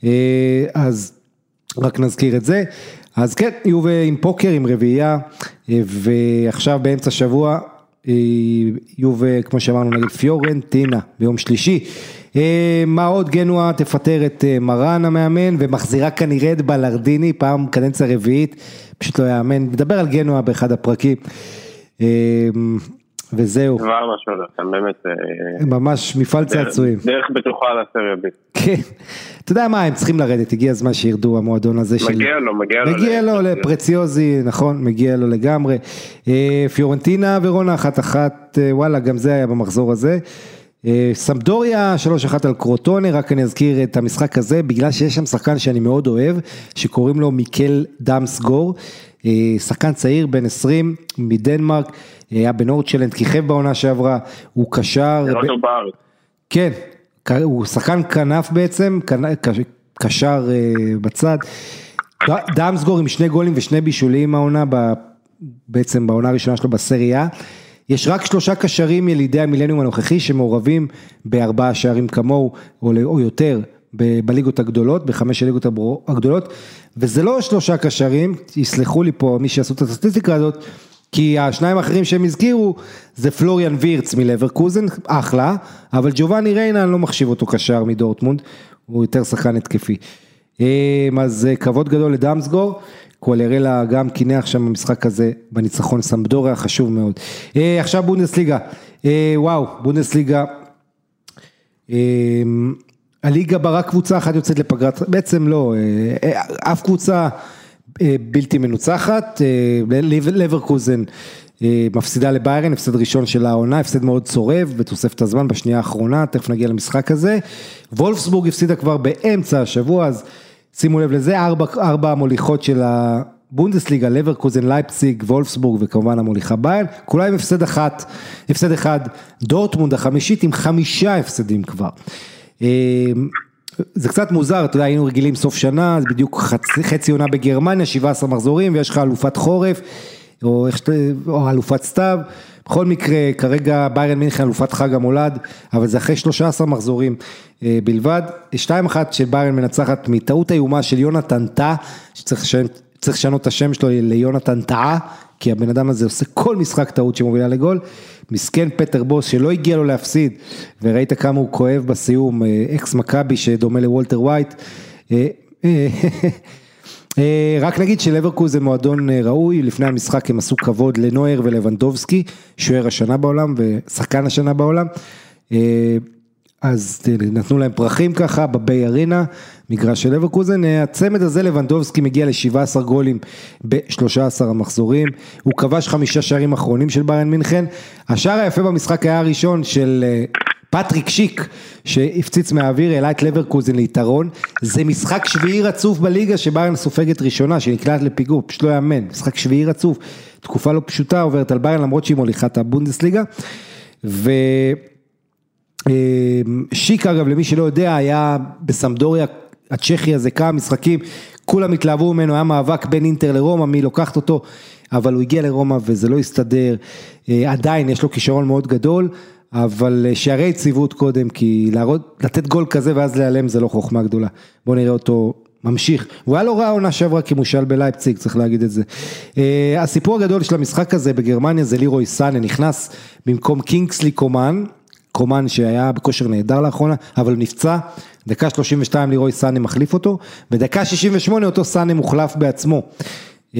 Speaker 1: אה, אז רק נזכיר את זה. אז כן, יובה עם פוקר, עם רביעייה, ועכשיו באמצע שבוע, יובה, כמו שאמרנו, נגד פיורנטינה, ביום שלישי. מה עוד גנואה תפטר את מרן המאמן ומחזירה כנראה את בלרדיני, פעם קדנציה רביעית, פשוט לא יאמן, נדבר על גנואה באחד הפרקים. וזהו.
Speaker 2: כבר משהו לכם, באמת.
Speaker 1: אה, ממש מפעל צעצועים.
Speaker 2: דרך בטוחה לסריה בי.
Speaker 1: כן. אתה יודע מה, הם צריכים לרדת, הגיע הזמן שירדו המועדון הזה
Speaker 2: של... מגיע לו, מגיע לו.
Speaker 1: מגיע לו לפרציוזי, נכון, מגיע לו לגמרי. אה, פיורנטינה ורונה אחת אחת, אה, וואלה, גם זה היה במחזור הזה. סמדוריה 3-1 על קרוטונה, רק אני אזכיר את המשחק הזה, בגלל שיש שם שחקן שאני מאוד אוהב, שקוראים לו מיקל דאמסגור, שחקן צעיר בן 20 מדנמרק. היה בנורדשלנד, כיכב בעונה שעברה, הוא קשר...
Speaker 2: זה לא טוב בארץ.
Speaker 1: כן, הוא שחקן כנף בעצם, קשר אה, בצד. דאמסגור עם שני גולים ושני בישולים העונה, בעצם בעונה הראשונה שלו בסריה. יש רק שלושה קשרים ילידי המילניום הנוכחי שמעורבים בארבעה שערים כמוהו או, או יותר בליגות הגדולות, בחמש הליגות הגדולות, וזה לא שלושה קשרים, יסלחו לי פה מי שעשו את הסטטיסטיקה הזאת, כי השניים האחרים שהם הזכירו זה פלוריאן וירץ מלברקוזן, אחלה, אבל ג'ובאני ריינה אני לא מחשיב אותו קשר מדורטמונד, הוא יותר שחקן התקפי. אמ, אז אה, כבוד גדול לדאמסגור, קואלרלה גם קינח שם במשחק הזה בניצחון סמדוריה, חשוב מאוד. אה, עכשיו בונדסליגה, אה, וואו, בונדסליגה, אמ, הליגה ברק קבוצה אחת יוצאת לפגרת, בעצם לא, אף קבוצה אה, בלתי מנוצחת, אה, לברקוזן אה, מפסידה לביירן, הפסד ראשון של העונה, הפסד מאוד צורב בתוספת הזמן בשנייה האחרונה, תכף נגיע למשחק הזה. וולפסבורג הפסידה כבר באמצע השבוע, אז שימו לב לזה, ארבע, ארבע המוליכות של הבונדסליגה, לברקוזן, לייפציג, וולפסבורג וכמובן המוליכה ביירן, כולה עם הפסד אחת, הפסד אחד, דורטמונד החמישית עם חמישה הפסדים כבר. זה קצת מוזר, אתה יודע, היינו רגילים סוף שנה, זה בדיוק חצי, חצי עונה בגרמניה, 17 מחזורים, ויש לך אלופת חורף. או, או אלופת סתיו, בכל מקרה, כרגע ביירן מינכן אלופת חג המולד, אבל זה אחרי 13 מחזורים אה, בלבד. 2-1 של ביירן מנצחת מטעות איומה של יונתן טאה, שצריך לשנות את השם שלו ליונתן טאה, כי הבן אדם הזה עושה כל משחק טעות שמובילה לגול. מסכן פטר בוס שלא הגיע לו להפסיד, וראית כמה הוא כואב בסיום, אה, אקס מכבי שדומה לוולטר ווייט. אה, אה, רק נגיד שלברקוזן זה מועדון ראוי, לפני המשחק הם עשו כבוד לנויר ולבנדובסקי, שוער השנה בעולם ושחקן השנה בעולם. אה, אז נתנו להם פרחים ככה בביי ארינה, מגרש של לברקוזן, הצמד הזה לבנדובסקי מגיע ל-17 גולים ב-13 המחזורים, הוא כבש חמישה שערים אחרונים של ביירן מינכן, השער היפה במשחק היה הראשון של פטריק שיק שהפציץ מהאוויר, העלה את לברקוזן ליתרון, זה משחק שביעי רצוף בליגה שביירן סופגת ראשונה, שנקלט לפיגור, פשוט לא יאמן, משחק שביעי רצוף, תקופה לא פשוטה עוברת על ביירן למרות שהיא מוליכה את הבונדסליגה, ושיק אגב למי שלא יודע היה בסמדוריה הצ'כי הזה כמה משחקים, כולם התלהבו ממנו, היה מאבק בין אינטר לרומא, מי לוקחת אותו, אבל הוא הגיע לרומא וזה לא הסתדר, אה, עדיין יש לו כישרון מאוד גדול, אבל אה, שערי יציבות קודם, כי להראות, לתת גול כזה ואז להיעלם זה לא חוכמה גדולה. בואו נראה אותו ממשיך. הוא היה לא רע עונה שעברה כמושל בלייפציג, צריך להגיד את זה. Uh, הסיפור הגדול של המשחק הזה בגרמניה זה לירוי סאנה, נכנס במקום קינגסלי קומן, קומן שהיה בכושר נהדר לאחרונה, אבל נפצע. דקה 32 לירוי סאנה מחליף אותו, בדקה 68 אותו סאנה מוחלף בעצמו. Uh,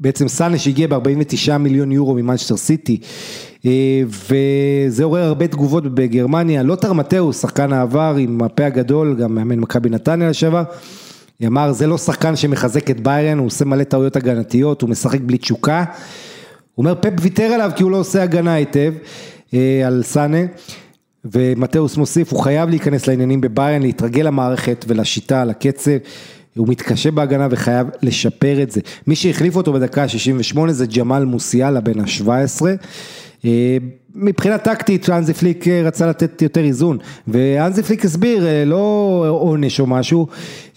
Speaker 1: בעצם סאנה שהגיע ב-49 מיליון יורו ממנצ'סטר סיטי, אה, וזה עורר הרבה תגובות בגרמניה, לותר מתיאוס, שחקן העבר עם הפה הגדול, גם מאמן מכבי נתניה לשעבר, אמר זה לא שחקן שמחזק את ביירן, הוא עושה מלא טעויות הגנתיות, הוא משחק בלי תשוקה, הוא אומר פפ ויתר עליו כי הוא לא עושה הגנה היטב אה, על סאנה. ומטאוס מוסיף, הוא חייב להיכנס לעניינים בביירן, להתרגל למערכת ולשיטה, לקצב, הוא מתקשה בהגנה וחייב לשפר את זה. מי שהחליף אותו בדקה ה-68 זה ג'מאל מוסיאלה בן ה-17. אה, מבחינה טקטית אנזי פליק אה, רצה לתת יותר איזון ואנזי פליק הסביר אה, לא עונש או משהו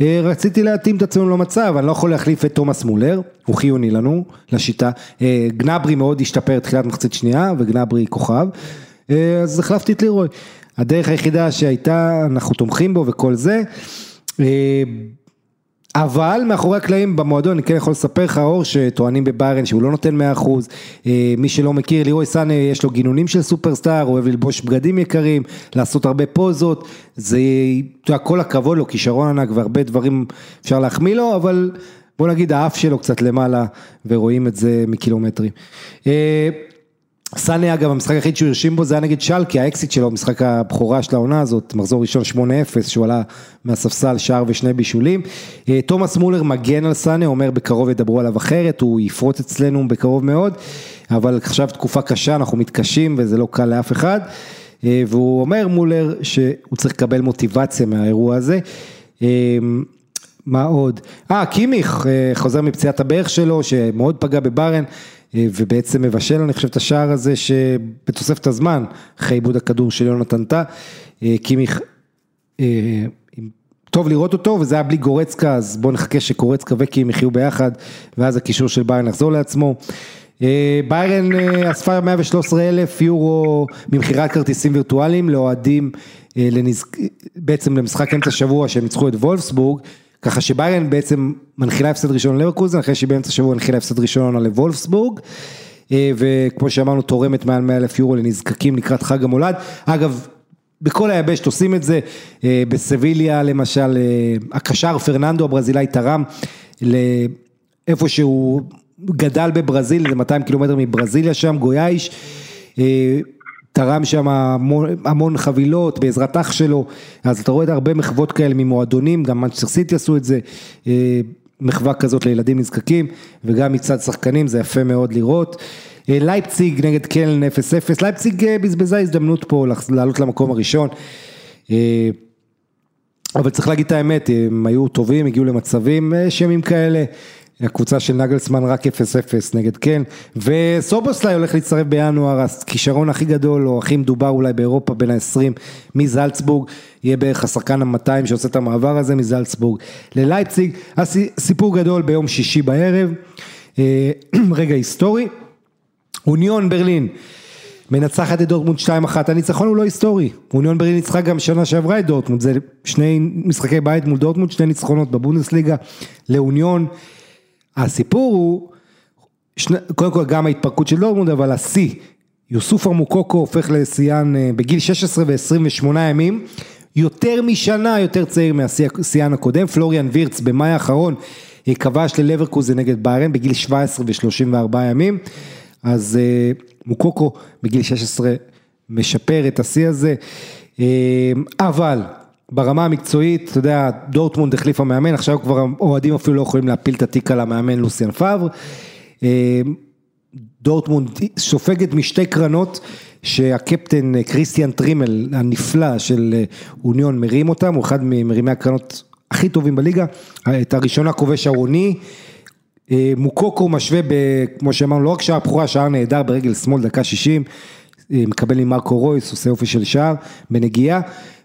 Speaker 1: רציתי להתאים את עצמנו למצב אני לא יכול להחליף את תומאס מולר הוא חיוני לנו לשיטה. גנברי מאוד השתפר תחילת מחצית שנייה וגנברי כוכב. אז החלפתי את לירוי. הדרך היחידה שהייתה אנחנו תומכים בו וכל זה אבל מאחורי הקלעים במועדון אני כן יכול לספר לך אור שטוענים בביירן שהוא לא נותן 100% אה, מי שלא מכיר לירוי סאנה יש לו גינונים של סופרסטאר, אוהב ללבוש בגדים יקרים, לעשות הרבה פוזות, זה, כל הכבוד לו, כישרון ענק והרבה דברים אפשר להחמיא לו, אבל בוא נגיד האף שלו קצת למעלה ורואים את זה מקילומטרים. סאנה אגב המשחק היחיד שהוא הרשים בו זה היה נגד שלקי, האקסיט שלו, משחק הבכורה של העונה הזאת, מחזור ראשון 8-0, שהוא עלה מהספסל שער ושני בישולים. אה, תומאס מולר מגן על סאנה, אומר בקרוב ידברו עליו אחרת, הוא יפרוץ אצלנו בקרוב מאוד, אבל עכשיו תקופה קשה, אנחנו מתקשים וזה לא קל לאף אחד. אה, והוא אומר מולר שהוא צריך לקבל מוטיבציה מהאירוע הזה. אה, מה עוד? אה, קימיך חוזר מפציעת הברך שלו, שמאוד פגע בברן. אה, ובעצם מבשל אני חושב את השער הזה שבתוספת הזמן, אחרי עיבוד הכדור של יונתן טאה, אה, קימיך, אה, טוב לראות אותו וזה היה בלי גורצקה אז בואו נחכה שקורצקה וקימיך יחיו ביחד ואז הקישור של ביירן יחזור לעצמו. ביירן אספה 113 אלף יורו ממכירת כרטיסים וירטואליים לאוהדים בעצם למשחק אמצע שבוע שהם ניצחו את וולפסבורג. ככה שביירן בעצם מנחילה הפסד ראשון לברקוזן, אחרי שהיא באמצע השבוע הנחילה הפסד ראשון לוולפסבורג, אה, וכמו שאמרנו תורמת מעל 100 אלף יורו לנזקקים לקראת חג המולד. אגב, בכל היבשת עושים את זה, אה, בסביליה למשל, אה, הקשר פרננדו הברזילאי תרם לאיפה שהוא גדל בברזיל, זה 200 קילומטר מברזיליה שם, גויאיש. תרם שם המון, המון חבילות בעזרת אח שלו, אז אתה רואה את הרבה מחוות כאלה ממועדונים, גם מנצ'סטר סיטי עשו את זה, אה, מחווה כזאת לילדים נזקקים, וגם מצד שחקנים, זה יפה מאוד לראות. אה, לייפציג נגד קלן 0-0, לייפציג אה, בזבזה הזדמנות פה לעלות למקום הראשון. אבל צריך להגיד את האמת, הם היו טובים, הגיעו למצבים שמים כאלה. הקבוצה של נגלסמן רק 0-0 נגד כן, וסובוסליי הולך להצטרף בינואר, הכישרון הכי גדול או הכי מדובר אולי באירופה בין ה-20 מזלצבורג, יהיה בערך השחקן ה-200 שעושה את המעבר הזה מזלצבורג ללייפציג, הסיפור גדול ביום שישי בערב, אה, [clears throat] רגע היסטורי, אוניון ברלין. מנצחת את דורטמונד 2-1, הניצחון הוא לא היסטורי, אוניון ברלין ניצחה גם שנה שעברה את דורטמונד, זה שני משחקי בית מול דורטמונד, שני ניצחונות בבונדסליגה לאוניון, הסיפור הוא, שני, קודם כל גם ההתפרקות של דורטמונד, אבל השיא, יוסוף ארמוקוקו הופך לשיאן אה, בגיל 16 ו-28 ימים, יותר משנה יותר צעיר מהשיאן הקודם, פלוריאן וירץ במאי האחרון כבש ללברקוזן נגד ביירן בגיל 17 ו-34 ימים, אז אה, מוקוקו בגיל 16 משפר את השיא הזה, אה, אבל ברמה המקצועית, אתה יודע, דורטמונד החליף המאמן, עכשיו כבר האוהדים אפילו לא יכולים להפיל את התיק על המאמן לוסיאן פאבר. אה, דורטמונד סופגת משתי קרנות שהקפטן קריסטיאן טרימל הנפלא של אוניון מרים אותם, הוא אחד ממרימי הקרנות הכי טובים בליגה, את הראשונה כובש ארוני, אה, מוקוקו משווה, ב, כמו שאמרנו, לא רק שער בכורה, שער נהדר ברגל שמאל, דקה 60, אה, מקבל עם מרקו רויס, עושה אופי של שער, בנגיעה,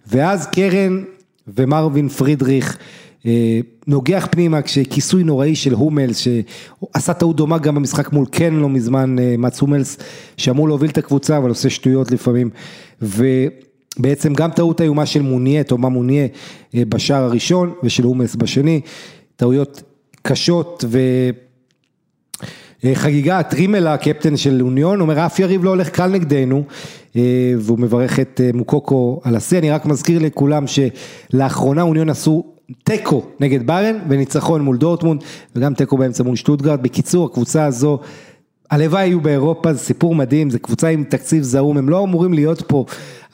Speaker 1: ואז קרן ומרווין פרידריך, אה, נוגח פנימה כשכיסוי נוראי של הומלס, שעשה טעות דומה גם במשחק מול קן לא מזמן, מאץ הומלס, שאמור להוביל את הקבוצה, אבל עושה שטויות לפעמים, ובעצם גם טעות איומה של מוניה, תומה מוניה בשער הראשון, ושל הומלס בשני, טעויות קשות וחגיגה, טרימל הקפטן של אוניון, אומר אף יריב לא הולך קל נגדנו אה, והוא מברך את אה, מוקוקו על השיא, אני רק מזכיר לכולם שלאחרונה אוניון עשו תיקו נגד בארן וניצחון מול דורטמונד וגם תיקו באמצע מול שטוטגרד, בקיצור הקבוצה הזו הלוואי יהיו באירופה, זה סיפור מדהים, זה קבוצה עם תקציב זעום, הם לא אמורים להיות פה,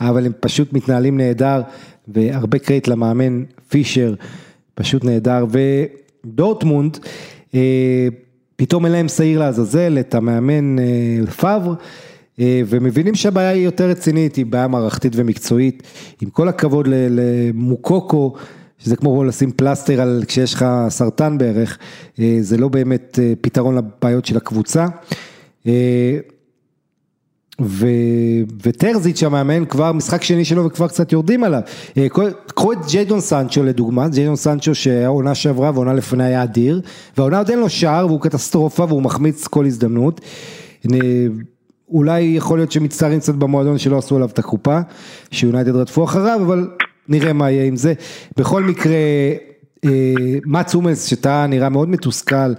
Speaker 1: אבל הם פשוט מתנהלים נהדר, והרבה קרדיט למאמן פישר, פשוט נהדר, דורטמונד, אה, פתאום אין להם שעיר לעזאזל, את המאמן אה, פאבר, אה, ומבינים שהבעיה היא יותר רצינית, היא בעיה מערכתית ומקצועית. עם כל הכבוד למוקוקו, שזה כמו לשים פלסטר על כשיש לך סרטן בערך, זה לא באמת פתרון לבעיות של הקבוצה. ו... וטרזיץ' המאמן כבר משחק שני שלו וכבר קצת יורדים עליו. אה, קחו את ג'יידון סנצ'ו לדוגמה, ג'יידון סנצ'ו שהעונה שעברה ועונה לפני היה אדיר, והעונה עוד אין לו שער והוא קטסטרופה והוא מחמיץ כל הזדמנות. אולי יכול להיות שמצטערים קצת במועדון שלא עשו עליו את הקופה, שיונייטד רדפו אחריו, אבל נראה מה יהיה עם זה. בכל מקרה, אה, מאץ אומס שטעה נראה מאוד מתוסכל,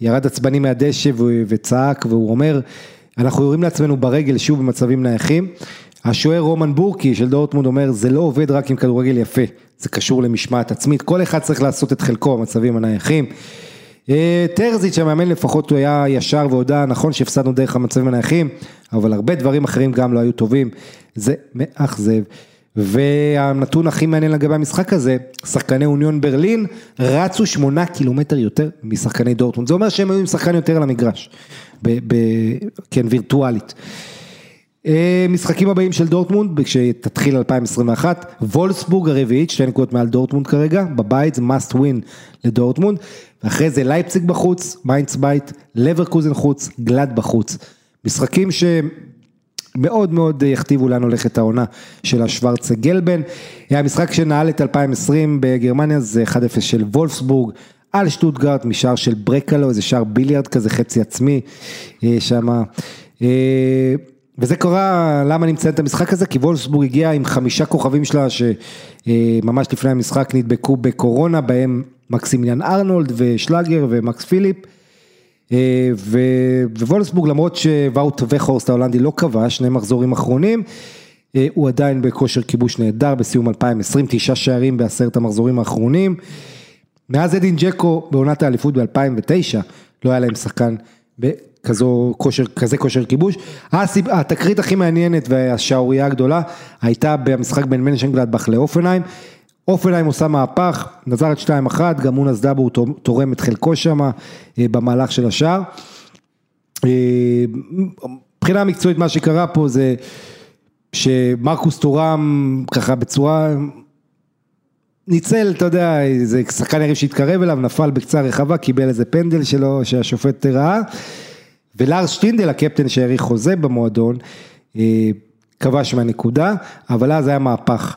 Speaker 1: ירד עצבני מהדשא וצעק והוא אומר, אנחנו יורים לעצמנו ברגל שוב במצבים נייחים. השוער רומן בורקי של דורטמונד אומר, זה לא עובד רק עם כדורגל יפה, זה קשור למשמעת עצמית, כל אחד צריך לעשות את חלקו במצבים הנייחים. אה, טרזיץ' המאמן לפחות הוא היה ישר והודה, נכון שהפסדנו דרך המצבים הנייחים, אבל הרבה דברים אחרים גם לא היו טובים, זה מאכזב. והנתון הכי מעניין לגבי המשחק הזה, שחקני אוניון ברלין רצו שמונה קילומטר יותר משחקני דורטמונד, זה אומר שהם היו עם שחקן יותר על המגרש. ב, ב, כן, וירטואלית. אה, משחקים הבאים של דורטמונד, כשתתחיל 2021, וולסבורג הרביעית, שתי נקודות מעל דורטמונד כרגע, בבית זה must win לדורטמונד, ואחרי זה לייפציג בחוץ, מיינדס בית, לברקוזן חוץ, גלדבך חוץ. משחקים שמאוד מאוד יכתיבו לאן הולכת העונה של השוורצגלבן. המשחק שנעל את 2020 בגרמניה זה 1-0 של וולפסבורג, על שטוטגרט משער של ברקלו, איזה שער ביליארד כזה חצי עצמי אה, שם. אה, וזה קרה, למה אני מציין את המשחק הזה? כי וולסבורג הגיע עם חמישה כוכבים שלה שממש לפני המשחק נדבקו בקורונה, בהם מקסימיליאן ארנולד ושלאגר ומקס פיליפ. אה, ווולסבורג למרות שוואוט וכורסט ההולנדי לא כבש, שני מחזורים אחרונים, הוא עדיין בכושר כיבוש נהדר בסיום 2020, תשעה שערים בעשרת המחזורים האחרונים. מאז אדין ג'קו בעונת האליפות ב-2009, לא היה להם שחקן בכזו כושר, כזה כושר כיבוש. התקרית הכי מעניינת והשערורייה הגדולה הייתה במשחק בין מנשנגלדבך לאופנהיים. אופנהיים עושה מהפך, נזרת 2-1, גם מונס דאבור תורם את חלקו שם אה, במהלך של השער. אה, מבחינה מקצועית מה שקרה פה זה שמרקוס תורם ככה בצורה ניצל, אתה יודע, איזה שחקן יריב שהתקרב אליו, נפל בקצה הרחבה, קיבל איזה פנדל שלו שהשופט ראה, ולארס שטינדל, הקפטן שהאריך חוזה במועדון, אה, כבש מהנקודה, אבל אז היה מהפך,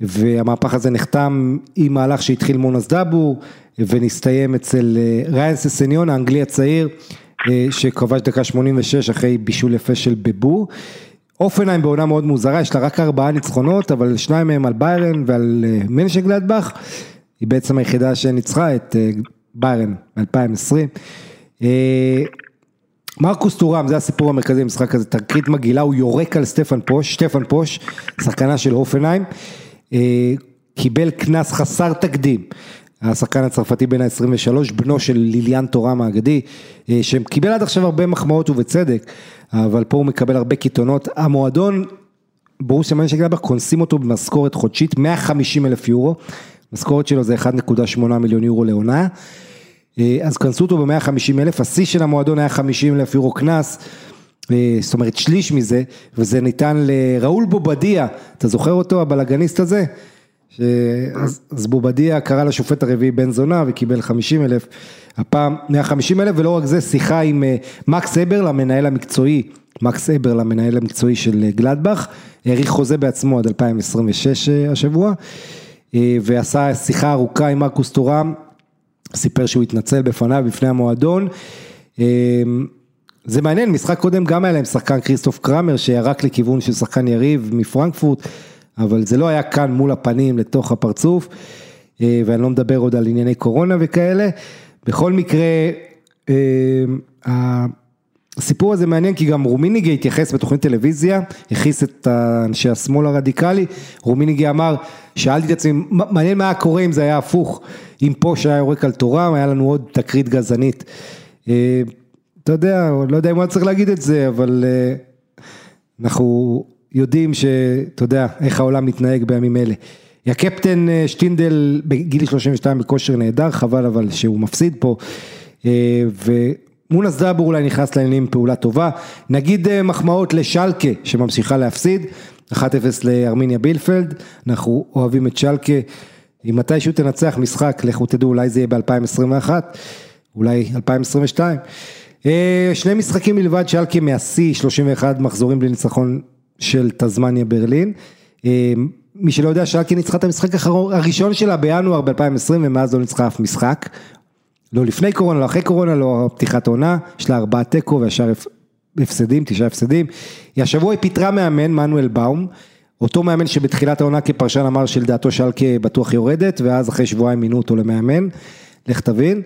Speaker 1: והמהפך הזה נחתם עם מהלך שהתחיל מונס דאבו, ונסתיים אצל אה, ריין ססניון, האנגלי הצעיר, שכבש דקה 86 אחרי בישול יפה של בבור. אופנהיים בעונה מאוד מוזרה, יש לה רק ארבעה ניצחונות, אבל שניים מהם על ביירן ועל מנשן גלדבך. היא בעצם היחידה שניצחה את ביירן ב-2020. מרקוס טורם, זה הסיפור המרכזי במשחק הזה, תקרית מגעילה, הוא יורק על סטפן פוש, סטפן פוש, שחקנה של אופנהיים, קיבל קנס חסר תקדים. השחקן הצרפתי בן ה-23, בנו של ליליאן תורם האגדי, שקיבל עד עכשיו הרבה מחמאות ובצדק, אבל פה הוא מקבל הרבה קיתונות. המועדון, ברוסיה מנשגלבך, קונסים אותו במשכורת חודשית, 150 אלף יורו, משכורת שלו זה 1.8 מיליון יורו לעונה. אז כנסו אותו ב-150 אלף, השיא של המועדון היה 50 אלף יורו קנס, זאת אומרת שליש מזה, וזה ניתן לראול בובדיה, אתה זוכר אותו, הבלאגניסט הזה? אז, אז בובדיה קרא לשופט הרביעי בן זונה וקיבל 50 אלף, הפעם 150 אלף? ולא רק זה, שיחה עם מקס אבר למנהל המקצועי, מקס אבר למנהל המקצועי של גלדבך, האריך חוזה בעצמו עד 2026 השבוע, ועשה שיחה ארוכה עם מרקוס טורם, סיפר שהוא התנצל בפניו, בפני המועדון. זה מעניין, משחק קודם גם היה להם שחקן כריסטוף קראמר שירק לכיוון של שחקן יריב מפרנקפורט, אבל זה לא היה כאן מול הפנים לתוך הפרצוף, ואני לא מדבר עוד על ענייני קורונה וכאלה. בכל מקרה, הסיפור הזה מעניין כי גם רומיניגה התייחס בתוכנית טלוויזיה, הכיס את אנשי השמאל הרדיקלי, רומיניגה אמר, שאלתי את עצמי, מעניין מה היה קורה אם זה היה הפוך, אם פה שהיה יורק על תורם, היה לנו עוד תקרית גזענית. אתה יודע, לא יודע אם הוא צריך להגיד את זה, אבל אנחנו יודעים שאתה יודע איך העולם מתנהג בימים אלה. הקפטן שטינדל בגיל 32 בכושר נהדר, חבל אבל שהוא מפסיד פה, ומונס דאבור אולי נכנס לעניינים פעולה טובה, נגיד מחמאות לשלקה שממשיכה להפסיד, 1-0 לארמיניה בילפלד, אנחנו אוהבים את שלקה, אם מתישהו תנצח משחק, לכו תדעו, אולי זה יהיה ב-2021, אולי 2022. שני משחקים מלבד שלקה מהשיא, 31 מחזורים בלי ניצחון של תזמניה ברלין. מי שלא יודע, שלקה ניצחה את המשחק הראשון שלה בינואר ב-2020 ומאז לא ניצחה אף משחק. לא לפני קורונה, לא אחרי קורונה, לא פתיחת עונה, יש לה ארבעה תיקו והשאר הפסדים, תשעה הפסדים. השבוע היא פיטרה מאמן, מנואל באום, אותו מאמן שבתחילת העונה כפרשן אמר שלדעתו שלקה בטוח יורדת, ואז אחרי שבועיים מינו אותו למאמן, לך תבין.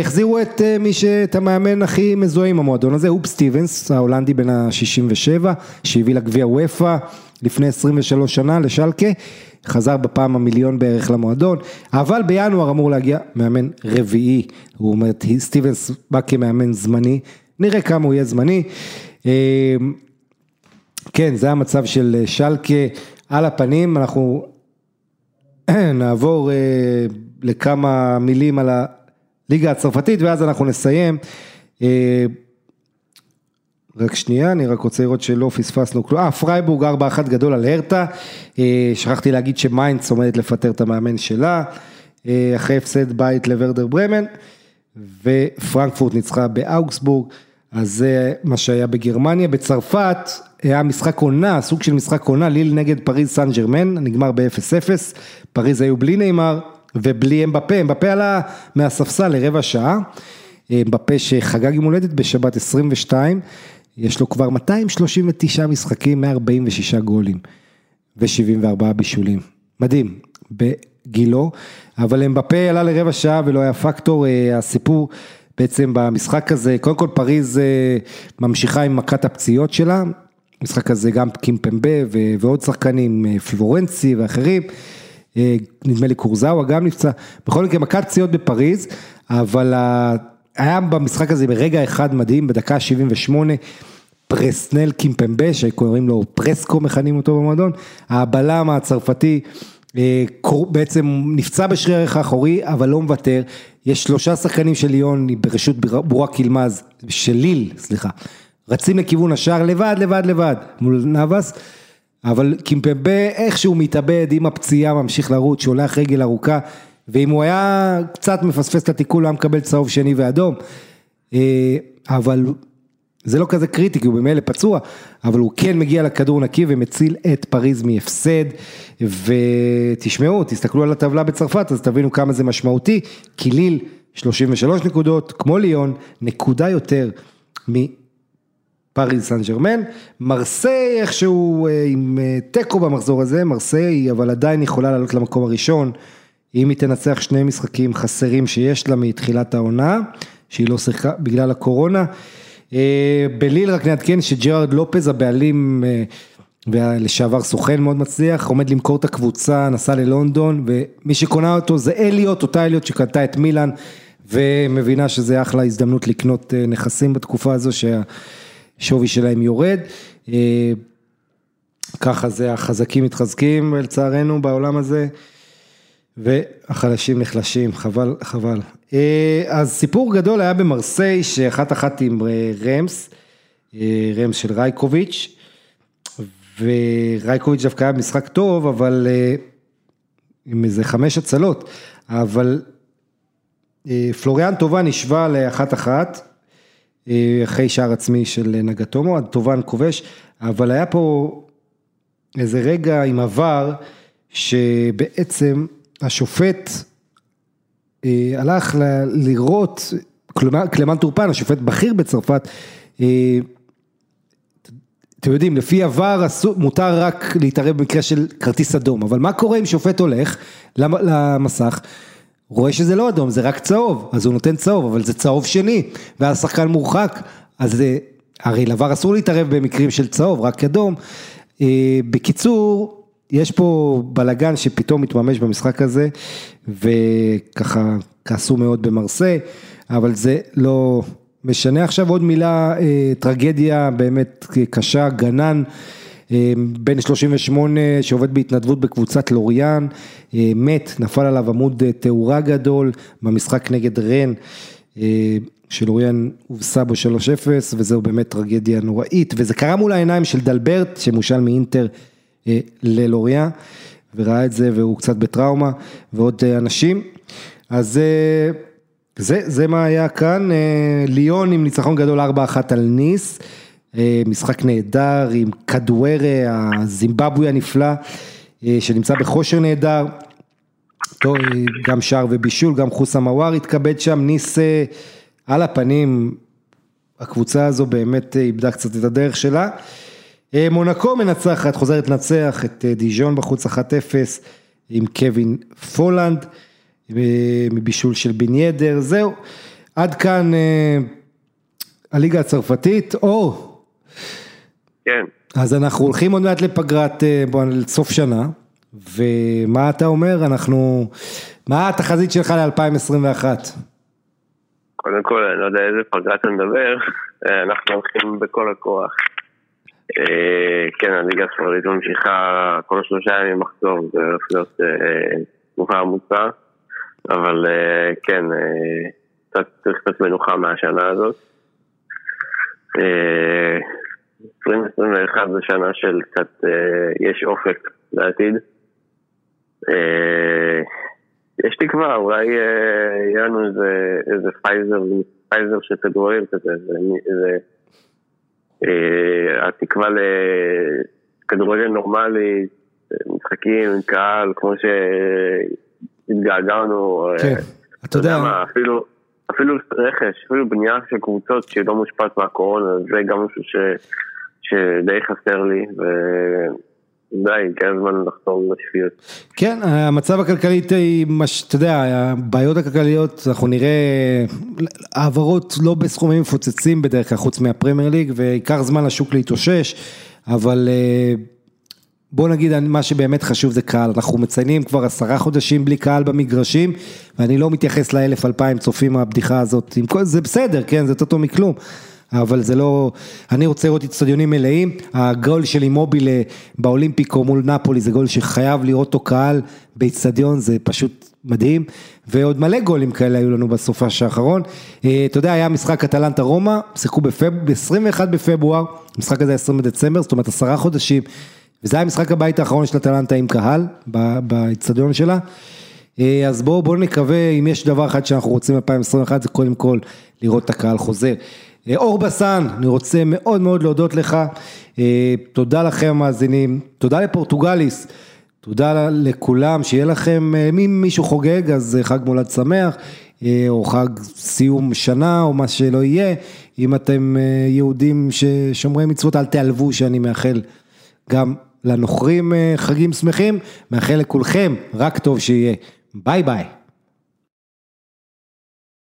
Speaker 1: החזירו את מי שאת המאמן הכי מזוהה עם המועדון הזה, אופ סטיבנס, ההולנדי בן ה-67, שהביא לגביע וופא לפני 23 שנה לשלקה, חזר בפעם המיליון בערך למועדון, אבל בינואר אמור להגיע מאמן רביעי, הוא אומר, סטיבנס בא כמאמן זמני, נראה כמה הוא יהיה זמני. כן, זה המצב של שלקה על הפנים, אנחנו [clears throat] נעבור לכמה מילים על ה... ליגה הצרפתית ואז אנחנו נסיים. רק שנייה, אני רק רוצה לראות שלא פספסנו כלום. אה, פרייבורג 4-1 גדול על הרטה. שכחתי להגיד שמיינדס עומדת לפטר את המאמן שלה. אחרי הפסד בית לוורדר ברמן. ופרנקפורט ניצחה באוגסבורג. אז זה מה שהיה בגרמניה. בצרפת היה משחק עונה, סוג של משחק עונה, ליל נגד פריז סן ג'רמן, נגמר ב-0-0. פריז היו בלי ניימאר. ובלי אמבפה, אמבפה עלה מהספסל לרבע שעה, אמבפה שחגג יום הולדת בשבת 22, יש לו כבר 239 משחקים, 146 גולים ו-74 בישולים, מדהים, בגילו, אבל אמבפה עלה לרבע שעה ולא היה פקטור, הסיפור בעצם במשחק הזה, קודם כל פריז ממשיכה עם מכת הפציעות שלה, משחק הזה גם קימפמבה ועוד שחקנים, פלורנצי ואחרים, נדמה לי קורזאווה גם נפצע, בכל מקרה מכת פציעות בפריז, אבל היה במשחק הזה ברגע אחד מדהים, בדקה 78, פרסנל קימפמבה, שקוראים לו פרסקו מכנים אותו במועדון, הבלם הצרפתי בעצם נפצע בשריר הערך האחורי, אבל לא מוותר, יש שלושה שחקנים של ליון ברשות בורק ילמז, של ליל, סליחה, רצים לכיוון השער לבד, לבד, לבד, מול נאבס. אבל קימפמבה איכשהו מתאבד עם הפציעה ממשיך לרוץ, שולח רגל ארוכה ואם הוא היה קצת מפספס את התיקול הוא היה מקבל צהוב שני ואדום. אבל זה לא כזה קריטי כי הוא במילא פצוע אבל הוא כן מגיע לכדור נקי ומציל את פריז מהפסד. ותשמעו תסתכלו על הטבלה בצרפת אז תבינו כמה זה משמעותי. כי ליל 33 נקודות, כמו ליון, נקודה יותר מפריז סן ג'רמן, מרסיי איכשהו אה, עם אה, תיקו במחזור הזה, מרסיי אבל עדיין יכולה לעלות למקום הראשון, אם היא תנצח שני משחקים חסרים שיש לה מתחילת העונה, שהיא לא שיחקה בגלל הקורונה. אה, בליל רק נעדכן שג'רארד לופז הבעלים ולשעבר סוכן מאוד מצליח, עומד למכור את הקבוצה, נסע ללונדון, ומי שקונה אותו זה אליוט, אותה אליוט שקנתה את מילאן, ומבינה שזה אחלה הזדמנות לקנות נכסים בתקופה הזו שהשווי שלהם יורד. אה, ככה זה החזקים מתחזקים לצערנו בעולם הזה, והחלשים נחלשים, חבל, חבל. אה, אז סיפור גדול היה במרסיי, שאחת אחת עם רמס, רמס של רייקוביץ'. ורייקוביץ' דווקא היה משחק טוב, אבל אה, עם איזה חמש הצלות, אבל אה, פלוריאן טובן השווה לאחת אחת, אה, אחרי שער עצמי של נגטומו, טובן כובש, אבל היה פה איזה רגע עם עבר, שבעצם השופט הלך לראות, כלומר קלמן טורפן, השופט בכיר בצרפת, אתם יודעים, לפי עבר מותר רק להתערב במקרה של כרטיס אדום, אבל מה קורה אם שופט הולך למסך, רואה שזה לא אדום, זה רק צהוב, אז הוא נותן צהוב, אבל זה צהוב שני, ואז השחקן מורחק, אז זה, הרי לעבר אסור להתערב במקרים של צהוב, רק אדום. אה, בקיצור, יש פה בלאגן שפתאום מתממש במשחק הזה, וככה כעסו מאוד במרסיי, אבל זה לא, משנה. עכשיו עוד מילה, אה, טרגדיה באמת קשה, גנן, אה, בן 38 שעובד בהתנדבות בקבוצת לוריאן, אה, מת, נפל עליו עמוד תאורה גדול במשחק נגד רן. שלוריאן הובסה בו 3-0 וזהו באמת טרגדיה נוראית וזה קרה מול העיניים של דלברט שמושל מאינטר ללוריה וראה את זה והוא קצת בטראומה ועוד אנשים אז זה, זה מה היה כאן, אה, ליון עם ניצחון גדול 4-1 על ניס, אה, משחק נהדר עם קדוארה הזימבבואי הנפלא, אה, שנמצא בכושר נהדר, טוב, גם שער ובישול, גם חוסה מוואר התכבד שם, ניס על הפנים, הקבוצה הזו באמת איבדה קצת את הדרך שלה. מונקו מנצחת, חוזרת לנצח את דיז'ון בחוץ 1-0 עם קווין פולנד. מבישול של בן ידר, זהו, עד כאן אה, הליגה הצרפתית, או,
Speaker 2: כן,
Speaker 1: אז אנחנו הולכים עוד מעט לפגרת, אה, בוא, סוף שנה, ומה אתה אומר, אנחנו, מה התחזית שלך ל-2021?
Speaker 2: קודם כל, אני לא יודע איזה פגרה אתה מדבר, אה, אנחנו הולכים בכל הכוח. כן, הליגה הספרדית ממשיכה כל שלושה ימים מחזור, זה הולך להיות תקופה עמוסה. אבל אה, כן, אה, קצת צריך קצת מנוחה מהשנה הזאת. 2021 אה, זו שנה של קצת, יש אופק לעתיד. יש תקווה, אולי יהיה לנו איזה, איזה פייזר, פייזר של כדורים כזה, זה, התקווה לכדורגל נורמלי, משחקים עם קהל, כמו ש... התגעגענו.
Speaker 1: אה, כן, אתה יודע.
Speaker 2: מה, אפילו, אפילו רכש, אפילו בנייה של קבוצות שלא מושפעת מהקורונה, זה גם משהו ש, שדי חסר לי. ו... די, הגיע הזמן לחזור לשפיות.
Speaker 1: כן, המצב הכלכלי, אתה יודע, הבעיות הכלכליות, אנחנו נראה העברות לא בסכומים מפוצצים בדרך כלל, חוץ מהפרמייר ליג, וייקח זמן לשוק להתאושש, אבל אה, בוא נגיד מה שבאמת חשוב זה קהל, אנחנו מציינים כבר עשרה חודשים בלי קהל במגרשים ואני לא מתייחס לאלף אלפיים צופים מהבדיחה הזאת, זה בסדר, כן, זה יותר טוב מכלום, אבל זה לא, אני רוצה לראות אצטדיונים מלאים, הגול של אימובילה באולימפיקו מול נפולי זה גול שחייב לראות אותו קהל באצטדיון, זה פשוט מדהים, ועוד מלא גולים כאלה היו לנו בסופש האחרון, אה, אתה יודע, היה משחק אטלנטה רומא, שיחקו ב-21 בפברואר, המשחק הזה 20 בדצמבר, זאת אומרת עשרה חודשים. וזה היה משחק הבית האחרון של אטלנטה עם קהל, באצטדיון שלה. אה, אז בואו בוא נקווה, אם יש דבר אחד שאנחנו רוצים ב-2021 זה קודם כל לראות את הקהל חוזר. אה, אור בסן, אני רוצה מאוד מאוד להודות לך, אה, תודה לכם המאזינים, תודה לפורטוגליס, תודה לכולם, שיהיה לכם, אם מישהו חוגג אז חג מולד שמח, או חג סיום שנה, או מה שלא יהיה. אם אתם יהודים ששומרי מצוות, אל תיעלבו שאני מאחל גם לנוכרים חגים שמחים, מאחל לכולכם רק טוב שיהיה. ביי ביי.